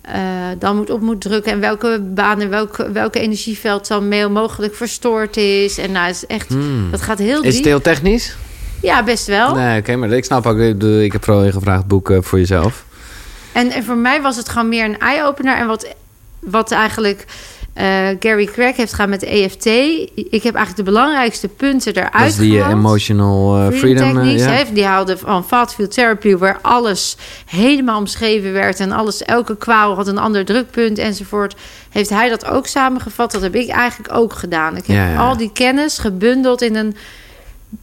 eh, dan moet op moet drukken en welke banen, welke, welke energieveld dan mail mogelijk verstoord is. En nou, het is echt, Hmm. dat gaat heel Is het diep. heel technisch? Ja, best wel. Nee, oké, maar ik snap ook. Ik heb vooral gevraagd boeken voor jezelf. En, en voor mij was het gewoon meer een eye-opener. En wat, wat eigenlijk eh, Gary Craig heeft gedaan met de EFT. Ik heb eigenlijk de belangrijkste punten eruit Dat is die eh, gehaald. emotional eh, freedom. techniques. die haalde van Fat Field Therapy, waar alles helemaal omschreven werd. En alles, elke kwaal had een ander drukpunt enzovoort. Heeft hij dat ook samengevat? Dat heb ik eigenlijk ook gedaan. Ik heb Ja, ja, ja. al die kennis gebundeld in een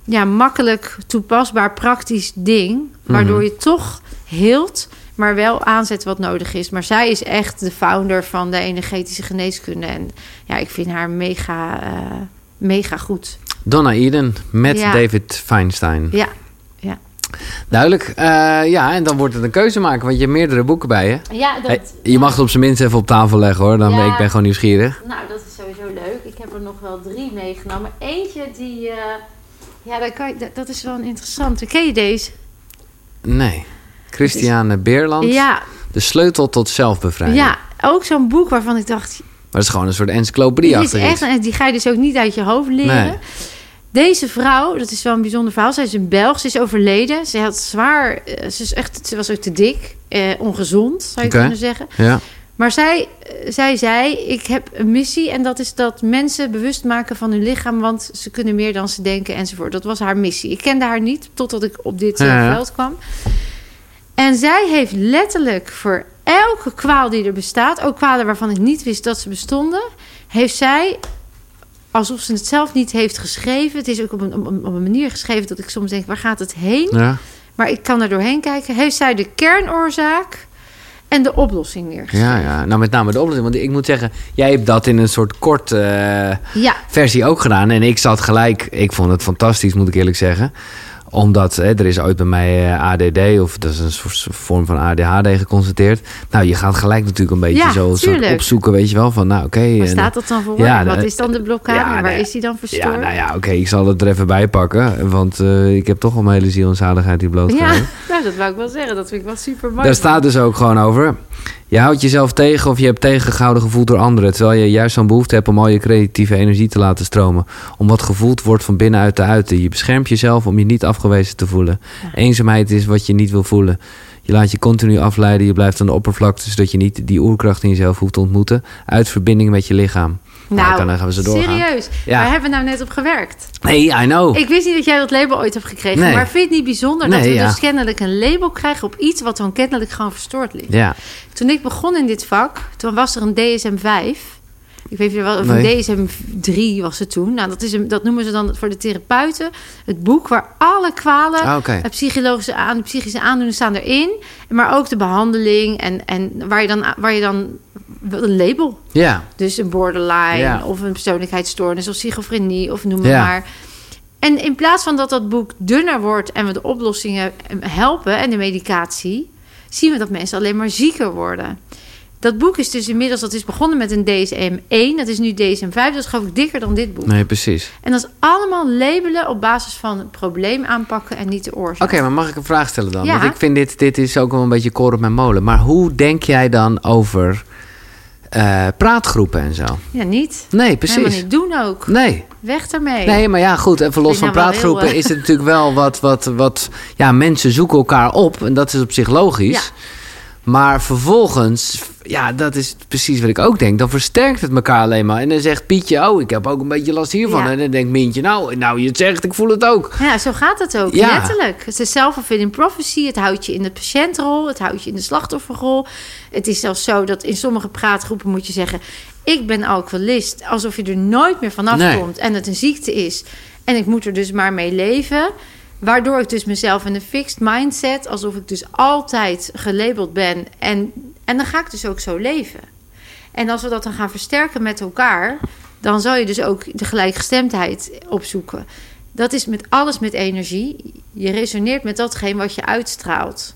ja, makkelijk toepasbaar praktisch ding. Waardoor Mhm. je toch hield, maar wel aanzet wat nodig is. Maar zij is echt de founder van de energetische geneeskunde. En ja, ik vind haar mega, eh, mega goed. Donna Eden met Ja. David Feinstein. Ja, ja. Duidelijk. Eh, ja, en dan wordt het een keuze maken, want je hebt meerdere boeken bij je. Ja, dat, Hey, je mag het op zijn minst even op tafel leggen hoor. Dan Ja. ben ik ben gewoon nieuwsgierig. Nou, dat is sowieso leuk. Ik heb er nog wel drie meegenomen. Eentje die... eh, ja, dat, kan je, dat, dat is wel een interessante. Ken je deze? Nee. Christiane Beerland. Ja, De sleutel tot zelfbevrijding. ja, ook zo'n boek waarvan ik dacht... Maar het is gewoon een soort encyclopedie Die is achter echt, en die ga je dus ook niet uit je hoofd leren. Nee. Deze vrouw, dat is wel een bijzonder verhaal. Zij is een Belg, ze is overleden. Ze had zwaar, eh, ze, is echt, ze was ook te dik, eh, ongezond, zou je kunnen zeggen. Ja. Maar zij, eh, zij zei, ik heb een missie en dat is dat mensen bewust maken van hun lichaam, want ze kunnen meer dan ze denken enzovoort. Dat was haar missie. Ik kende haar niet totdat ik op dit ja. veld kwam. En zij heeft letterlijk voor elke kwaal die er bestaat, ook kwalen waarvan ik niet wist dat ze bestonden, heeft zij, alsof ze het zelf niet heeft geschreven, het is ook op een, op een, op een manier geschreven dat ik soms denk, waar gaat het heen? ja. Maar ik kan er doorheen kijken. Heeft zij de kernoorzaak en de oplossing neergeschreven? Ja, ja, nou met name de oplossing. Want ik moet zeggen, jij hebt dat in een soort kort eh, Ja, versie ook gedaan. En ik zat gelijk, ik vond het fantastisch, moet ik eerlijk zeggen. Omdat hè, er is ooit bij mij eh, ADD, of dat is een soort vorm van ADHD geconstateerd. Nou, je gaat gelijk natuurlijk een beetje Ja, zo opzoeken, weet je wel. Van nou, oké. waar staat dat dan voor? Ja, En wat nou, is dan de blokkade? ja, waar nou is die dan verstoord? Ja, nou ja, oké, ik zal het er even bij pakken. Want eh, ik heb toch al mijn hele ziel en zaligheid die bloot Ja, nou, dat wou ik wel zeggen. Dat vind ik wel super mooi. Daar staat dus ook gewoon over. Je houdt jezelf tegen of je hebt tegengehouden gevoeld door anderen. Terwijl je juist zo'n behoefte hebt om al je creatieve energie te laten stromen. Om wat gevoeld wordt van binnenuit te uiten. Je beschermt jezelf om je niet afgewezen te voelen. Eenzaamheid is wat je niet wil voelen. Je laat je continu afleiden. Je blijft aan de oppervlakte zodat je niet die oerkracht in jezelf hoeft te ontmoeten. Uit verbinding met je lichaam. Nou, dan gaan we zo doorgaan. serieus. Ja. Waar hebben we nou net op gewerkt? Nee, I know. Ik wist niet dat jij dat label ooit hebt gekregen. Nee. Maar vind je het niet bijzonder dat we ja. dus kennelijk een label krijgen op iets wat dan kennelijk gewoon verstoord ligt? Ja. Toen ik begon in dit vak, toen was er een DSM-5. Ik weet niet wel, of Nee. DSM-3 was het toen. Nou, dat, is een, dat noemen ze dan voor de therapeuten het boek waar alle kwalen, Ah, psychologische aan, psychische aandoeningen staan erin. Maar ook de behandeling en, en waar, je dan, waar je dan een label. Ja, Dus een borderline Ja. of een persoonlijkheidsstoornis of schizofrenie of noem maar Ja. maar. En in plaats van dat dat boek dunner wordt en we de oplossingen helpen en de medicatie, zien we dat mensen alleen maar zieker worden. Dat boek is dus inmiddels, dat is begonnen met een DSM-1, dat is nu DSM-5, dat is geloof ik dikker dan dit boek. nee, precies. En dat is allemaal labelen op basis van het probleem aanpakken en niet de oorzaak. Oké, maar mag ik een vraag stellen dan? Ja. Want ik vind dit, dit is ook wel een beetje koren op mijn molen. Maar hoe denk jij dan over eh, praatgroepen en zo? Ja, niet. Nee, precies. Helemaal niet doen ook. Nee. Weg daarmee. Nee, maar ja, goed. Even los van praatgroepen heel, eh, is het natuurlijk wel wat, wat, wat... Ja, mensen zoeken elkaar op. En dat is op zich logisch. Ja. Maar vervolgens, ja, dat is precies wat ik ook denk. Dan versterkt het elkaar alleen maar. En dan zegt Pietje, oh, ik heb ook een beetje last hiervan. Ja. En dan denkt Mientje, nou, nou, je het zegt, ik voel het ook. Ja, zo gaat het ook. Ja. Letterlijk. Het is self-fulfilling prophecy. Het houdt je in de patiëntrol. Het houdt je in de slachtofferrol. Het is zelfs zo dat in sommige praatgroepen moet je zeggen... ik ben alcoholist. Alsof je er nooit meer vanaf Nee. komt. En het een ziekte is. En ik moet er dus maar mee leven. Waardoor ik dus mezelf in een fixed mindset... alsof ik dus altijd gelabeld ben. En, en dan ga ik dus ook zo leven. En als we dat dan gaan versterken met elkaar... dan zal je dus ook de gelijkgestemdheid opzoeken. Dat is met alles met energie. Je resoneert met datgene wat je uitstraalt.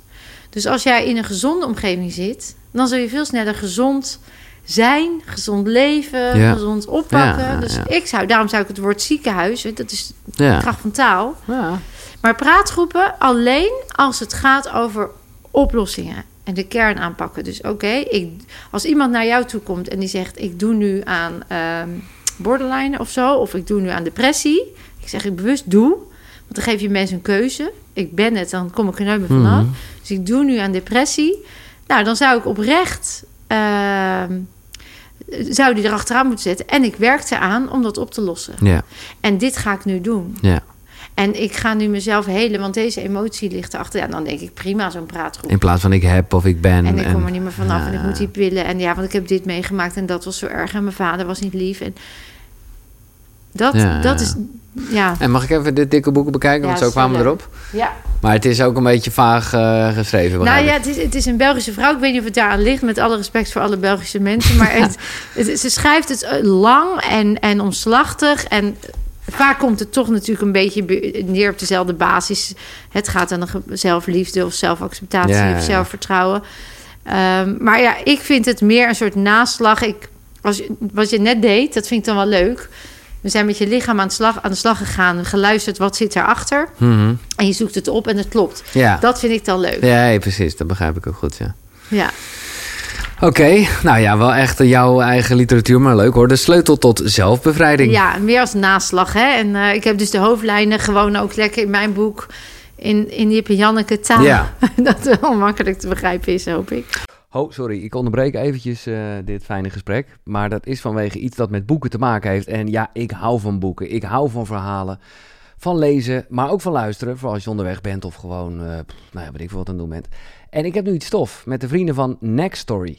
Dus als jij in een gezonde omgeving zit... dan zul je veel sneller gezond zijn, gezond leven, Ja. gezond oppakken. Ja, ja, dus ik zou, daarom zou ik het woord ziekenhuis... dat is de Ja. kracht van taal... Maar praatgroepen alleen als het gaat over oplossingen en de kern aanpakken. Dus oké, als iemand naar jou toe komt en die zegt: Ik doe nu aan ehm, borderline of zo, of ik doe nu aan depressie. Ik zeg ik bewust doe, want dan geef je mensen een keuze. Ik ben het, dan kom ik er nooit meer vanaf. Mhm. Dus ik doe nu aan depressie. Nou, dan zou ik oprecht. ehm, zou die erachteraan moeten zetten. En ik werk eraan om dat op te lossen. Ja, En dit ga ik nu doen. ja. En ik ga nu mezelf helen, want deze emotie ligt erachter. Ja, dan denk ik prima, zo'n praatgroep. In plaats van ik heb of ik ben. En ik kom er niet meer vanaf en ik moet die pillen. En ja, want ik heb dit meegemaakt en dat was zo erg. En mijn vader was niet lief. En dat, Ja, dat is, ja. En mag ik even dit dikke boek bekijken? Ja, Want zo kwamen we erop. ja. Maar het is ook een beetje vaag eh, geschreven. Nou ja, het is, het is een Belgische vrouw. Ik weet niet of het daaraan ligt, met alle respect voor alle Belgische mensen. Maar het, het- ze schrijft het eh, lang en, en omslachtig. En vaak komt het toch natuurlijk een beetje be- neer op dezelfde basis. Het gaat dan ge- zelfliefde of zelfacceptatie Ja, ja, ja. of zelfvertrouwen. Ehm, maar ja, ik vind het meer een soort naslag. Ik, als wat je net deed, dat vind ik dan wel leuk. We zijn met je lichaam aan de slag, aan de slag gegaan, geluisterd wat zit erachter. Mhm. En je zoekt het op en het klopt. Ja. Dat vind ik dan leuk. Ja, ja, precies. Dat begrijp ik ook goed, ja. Ja. Oké, nou ja, wel echt jouw eigen literatuur, maar leuk hoor. De sleutel tot zelfbevrijding. Ja, meer als naslag. Hè? En eh, ik heb dus de hoofdlijnen gewoon ook lekker in mijn boek... in, in Jip en Janneke taal. Ja. dat wel makkelijk te begrijpen is, hoop ik. Oh, sorry, ik onderbreek eventjes eh, dit fijne gesprek. Maar dat is vanwege iets dat met boeken te maken heeft. En ja, ik hou van boeken. Ik hou van verhalen. Van lezen, maar ook van luisteren. Vooral als je onderweg bent of gewoon, eh, pff, nou ja, weet ik veel wat aan het doen bent. En ik heb nu iets stof met de vrienden van Next Story.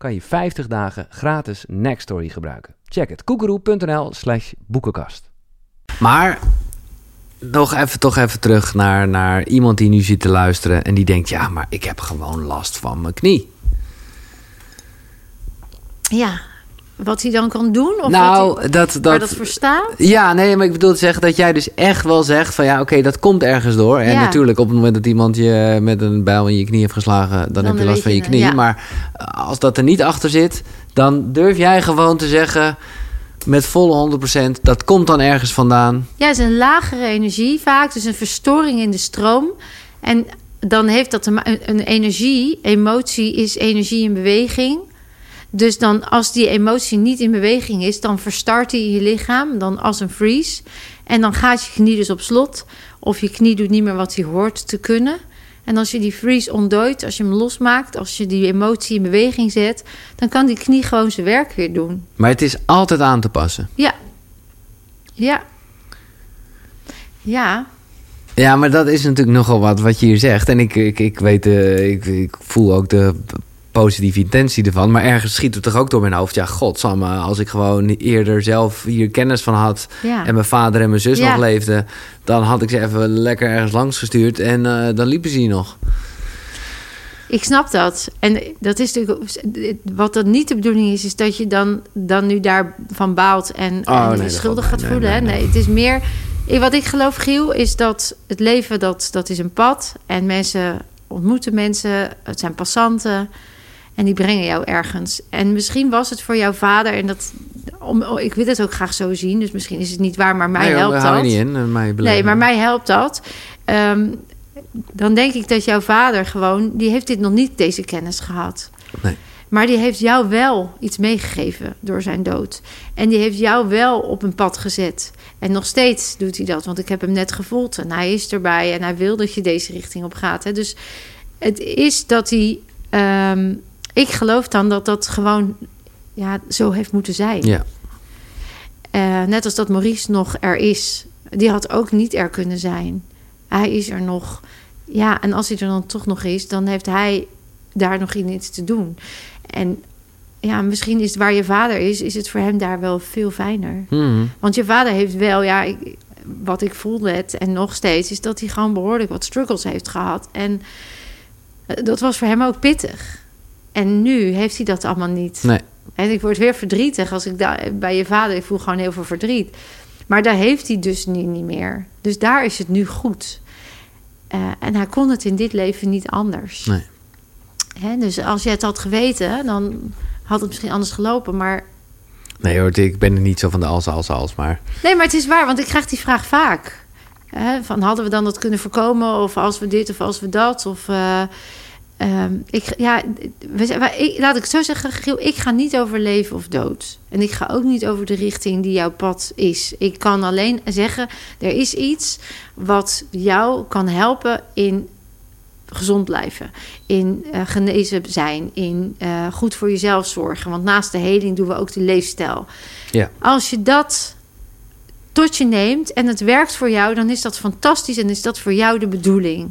kan je 50 dagen gratis Nextory gebruiken. Check het. koekeroe.nl slash boekenkast. Maar nog even, toch even terug naar, naar iemand die nu zit te luisteren... en die denkt, ja, maar ik heb gewoon last van mijn knie. Ja, wat hij dan kan doen? Of wat nou, hij, dat, waar dat, dat voor staat? Ja, nee, maar ik bedoel te zeggen dat jij dus echt wel zegt van ja, oké, dat komt ergens door. En Ja. natuurlijk, op het moment dat iemand je met een bijl in je knie heeft geslagen, dan, heb je last van je je, knie. ja. Maar als dat er niet achter zit, dan durf jij gewoon te zeggen met volle 100%, dat komt dan ergens vandaan. Ja, het is een lagere energie vaak. Dus een verstoring in de stroom. En dan heeft dat een, een energie. Emotie is energie in beweging. Dus dan als die emotie niet in beweging is, dan verstart in je lichaam dan als een freeze. En dan gaat je knie dus op slot. Of je knie doet niet meer wat hij hoort te kunnen. En als je die freeze ontdooit, als je hem losmaakt, als je die emotie in beweging zet, dan kan die knie gewoon zijn werk weer doen. Maar het is altijd aan te passen. Ja. Ja. Ja. Ja, maar dat is natuurlijk nogal wat wat je hier zegt. En ik, ik, ik weet, uh, ik, ik voel ook de positieve intentie ervan. Maar ergens schiet het toch ook door mijn hoofd. Ja, godsamme, als ik gewoon eerder zelf hier kennis van had... Ja. en mijn vader en mijn zus Ja. nog leefden... dan had ik ze even lekker ergens langs gestuurd en eh, dan liepen ze hier nog. Ik snap dat. En dat is natuurlijk. Wat dat niet de bedoeling is, is dat je dan, dan nu daarvan baalt en, Oh, en nee, schuldig gaat. Nee, voelen. nee? Nee, het is meer. Wat ik geloof, Giel, is dat het leven dat, dat is een pad. En mensen ontmoeten mensen, het zijn passanten. En die brengen jou ergens. En misschien was het voor jouw vader, en dat. Om, oh, ik wil het ook graag zo zien, dus misschien is het niet waar, maar mij nee, helpt dat. niet in. Mij Nee, maar mij helpt dat. Ehm, dan denk ik dat jouw vader gewoon... die heeft dit nog niet, deze kennis gehad. Nee. Maar die heeft jou wel iets meegegeven door zijn dood. En die heeft jou wel op een pad gezet. En nog steeds doet hij dat, want ik heb hem net gevoeld. En hij is erbij en hij wil dat je deze richting op gaat. Hè. Dus het is dat hij... ehm, ik geloof dan dat dat gewoon ja, zo heeft moeten zijn. Ja, Eh, net als dat Maurice nog er is. Die had ook niet er kunnen zijn. Hij is er nog. Ja, en als hij er dan toch nog is, dan heeft hij daar nog iets te doen. En ja, misschien is het waar je vader is, is het voor hem daar wel veel fijner. Mhm. Want je vader heeft wel, ja, ik, wat ik voelde het en nog steeds, is dat hij gewoon behoorlijk wat struggles heeft gehad. En eh, dat was voor hem ook pittig. En nu heeft hij dat allemaal niet. nee. En ik word weer verdrietig als ik daar bij je vader, ik voel gewoon heel veel verdriet. Maar daar heeft hij dus nu niet meer. Dus daar is het nu goed. Eh, en hij kon het in dit leven niet anders. Nee. Hè, dus als je het had geweten, dan had het misschien anders gelopen. Maar Nee hoor, ik ben er niet zo van de als, als, als, maar... nee, maar het is waar, want ik krijg die vraag vaak. Hè, van hadden we dan dat kunnen voorkomen? Of als we dit of als we dat? Of eh, ehm, ik, ja, we, ik, laat ik het zo zeggen, Giel, ik ga niet over leven of dood. En ik ga ook niet over de richting die jouw pad is. Ik kan alleen zeggen, er is iets wat jou kan helpen in gezond blijven, in eh, genezen zijn, in eh, goed voor jezelf zorgen. Want naast de heling doen we ook de leefstijl. Ja. Als je dat tot je neemt en het werkt voor jou, dan is dat fantastisch en is dat voor jou de bedoeling.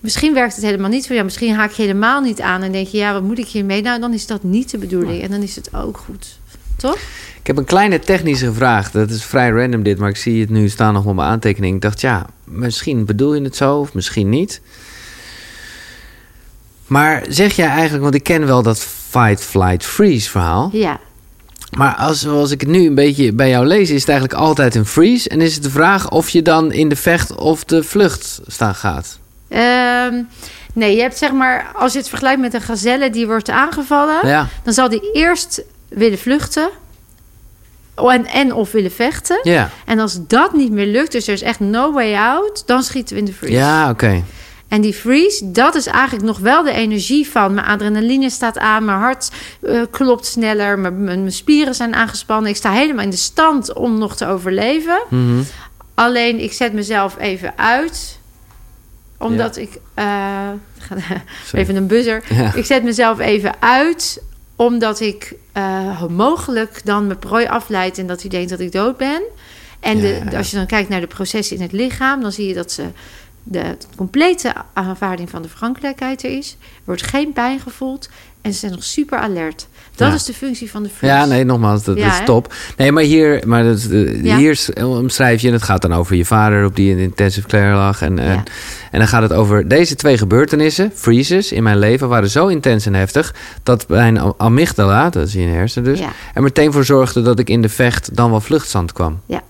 Misschien werkt het helemaal niet voor jou. Misschien haak je helemaal niet aan en denk je, ja, wat moet ik hiermee? Nou, dan is dat niet de bedoeling en dan is het ook goed. Toch? Ik heb een kleine technische vraag. Dat is vrij random dit, maar ik zie het nu staan nog op mijn aantekening. Ik dacht, ja, misschien bedoel je het zo of misschien niet. Maar zeg jij eigenlijk, want ik ken wel dat fight, flight, freeze verhaal. Ja. Maar als, zoals ik het nu een beetje bij jou lees, is het eigenlijk altijd een freeze. En is het de vraag of je dan in de vecht of de vlucht staan gaat. Ehm, nee, je hebt zeg maar, als je het vergelijkt met een gazelle die wordt aangevallen, Ja, dan zal die eerst willen vluchten en, en of willen vechten. ja, En als dat niet meer lukt, dus er is echt no way out, dan schieten we in de freeze. ja oké. En die freeze, dat is eigenlijk nog wel de energie van... mijn adrenaline staat aan, mijn hart eh, klopt sneller... Mijn, mijn, mijn spieren zijn aangespannen. Ik sta helemaal in de stand om nog te overleven. Mhm. Alleen, ik zet mezelf even uit. Omdat ik... eh, even een buzzer. Ja. Ik zet mezelf even uit... omdat ik eh, mogelijk dan mijn prooi afleid... en dat hij denkt dat ik dood ben. En de, als je dan kijkt naar de processen in het lichaam... dan zie je dat ze de complete aanvaarding van de vergankelijkheid er is. Er wordt geen pijn gevoeld en ze zijn nog super alert. Dat Ja. is de functie van de freeze. Ja, nee, nogmaals, dat, Ja, is top. Nee, maar hier, maar dat, eh, Ja. hier omschrijf je, en het gaat dan over je vader op die in de intensive care lag. En, en, Ja. en dan gaat het over deze twee gebeurtenissen, freezes, in mijn leven waren zo intens en heftig dat mijn am- amygdala, dat is in je hersenen dus, er meteen voor zorgde dat ik in de vecht dan wel vluchtstand kwam. Ja.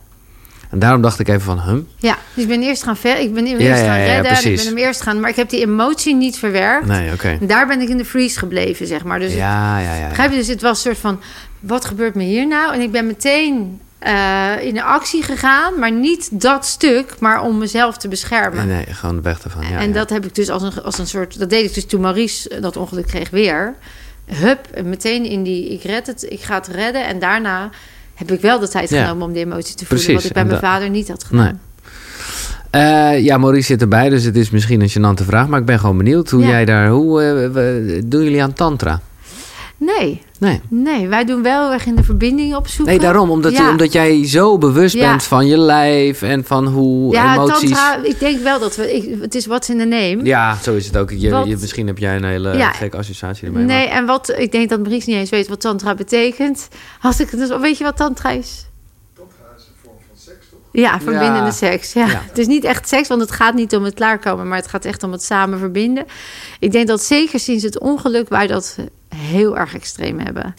En daarom dacht ik even van, hum, Ja, dus ik ben eerst gaan ver, ik ben hem eerst ja, gaan ja, redden. en ik ben hem eerst gaan, maar ik heb die emotie niet verwerkt. nee, oké. En daar ben ik in de freeze gebleven, zeg maar. Dus Ja, ja, ja. begrijp je? Dus het was een soort van, wat gebeurt me hier nou? En ik ben meteen eh, in de actie gegaan, maar niet dat stuk, maar om mezelf te beschermen. Nee, nee, gewoon weg ervan. Ja, en dat heb ik dus als een, als een soort. Dat deed ik dus toen Maurice dat ongeluk kreeg weer. Hup, en meteen in die. Ik red het, ik ga het redden. En daarna heb ik wel de tijd Ja. genomen om die emotie te voelen. Precies, Wat ik bij mijn vader niet had gedaan. Nee. Eh, ja, Maurice zit erbij, dus het is misschien een gênante vraag. Maar ik ben gewoon benieuwd hoe Ja. jij daar... Hoe eh, doen jullie aan tantra? Nee, Nee. nee, wij doen wel erg in de verbinding opzoeken. Nee, daarom. Omdat, Ja. omdat jij zo bewust Ja. bent van je lijf en van hoe Ja, emoties... tantra, ik denk wel dat we... Ik, het is what's in the name. Ja, zo is het ook. Je, Wat- je- misschien heb jij een hele Ja. gekke associatie ermee. Nee, maar- en wat ik denk dat Maurice niet eens weet wat tantra betekent. Als ik dus, weet je wat tantra is? Tantra is een vorm van seks, toch? Ja, verbindende Ja. seks. Ja. Ja. Het is niet echt seks, want het gaat niet om het klaarkomen, maar het gaat echt om het samen verbinden. Ik denk dat zeker sinds het ongeluk wij dat heel erg extreem hebben.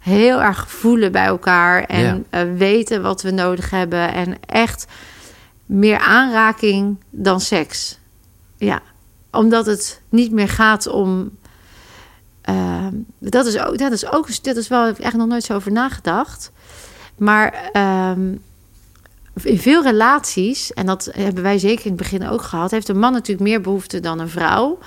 Heel erg voelen bij elkaar en eh, weten wat we nodig hebben. En echt meer aanraking dan seks. Ja, omdat het niet meer gaat om. eh, dat, is ook, dat is ook. Dat is wel. Heb ik echt nog nooit zo over nagedacht. Maar ehm, in veel relaties, en dat hebben wij zeker in het begin ook gehad, heeft een man natuurlijk meer behoefte dan een vrouw.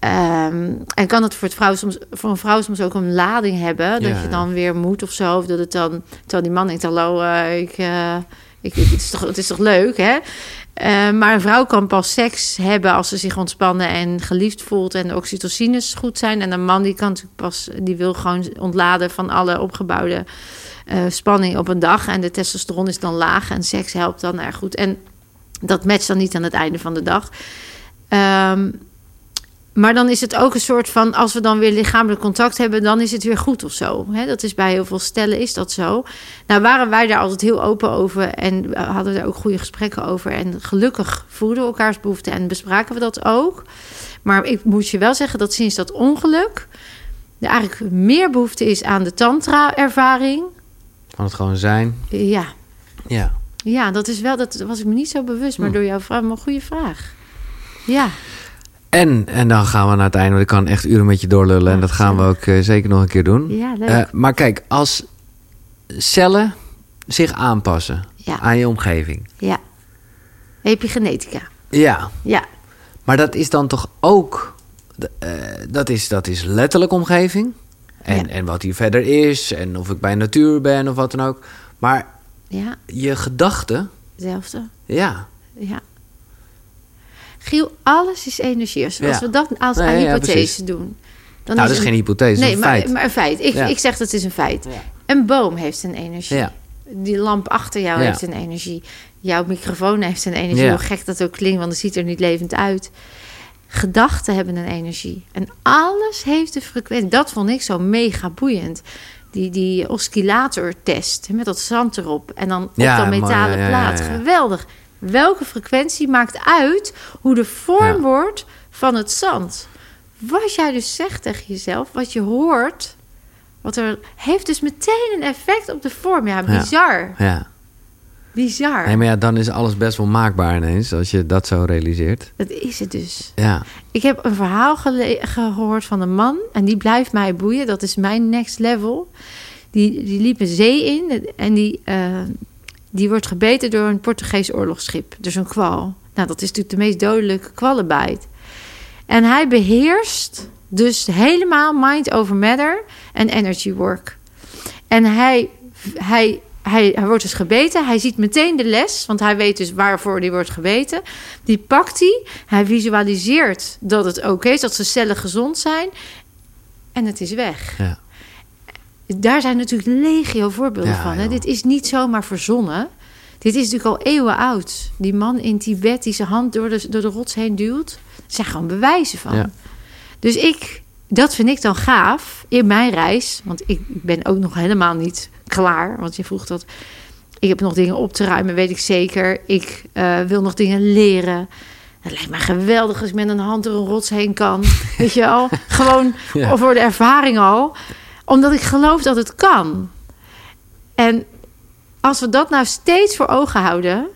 Ehm, en kan het voor, het vrouw soms, voor een vrouw soms ook een lading hebben. Dat Ja, je dan weer moet of zo. Of dat het dan. Terwijl die man denkt: Hallo, eh, ik, eh, ik, het, is toch, het is toch leuk, hè? Eh, maar een vrouw kan pas seks hebben als ze zich ontspannen en geliefd voelt en de oxytocines goed zijn. En een man die kan natuurlijk pas, die wil gewoon ontladen van alle opgebouwde eh, spanning op een dag. En de testosteron is dan laag en seks helpt dan erg goed. En dat matcht dan niet aan het einde van de dag. Ehm, maar dan is het ook een soort van, als we dan weer lichamelijk contact hebben, dan is het weer goed of zo. Dat is bij heel veel stellen is dat zo. Nou waren wij daar altijd heel open over en hadden daar ook goede gesprekken over. En gelukkig voelden we elkaars behoeften en bespraken we dat ook. Maar ik moet je wel zeggen dat sinds dat ongeluk er eigenlijk meer behoefte is aan de tantra-ervaring. Van het gewoon zijn. Ja, Ja. ja, dat is wel, dat was ik me niet zo bewust, maar Hm. door jouw vraag, maar een goede vraag. Ja, En, en dan gaan we naar het einde, want ik kan echt uren met je doorlullen. En dat gaan we ook eh, zeker nog een keer doen. ja, leuk. Eh, maar kijk, als cellen zich aanpassen ja, aan je omgeving. ja. Epigenetica. Ja, Ja, maar dat is dan toch ook... eh, dat, is, dat is letterlijk omgeving. En, Ja. en wat hier verder is. En of ik bij natuur ben of wat dan ook. Maar ja, je gedachten, hetzelfde. ja. Ja. Giel, alles is energie. Als, Ja. we dat als Nee, ja, hypothese doen. Dan Nou, dat is een- geen hypothese, nee, is een maar, feit. maar een feit. Ik, ik zeg dat is een feit. Een boom heeft een energie. Die lamp achter jou heeft een energie. Jouw microfoon heeft een energie. Hoe gek dat ook klinkt, want het ziet er niet levend uit. Gedachten hebben een energie. En alles heeft een frequentie. Dat vond ik zo mega boeiend. Die, die oscillatortest met dat zand erop. En dan op Ja, dat metalen ja, ja, plaat. Geweldig. Welke frequentie maakt uit hoe de vorm Ja. wordt van het zand? Wat jij dus zegt tegen jezelf, wat je hoort, wat er heeft dus meteen een effect op de vorm. Ja, bizar. Ja. Bizar. Nee, maar ja, dan is alles best wel maakbaar ineens, als je dat zo realiseert. Dat is het dus. Ja, Ik heb een verhaal gehoord van een man en die blijft mij boeien. Dat is mijn next level. Die, die liep een zee in en die, eh, die wordt gebeten door een Portugees oorlogsschip. Dus een kwal. Nou, dat is natuurlijk de meest dodelijke kwallenbijt. En hij beheerst dus helemaal mind over matter en energy work. En hij, hij, hij, hij wordt dus gebeten. Hij ziet meteen de les, want hij weet dus waarvoor hij wordt gebeten. Die pakt hij. Hij visualiseert dat het oké is, dat zijn cellen gezond zijn. En het is weg. ja. Daar zijn natuurlijk legio voorbeelden Ja, van. Hè? Dit is niet zomaar verzonnen. Dit is natuurlijk al eeuwen oud. Die man in Tibet die zijn hand door de, door de rots heen duwt. Er zijn gewoon bewijzen van. Ja. Dus ik, dat vind ik dan gaaf in mijn reis. Want ik ben ook nog helemaal niet klaar. Want je vroeg dat. Ik heb nog dingen op te ruimen, weet ik zeker. Ik eh, wil nog dingen leren. Het lijkt me geweldig als ik met een hand door een rots heen kan. Weet je wel? Gewoon Ja. voor de ervaring al. Omdat ik geloof dat het kan. En als we dat nou steeds voor ogen houden...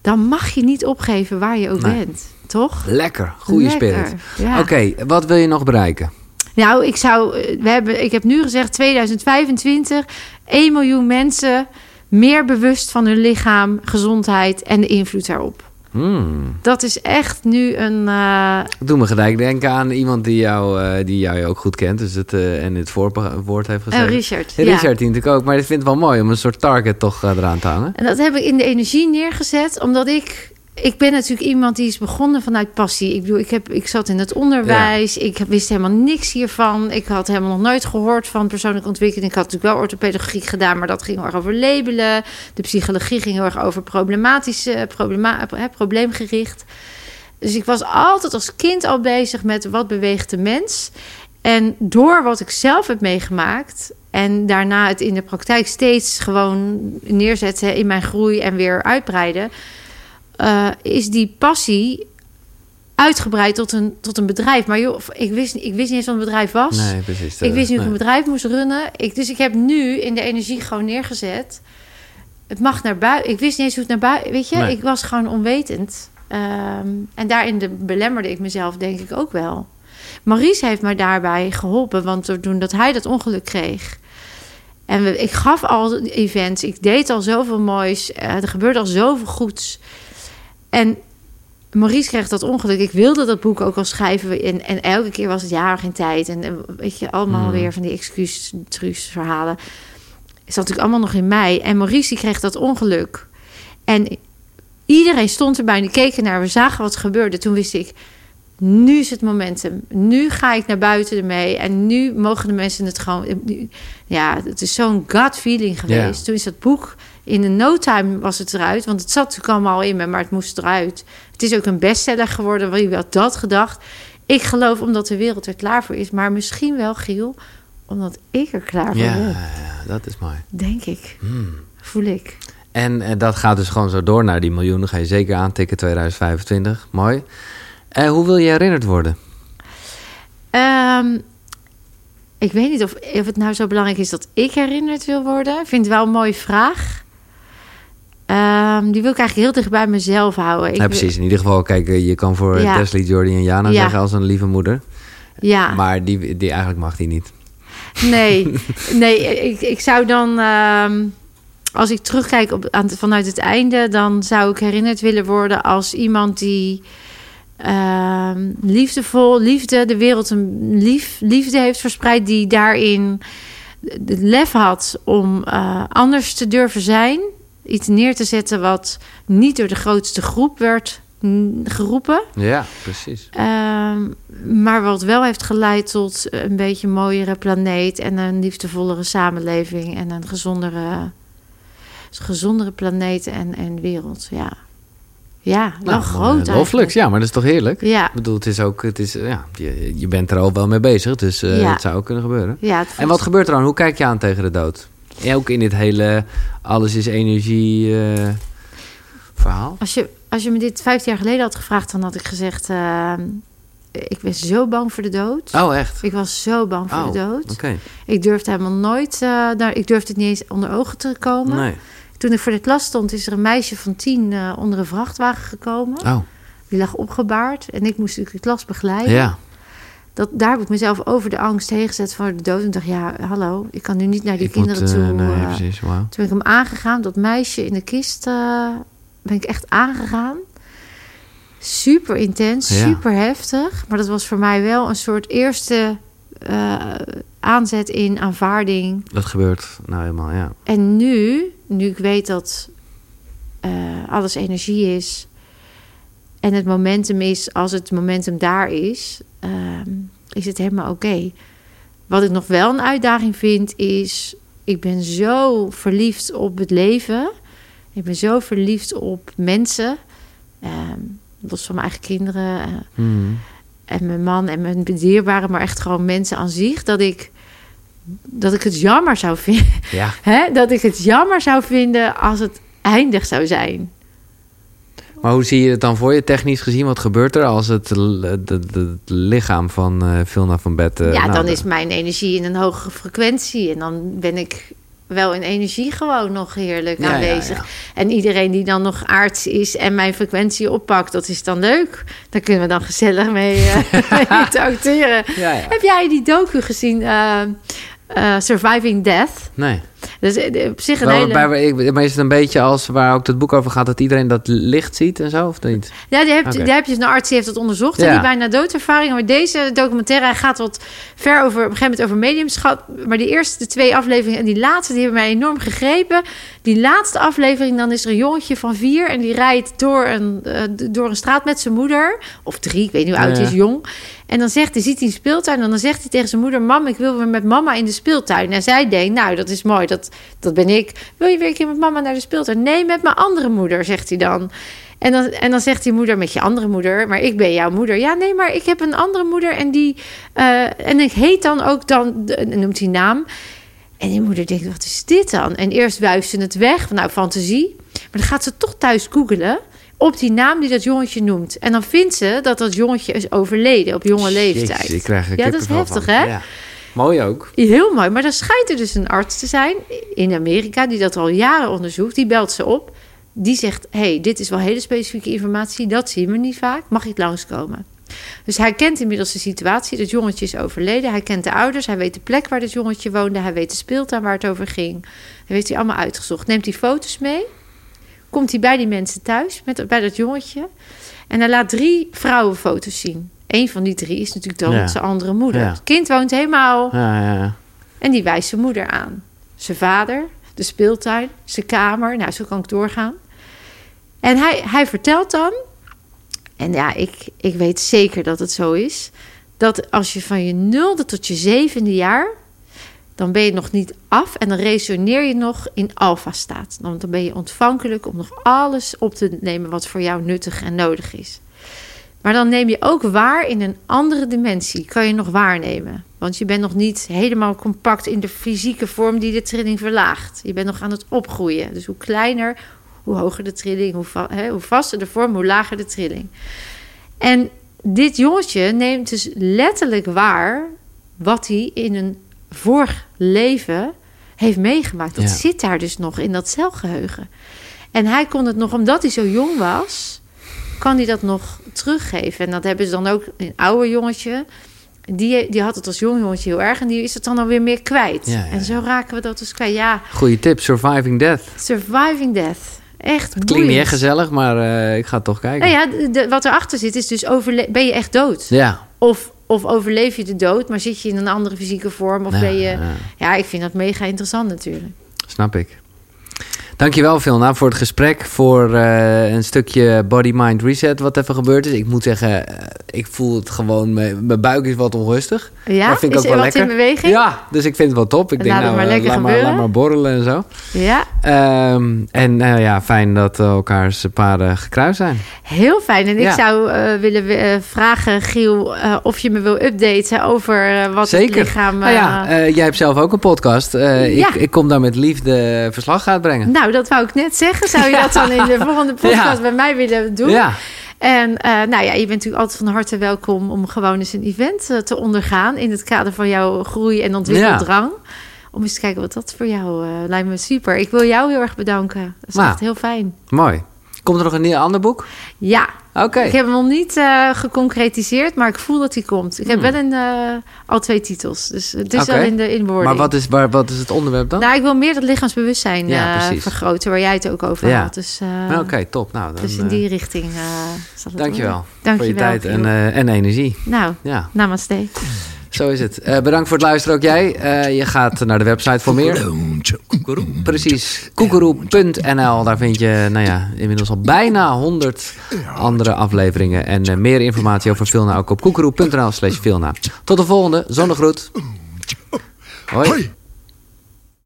dan mag je niet opgeven waar je ook Nee. bent. Toch? Lekker, goede spirit. ja. Oké, wat wil je nog bereiken? Nou, ik zou. eh, We hebben, ik heb nu gezegd 2025. 1 miljoen mensen meer bewust van hun lichaam, gezondheid en de invloed daarop. Hmm. Dat is echt nu een... eh, Dat doet me gelijk denken aan iemand die jou, eh, die jou ook goed kent. Dus het, eh, en het voorwoord heeft gezegd. een Richard. Ja. Richard die natuurlijk ook. Maar ik vind het wel mooi om een soort target toch eh, eraan te hangen. En dat heb ik in de energie neergezet, omdat ik... Ik ben natuurlijk iemand die is begonnen vanuit passie. Ik bedoel, ik, heb, ik zat in het onderwijs. Ik wist helemaal niks hiervan. Ik had helemaal nog nooit gehoord van persoonlijke ontwikkeling. Ik had natuurlijk wel orthopedagogiek gedaan, maar dat ging heel erg over labelen. De psychologie ging heel erg over problematische, problema, hè, probleemgericht. Dus ik was altijd als kind al bezig met wat beweegt de mens. En door wat ik zelf heb meegemaakt en daarna het in de praktijk steeds gewoon neerzetten in mijn groei en weer uitbreiden, eh, is die passie uitgebreid tot een, tot een bedrijf. Maar joh, ik wist, ik wist niet eens wat een bedrijf was. Nee, precies. Ik wist niet hoe ik een bedrijf moest runnen. Ik, dus ik heb nu in de energie gewoon neergezet. Het mag naar buiten. Ik wist niet eens hoe het naar buiten... Weet je, Nee. ik was gewoon onwetend. Ehm, en daarin de, belemmerde ik mezelf denk ik ook wel. Maurice heeft mij daarbij geholpen. Want toen dat hij dat ongeluk kreeg... En we, ik gaf al events. Ik deed al zoveel moois. eh, er gebeurde al zoveel goeds. En Maurice kreeg dat ongeluk. Ik wilde dat boek ook al schrijven. En, en elke keer was het jaar geen tijd. En, en weet je, allemaal Hmm. weer van die excuus verhalen. Het zat natuurlijk allemaal nog in mei. En Maurice die kreeg dat ongeluk. En iedereen stond erbij en die keken naar. We zagen wat gebeurde. Toen wist ik, nu is het momentum. Nu ga ik naar buiten ermee. En nu mogen de mensen het gewoon... Ja, het is zo'n gut feeling geweest. Toen is dat boek... In een no time was het eruit. Want het zat natuurlijk allemaal al in me, maar het moest eruit. Het is ook een bestseller geworden. Wie had dat gedacht? Ik geloof omdat de wereld er klaar voor is. Maar misschien wel, Giel, omdat ik er klaar voor Ja, ben. ja, dat is mooi. Denk ik. Hmm. Voel ik. En eh, dat gaat dus gewoon zo door naar die miljoenen. Ga je zeker aantikken 2025. Mooi. En hoe wil je herinnerd worden? Ehm, ik weet niet of, of het nou zo belangrijk is dat ik herinnerd wil worden. Ik vind het wel een mooie vraag. Ehm, die wil ik eigenlijk heel dicht bij mezelf houden. Ik ja, precies. In ieder geval, kijk, eh, je kan voor Ja. Teslie, Jordi en Jana Ja. zeggen als een lieve moeder. Ja, Maar die, die eigenlijk mag die niet. nee. nee ik, ik zou dan... ehm, als ik terugkijk op, aan, vanuit het einde... dan zou ik herinnerd willen worden als iemand die... ehm, liefdevol, liefde, de wereld een lief, liefde heeft verspreid... die daarin het lef had om eh, anders te durven zijn. Iets neer te zetten wat niet door de grootste groep werd mm, geroepen. Ja, precies. Ehm, maar wat wel heeft geleid tot een beetje een mooiere planeet en een liefdevollere samenleving en een gezondere, gezondere planeet en, en wereld. Ja, ja wel Nou, groot eh, eigenlijk. Loffelijk, ja, maar dat is toch heerlijk? Ja, Ik bedoel, het is ook, het is, eh, ja, je, je bent er al wel mee bezig, dus eh, Ja. het zou ook kunnen gebeuren. ja. En wat gebeurt er dan? Hoe kijk je aan tegen de dood? Ook in dit hele alles is energie eh, verhaal. Als je, als je me dit vijftien jaar geleden had gevraagd, dan had ik gezegd: ehm, ik ben zo bang voor de dood. Oh, echt? Ik was zo bang voor Oh, de dood. Oké. Ik durfde helemaal nooit, eh, daar, ik durfde het niet eens onder ogen te komen. Nee. Toen ik voor de klas stond, is er een meisje van tien eh, onder een vrachtwagen gekomen. Oh, Die lag opgebaard en ik moest natuurlijk de klas begeleiden. ja. Dat, daar heb ik mezelf over de angst heen gezet voor de dood. En dacht, ja, hallo, ik kan nu niet naar die Ik moet, kinderen eh, toe. nee, eh. precies, toen ben ik hem aangegaan, dat meisje in de kist, eh, ben ik echt aangegaan. Super intens, Ja. super heftig. Maar dat was voor mij wel een soort eerste aanzet in aanvaarding. Dat gebeurt nou helemaal, ja. En nu, nu ik weet dat alles energie is en het momentum is, als het momentum daar is, ehm, is het helemaal oké. Wat ik nog wel een uitdaging vind, is: ik ben zo verliefd op het leven. Ik ben zo verliefd op mensen. ehm, los van mijn eigen kinderen. eh, Hmm. en mijn man en mijn dierbaren, maar echt gewoon mensen aan zich, dat ik, dat ik het jammer zou vinden. Ja, Hè? Dat ik het jammer zou vinden als het eindig zou zijn. Maar hoe zie je het dan voor je technisch gezien? Wat gebeurt er als het, de- het lichaam van eh Vilna van Bed... eh, ja, nou, dan is mijn energie in een hogere frequentie. En dan ben ik wel in energie gewoon nog heerlijk Ja, aanwezig. ja. En iedereen die dan nog aards is en mijn frequentie oppakt, dat is dan leuk. Daar kunnen we dan gezellig mee ja. Heb jij die docu gezien, Surviving Death? Nee. Dus eh, op zich een Maar, hele... is het een beetje als waar ook het boek over gaat... dat iedereen dat licht ziet en zo, of niet? Ja, die, hebt, Oké. die heb je een arts die heeft dat onderzocht. En die bijna doodervaring. Maar deze documentaire gaat wat ver over, op een gegeven moment over mediumschap. Maar die eerste twee afleveringen en die laatste, die hebben mij enorm gegrepen. Die laatste aflevering, dan is er een jongetje van vier. En die rijdt door een, eh, door een straat met zijn moeder. Of drie, ik weet niet hoe oud hij Ja. is, jong. En dan zegt hij, ziet hij een speeltuin. En dan zegt hij tegen zijn moeder: Mam, ik wil weer met mama in de speeltuin. En zij denkt: Nou, dat is mooi, dat, dat ben ik. Wil je weer een keer met mama naar de speeltuin? Nee, met mijn andere moeder, zegt hij dan. En dan, en dan zegt die moeder met je andere moeder, maar ik ben jouw moeder. Ja, nee, maar ik heb een andere moeder en die. eh, en ik heet dan ook dan, noemt hij naam. En die moeder denkt, wat is dit dan? En eerst wuist ze het weg, van, nou, fantasie. Maar dan gaat ze toch thuis googelen op die naam die dat jongetje noemt. En dan vindt ze dat dat jongetje is overleden op jonge leeftijd. Jezus, ik krijg ja, dat is heftig, van. hè? Ja. Mooi ook. Heel mooi. Maar dan schijnt er dus een arts te zijn in Amerika die dat al jaren onderzoekt. Die belt ze op. Die zegt: hey, dit is wel hele specifieke informatie. Dat zien we niet vaak. Mag ik langskomen? Dus hij kent inmiddels de situatie. Dat jongetje is overleden. Hij kent de ouders. Hij weet de plek waar dat jongetje woonde. Hij weet de speeltuin waar het over ging. Dat heeft hij allemaal uitgezocht. Neemt hij foto's mee. Komt hij bij die mensen thuis, met, bij dat jongetje. En hij laat drie vrouwenfoto's zien. Eén van die drie is natuurlijk dan Ja. zijn andere moeder. Het kind woont helemaal Ja, ja. en die wijst zijn moeder aan. Zijn vader, de speeltuin, zijn kamer. Nou, zo kan ik doorgaan. En hij, hij vertelt dan... En ja, ik, ik weet zeker dat het zo is... dat als je van je nulde tot je zevende jaar... dan ben je nog niet af en dan resoneer je nog in alfa-staat. Dan, dan ben je ontvankelijk om nog alles op te nemen... wat voor jou nuttig en nodig is. Maar dan neem je ook waar in een andere dimensie. Kan je nog waarnemen. Want je bent nog niet helemaal compact in de fysieke vorm die de trilling verlaagt. Je bent nog aan het opgroeien. Dus hoe kleiner, hoe hoger de trilling. Hoe, va- hè, hoe vaster de vorm, hoe lager de trilling. En dit jongetje neemt dus letterlijk waar wat hij in een vorig leven heeft meegemaakt. Dat Ja. zit daar dus nog in dat celgeheugen. En hij kon het nog, omdat hij zo jong was, kan hij dat nog teruggeven. En dat hebben ze dan ook een oude jongetje. Die, die had het als jong jongetje heel erg en die is het dan alweer meer kwijt. Ja, ja, En zo raken we dat dus kwijt. Ja, Goeie tip, Surviving Death. surviving death. Echt Het klinkt niet echt gezellig, maar eh, ik ga het toch kijken. Nou ja, de, wat erachter zit is dus ben je echt dood? Ja. Of, of overleef je de dood, maar zit je in een andere fysieke vorm? Of Ja, ben je... ja. Ja, ik vind dat mega interessant natuurlijk. Snap ik. Dankjewel, Vilna, voor het gesprek. Voor eh, een stukje body-mind reset wat even gebeurd is. Ik moet zeggen, eh, ik voel het gewoon... Mijn mijn buik is wat onrustig. Ja, dat vind ik is ook wel wat lekker. in beweging? Ja, dus ik vind het wel top. Ik Laat denk, nou, maar eh, laat, maar, laat maar borrelen en zo. Ja, Ehm, en eh, ja, fijn dat elkaars paden gekruist zijn. heel fijn. En ik Ja. zou willen vragen, Giel, of je me wil updaten over wat Zeker. het lichaam... nou ja, jij hebt zelf ook een podcast. Ja. ik, ik kom daar met liefde verslag uitbrengen. Nou, dat wou ik net zeggen. Zou je dat dan in de volgende podcast Ja. bij mij willen doen? Ja, En eh, nou ja, je bent natuurlijk altijd van harte welkom om gewoon eens een event eh, te ondergaan in het kader van jouw groei en ontwikkeldrang. Om eens te kijken wat dat voor jou eh, lijkt me super. Ik wil jou heel erg bedanken. Dat is Nou. echt heel fijn. mooi. Komt er nog een nieuw ander boek? Ja, Oké. ik heb hem nog niet eh, geconcretiseerd, maar ik voel dat hij komt. Ik heb Hmm. wel een, eh, al twee titels, dus het is Oké. wel in de inwording. Maar wat is, waar, wat is het onderwerp dan? Nou, ik wil meer dat lichaamsbewustzijn Ja, eh, vergroten, waar jij het ook over Ja. had. Dus, eh, Oké, top. Nou, dan, dus in die richting uh, zal het dankjewel. Dankjewel voor je tijd en, en energie. Nou, Ja, namaste. Zo is het. Eh, bedankt voor het luisteren ook jij. Eh, je gaat naar de website voor meer. Precies, koekeroe.nl. Daar vind je nou ja, inmiddels al bijna 100 andere afleveringen. En eh, meer informatie over Vilna ook op koekeroe.nl slash Vilna. Tot de volgende, zonnegroet. Hoi.